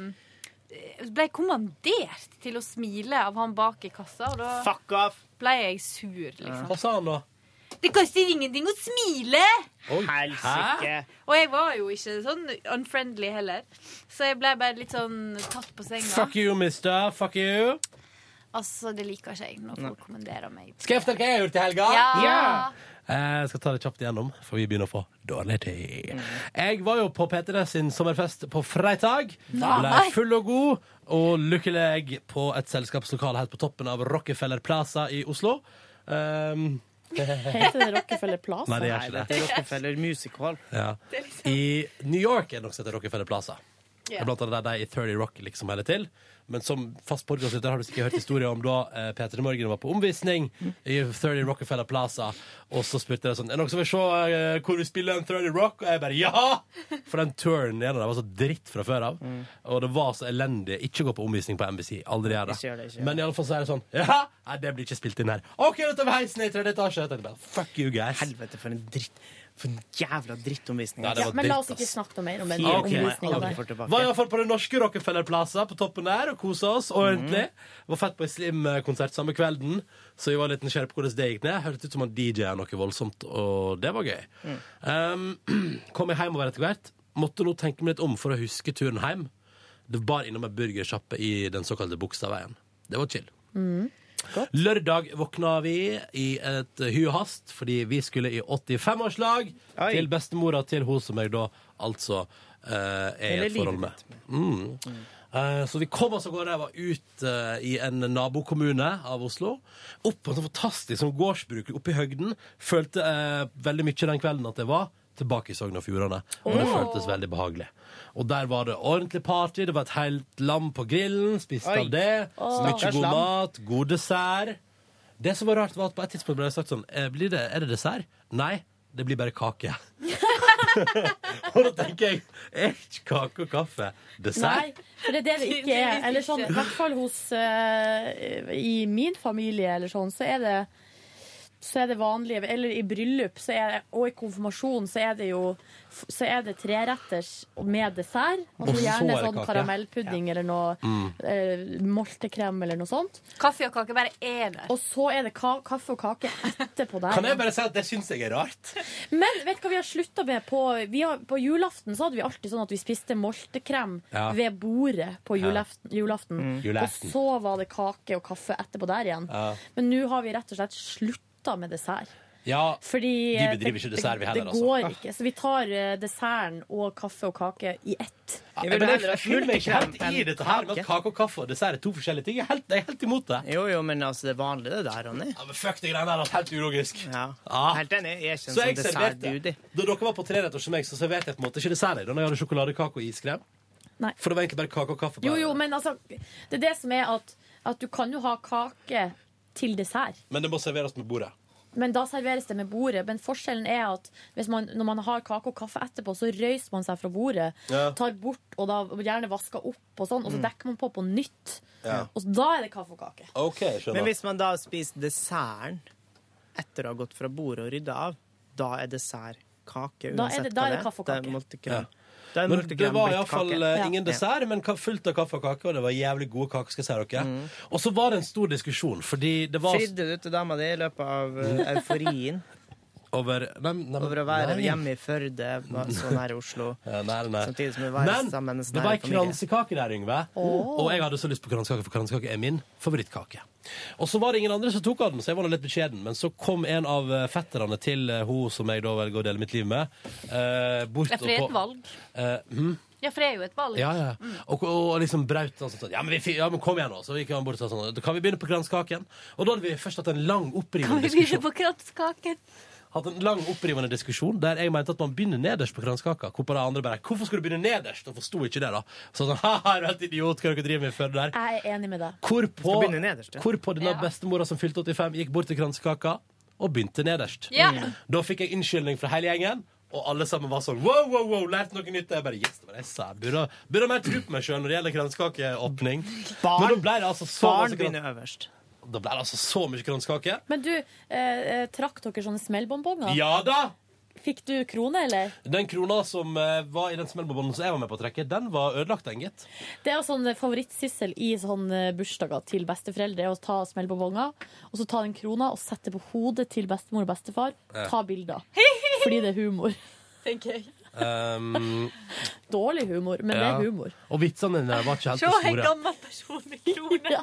ble kommandert til å smile av han bak i kassa, og da Fuck off! ble jeg sur, liksom. Hva sa han da? Det koster ingenting å smile! Helsike. Og jeg var jo ikke sånn unfriendly heller, så jeg ble bare litt sånn tatt på senga. Fuck you, mister. Fuck you. Altså, det liker ikke jeg når folk kommanderer meg. Skal jeg fortelle hva jeg har gjort i helga? Ja. Eh, Jeg skal ta det kjapt igjennom, for vi begynner å få dårlig tid. Jeg var jo på P3 sin sommerfest på fredag. Ble full og god og lykkelig på et selskapslokale helt på toppen av Rockefeller Plaza i Oslo. Um, Heter det Rockefeller Plaza? Nei, det gjør ikke Det er Rockefeller Music Hall. Ja. I New York er det noe som heter Rockefeller Plaza. Det er blant annet deg de i 30 Rock liksom holder til. Men som fast podkastlytter har du sikkert hørt historien om da eh, Peter Morgen var på omvisning i 30 Rockefeller Plaza, og så spurte jeg sånn Er det noen som vil se eh, hvor vi spiller en 30 Rock? Og jeg bare ja! For den turen igjen var så dritt fra før av. Og det var så elendig. Ikke gå på omvisning på NBC. Aldri gjør det. Ikke gjør det, ikke gjør Men i alle fall så er det sånn Ja! Nei, det blir ikke spilt inn her. OK, dette var heisen i tredje etasje. Jeg tenkte bare, Fuck you, guys. Helvete, for en dritt For en jævla drittomvisning. Ja, Ja, men la oss ikke snakke noe mer om den okay. omvisninga Ok. der. Var iallfall på den norske Rockefeller Plaza på toppen der og kosa oss ordentlig. Mm. Var fett på ei Slim-konsert samme kvelden, så vi var litt nysgjerrige på hvordan det gikk ned. Hørtes ut som han DJ-a noe voldsomt, og det var gøy. Mm. Um, kom jeg hjemover etter hvert. Måtte nå tenke meg litt om for å huske turen hjem. Det var innom ei burgersjappe i den såkalte Bogstadveien. Det var chill. Mm. Lørdag våkna vi i et hu og hast fordi vi skulle i 85-årslag til bestemora til hun som jeg da altså eh, er i et forhold med. Mm. Eh, så vi kom oss av gårde. Jeg var ute eh, i en nabokommune av Oslo. Opp på en sånn fantastisk sånn gårdsbruk oppe i høgden. Følte eh, veldig mye den kvelden at jeg var tilbake i Sogn og Fjordane. Og det føltes veldig behagelig. Og der var det ordentlig party. Det var et helt lam på grillen. Spiste Oi. av det. Åh. Mye god mat, god dessert. Det som var rart, var at på et tidspunkt ble det sagt sånn eh, blir det, Er det dessert? Nei, det blir bare kake. og da tenker jeg Er ikke kake og kaffe dessert? Nei, for det er det det ikke er. Eller sånn, i hvert fall hos uh, I min familie eller sånn, så er det så er det vanlige eller i bryllup så er det, og i konfirmasjon så er det jo så er det treretters med dessert. Og Altså så gjerne er sånn karamellpudding ja. eller noe Mm. eh, moltekrem eller noe sånt. Kaffe og kake bare er det. Og så er det ka kaffe og kake etterpå der. Kan jeg bare si at det syns jeg er rart? Men vet du hva vi har slutta med? På, vi har, på julaften så hadde vi alltid sånn at vi spiste moltekrem Ja. ved bordet på Ja. julaften. julaften. Mm. Og så var det kake og kaffe etterpå der igjen. Ja. Men nå har vi rett og slett slutta med dessert. Ja, Fordi Vi eh, bedriver ikke dessert, vi heller, Det altså. går ikke. Så vi tar eh, desserten og kaffe og kake i ett. Ja, men jeg, jeg føler meg ikke helt i dette her med at kake og kaffe og dessert er to forskjellige ting. Jeg er helt, jeg er helt imot det. Jo, jo, men altså, det er vanlig det der, Ronny. Ja, men fuck de greiene der, er helt ulogisk. Ja. Ja. Helt enig. Jeg er ikke en sånn dessert-dude. Da dere var på treretters som meg, så serverte jeg på en måte ikke dessert. jeg, Da jeg hadde sjokoladekake og iskrem. Nei. For det var egentlig bare kake og kaffe. Jo, bare. jo, men altså Det er det som er at, at du kan jo ha kake til dessert. Men det må serveres med bordet. Men da serveres det med bordet. Men forskjellen er at hvis man, når man har kake og kaffe etterpå, så røyser man seg fra bordet, Ja. tar bort og da gjerne vasker opp, og sånn, og så Mm. dekker man på på nytt. Ja. Og da er det kaffe og kake. Ok, skjønner. Men hvis man da spiser desserten etter å ha gått fra bordet og rydda av, da er dessert kake Uansett Da er uansett det- da er det kaffe og kake. Det er er Men det var iallfall uh, ingen dessert, men fullt av kaffe og kake, og det var jævlig gode kaker. skal jeg si dere. Mm. Og så var det en stor diskusjon, fordi det var Fridde du til dama di i løpet av eh, euforien? over nei, nei, Over å være nei. hjemme i Førde, så nær Oslo. Ja, nei, nei. Samtidig som vi var Men sammen det var ei kransekake der, Yngve. Oh. Og jeg hadde så lyst på kransekake, for kransekake er min favorittkake. Og så var det ingen andre som tok av den, så jeg var litt beskjeden. Men så kom en av eh, fetterne til eh, hun som jeg da velger å dele mitt liv med, eh, bort det og et valg. Eh, hm? Ja, for det er jo et valg. Ja, ja. Og, og liksom braut sånn sånn Ja, men, vi, ja, men kom igjen, nå. Så gikk han bort og sa sånn Kan vi begynne på kranskaken? Og da hadde vi først hatt en lang, Kan vi begynne på kranskaken? Hatt en lang, opprivende diskusjon der jeg mente at man begynner nederst på kranskaka. Hvorfor andre bare Hvorfor skal du begynne nederst? Og forsto ikke det, da. Så sånn er du helt idiot? Hva dere driver med før der? Jeg er enig med deg. Hvorpå, nederst, ja. hvorpå denne Ja. bestemora som fylte 85, gikk bort til kransekaka og begynte nederst. Ja. Da fikk jeg innskyldning fra hele gjengen, Og alle sammen var sånn wow, wow, wow, lærte noe nytt. Jeg bare, yes, det var det jeg sa. Burde, burde ha mer tro på meg sjøl når det gjelder kranskakeåpning. Men da ble det altså så Barn begynner øverst. Da ble det altså så mye kranskake. Men du, eh, eh, trakk dere sånne smellbombonger? Ja da! Fikk du krone, eller? Den krona som eh, var i den smellbånden som jeg var med på å trekke, den var ødelagt, den, gitt. Det er sånn favorittsyssel i sånn bursdager til besteforeldre å ta smellbombonger, og så ta den krona og sette på hodet til bestemor og bestefar. Ta bilder. Fordi det er humor. Tenker jeg. Um, Dårlig humor, men det ja. er humor. Og vitsene dine var ikke helt Se, så en gammel person med krone. Ja.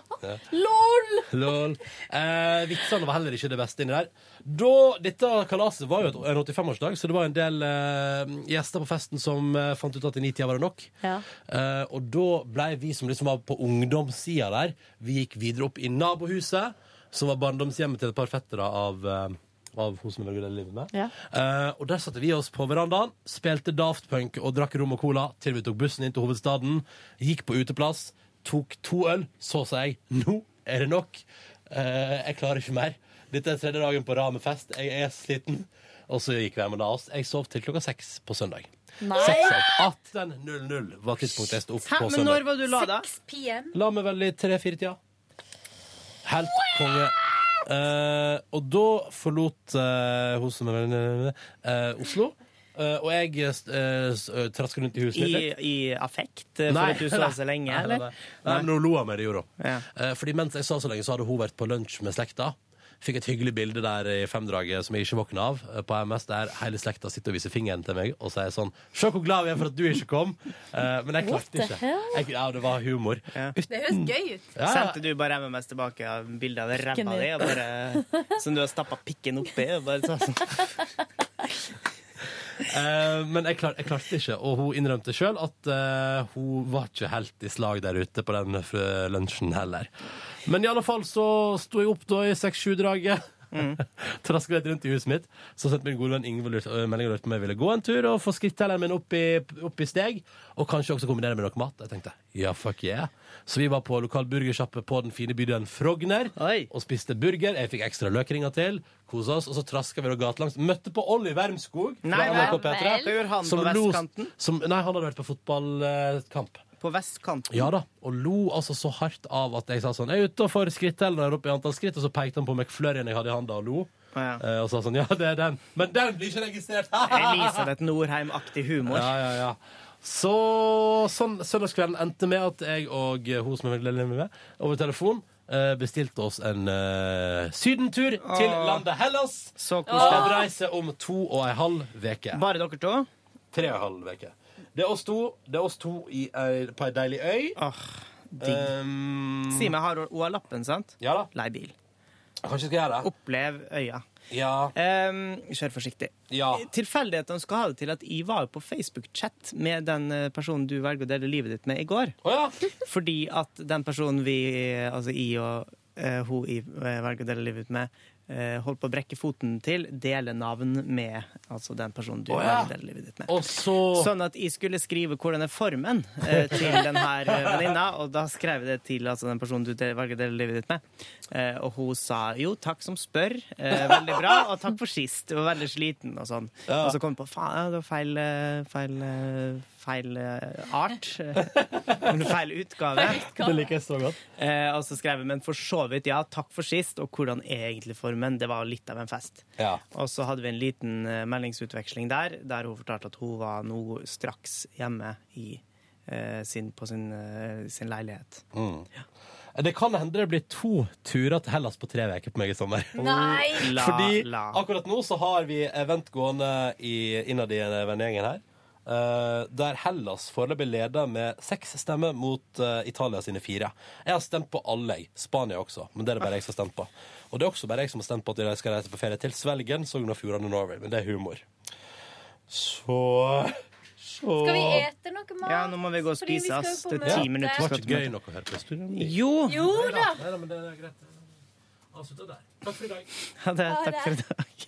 LOL! Lol. Eh, vitsene var heller ikke det beste inni der. Da, dette kalaset var jo en 85-årsdag, så det var en del eh, gjester på festen som eh, fant ut at i ni-tida var det nok. Ja. Eh, og da ble vi som liksom var på ungdomssida der, vi gikk videre opp i nabohuset, som var barndomshjemmet til et par fettere av, eh, av hun som jeg velger å livet med. Ja. Eh, og der satte vi oss på verandaen, spilte Daft Punk og drakk rom og cola til vi tok bussen inn til hovedstaden. Gikk på uteplass, tok to øl. Så sa jeg nå er det nok. Eh, jeg klarer ikke mer. Dette er tredje dagen på rad med fest. Jeg er sliten. Og så gikk vi hjem og la oss. Jeg sov til klokka seks på søndag. Nei! 18.00 var tidspunktet jeg sto opp Hæ, på men når var du la deg? La meg vel i tre-fire-tida. Helt konge. Eh, og da forlot uh, hun som er uh, Oslo. Eh, og jeg uh, traska rundt i huset. I. I affekt eh, for at du så så lenge, Nei, nei, eller? nei. Nei, men hun lo av meg, det gjorde hun. Ja. Eh, fordi mens jeg sa så lenge, så hadde hun vært på lunsj med slekta. Fikk et hyggelig bilde der i femdraget som jeg ikke våkna av, eh, på MS, der hele slekta sitter og viser fingeren til meg og sier sånn Se hvor glad vi er for at du ikke kom. Uh, men jeg klarte ikke. Jeg, ja, det var humor. Det høres gøy ut. Ja, ja. Sendte du bare MMS tilbake av bilde av ræva di, bare, som du har stappa pikken oppi? Bare sånn. Uh, men jeg, klar, jeg klarte ikke, og hun innrømte sjøl at uh, hun var ikke helt i slag der ute på den eh, lunsjen heller. Men i alle fall så sto jeg opp da i 6-7-draget. Mm. Traska litt rundt i huset mitt. Så sendte min gode venn Ingvild øh, melding og lurte på om jeg ville gå en tur og få skrittelleren min opp i, opp i steg. Og kanskje også kombinere med noe mat. Jeg tenkte ja, fuck yeah. Så vi var på lokal burgersjappe på den fine bydelen Frogner og spiste burger. Jeg fikk ekstra løkringer til. Kosa oss. Og så traska vi gatelangs. Møtte på Olli Wermskog. Nei, vel. P3, Hva gjorde han som lo- Som, nei, han hadde vært på fotballkamp. På vestkanten? Ja da, og lo altså så hardt av at jeg sa sånn Jeg er ute og får skritteller opp i antall skritt, og så pekte han på McFlurryen jeg hadde i handa, og lo. Eh, og sa sånn Ja, det er den. Men den blir ikke registrert! Elisabeth Norheim-aktig humor. Ja, ja, ja. Så sånn, søndagskvelden endte med at jeg og eh, hun som veldig lenge med, over telefon eh, bestilte oss en uh, sydentur til landet Hellas. Så koselig. Avreise om to og en halv uke. Bare dere to? Tre og en halv uke. Det er oss to, det er oss to i, ei- på ei deilig øy. digg. Um, Si meg, har hun har lappen, sant? Ja da. Lei bil. Kanskje jeg skal gjøre det. Opplev øya. Ja. Um, kjør forsiktig. Ja. Tilfeldighetene skal ha det til at jeg var på Facebook-chat med den eh, personen du velger å dele livet ditt med i går. Fordi at den personen vi, altså jeg og eh, hun jeg eh, velger å dele livet ditt med, holdt på å brekke foten til, dele navn med altså den personen du oh, ja. deler livet ditt med. Så Sånn at jeg skulle skrive hvordan er formen eh, til denne venninna, og da skrev jeg det til altså, den personen du velger å dele livet ditt med. Eh, og hun sa jo, takk som spør, eh, veldig bra, og takk for sist. Du var veldig sliten og sånn. Ja. Og så kom hun på faen, ja, det var feil, eh, feil, eh, feil eh, art. Eh, feil utgave. Det liker jeg så godt. Eh, og så skrev jeg, men for så vidt, ja, takk for sist, og hvordan er egentlig formen? Det var litt av en fest. Ja. Og så hadde vi en liten eh, meldingsutveksling der, der hun fortalte at hun var nå straks hjemme i, eh, sin, på sin, eh, sin leilighet. Mm. Det kan hende det blir to turer til Hellas på tre uker på meg i sommer. Nei! Fordi akkurat nå så har vi event gående i, innad i vennegjengen her. Eh, der Hellas foreløpig leder med seks stemmer mot uh, Italia sine fire. Jeg har stemt på alle, jeg. Spania også. Men det er det bare jeg som har stemt på. Og det er også bare jeg som har stemt på at de skal reise på ferie til Svelgen, Sogn og Fjordane, Norway. Men det er humor. Så så Skal vi ete noe mat? Ja, nå må vi gå og spise, ass. Det er ti minutter. Det var ikke gøy noe her på studioet? Jo! Jo da. Nei, men det er greit. Avslutte der. Takk for i dag. Ha det. Takk for i dag.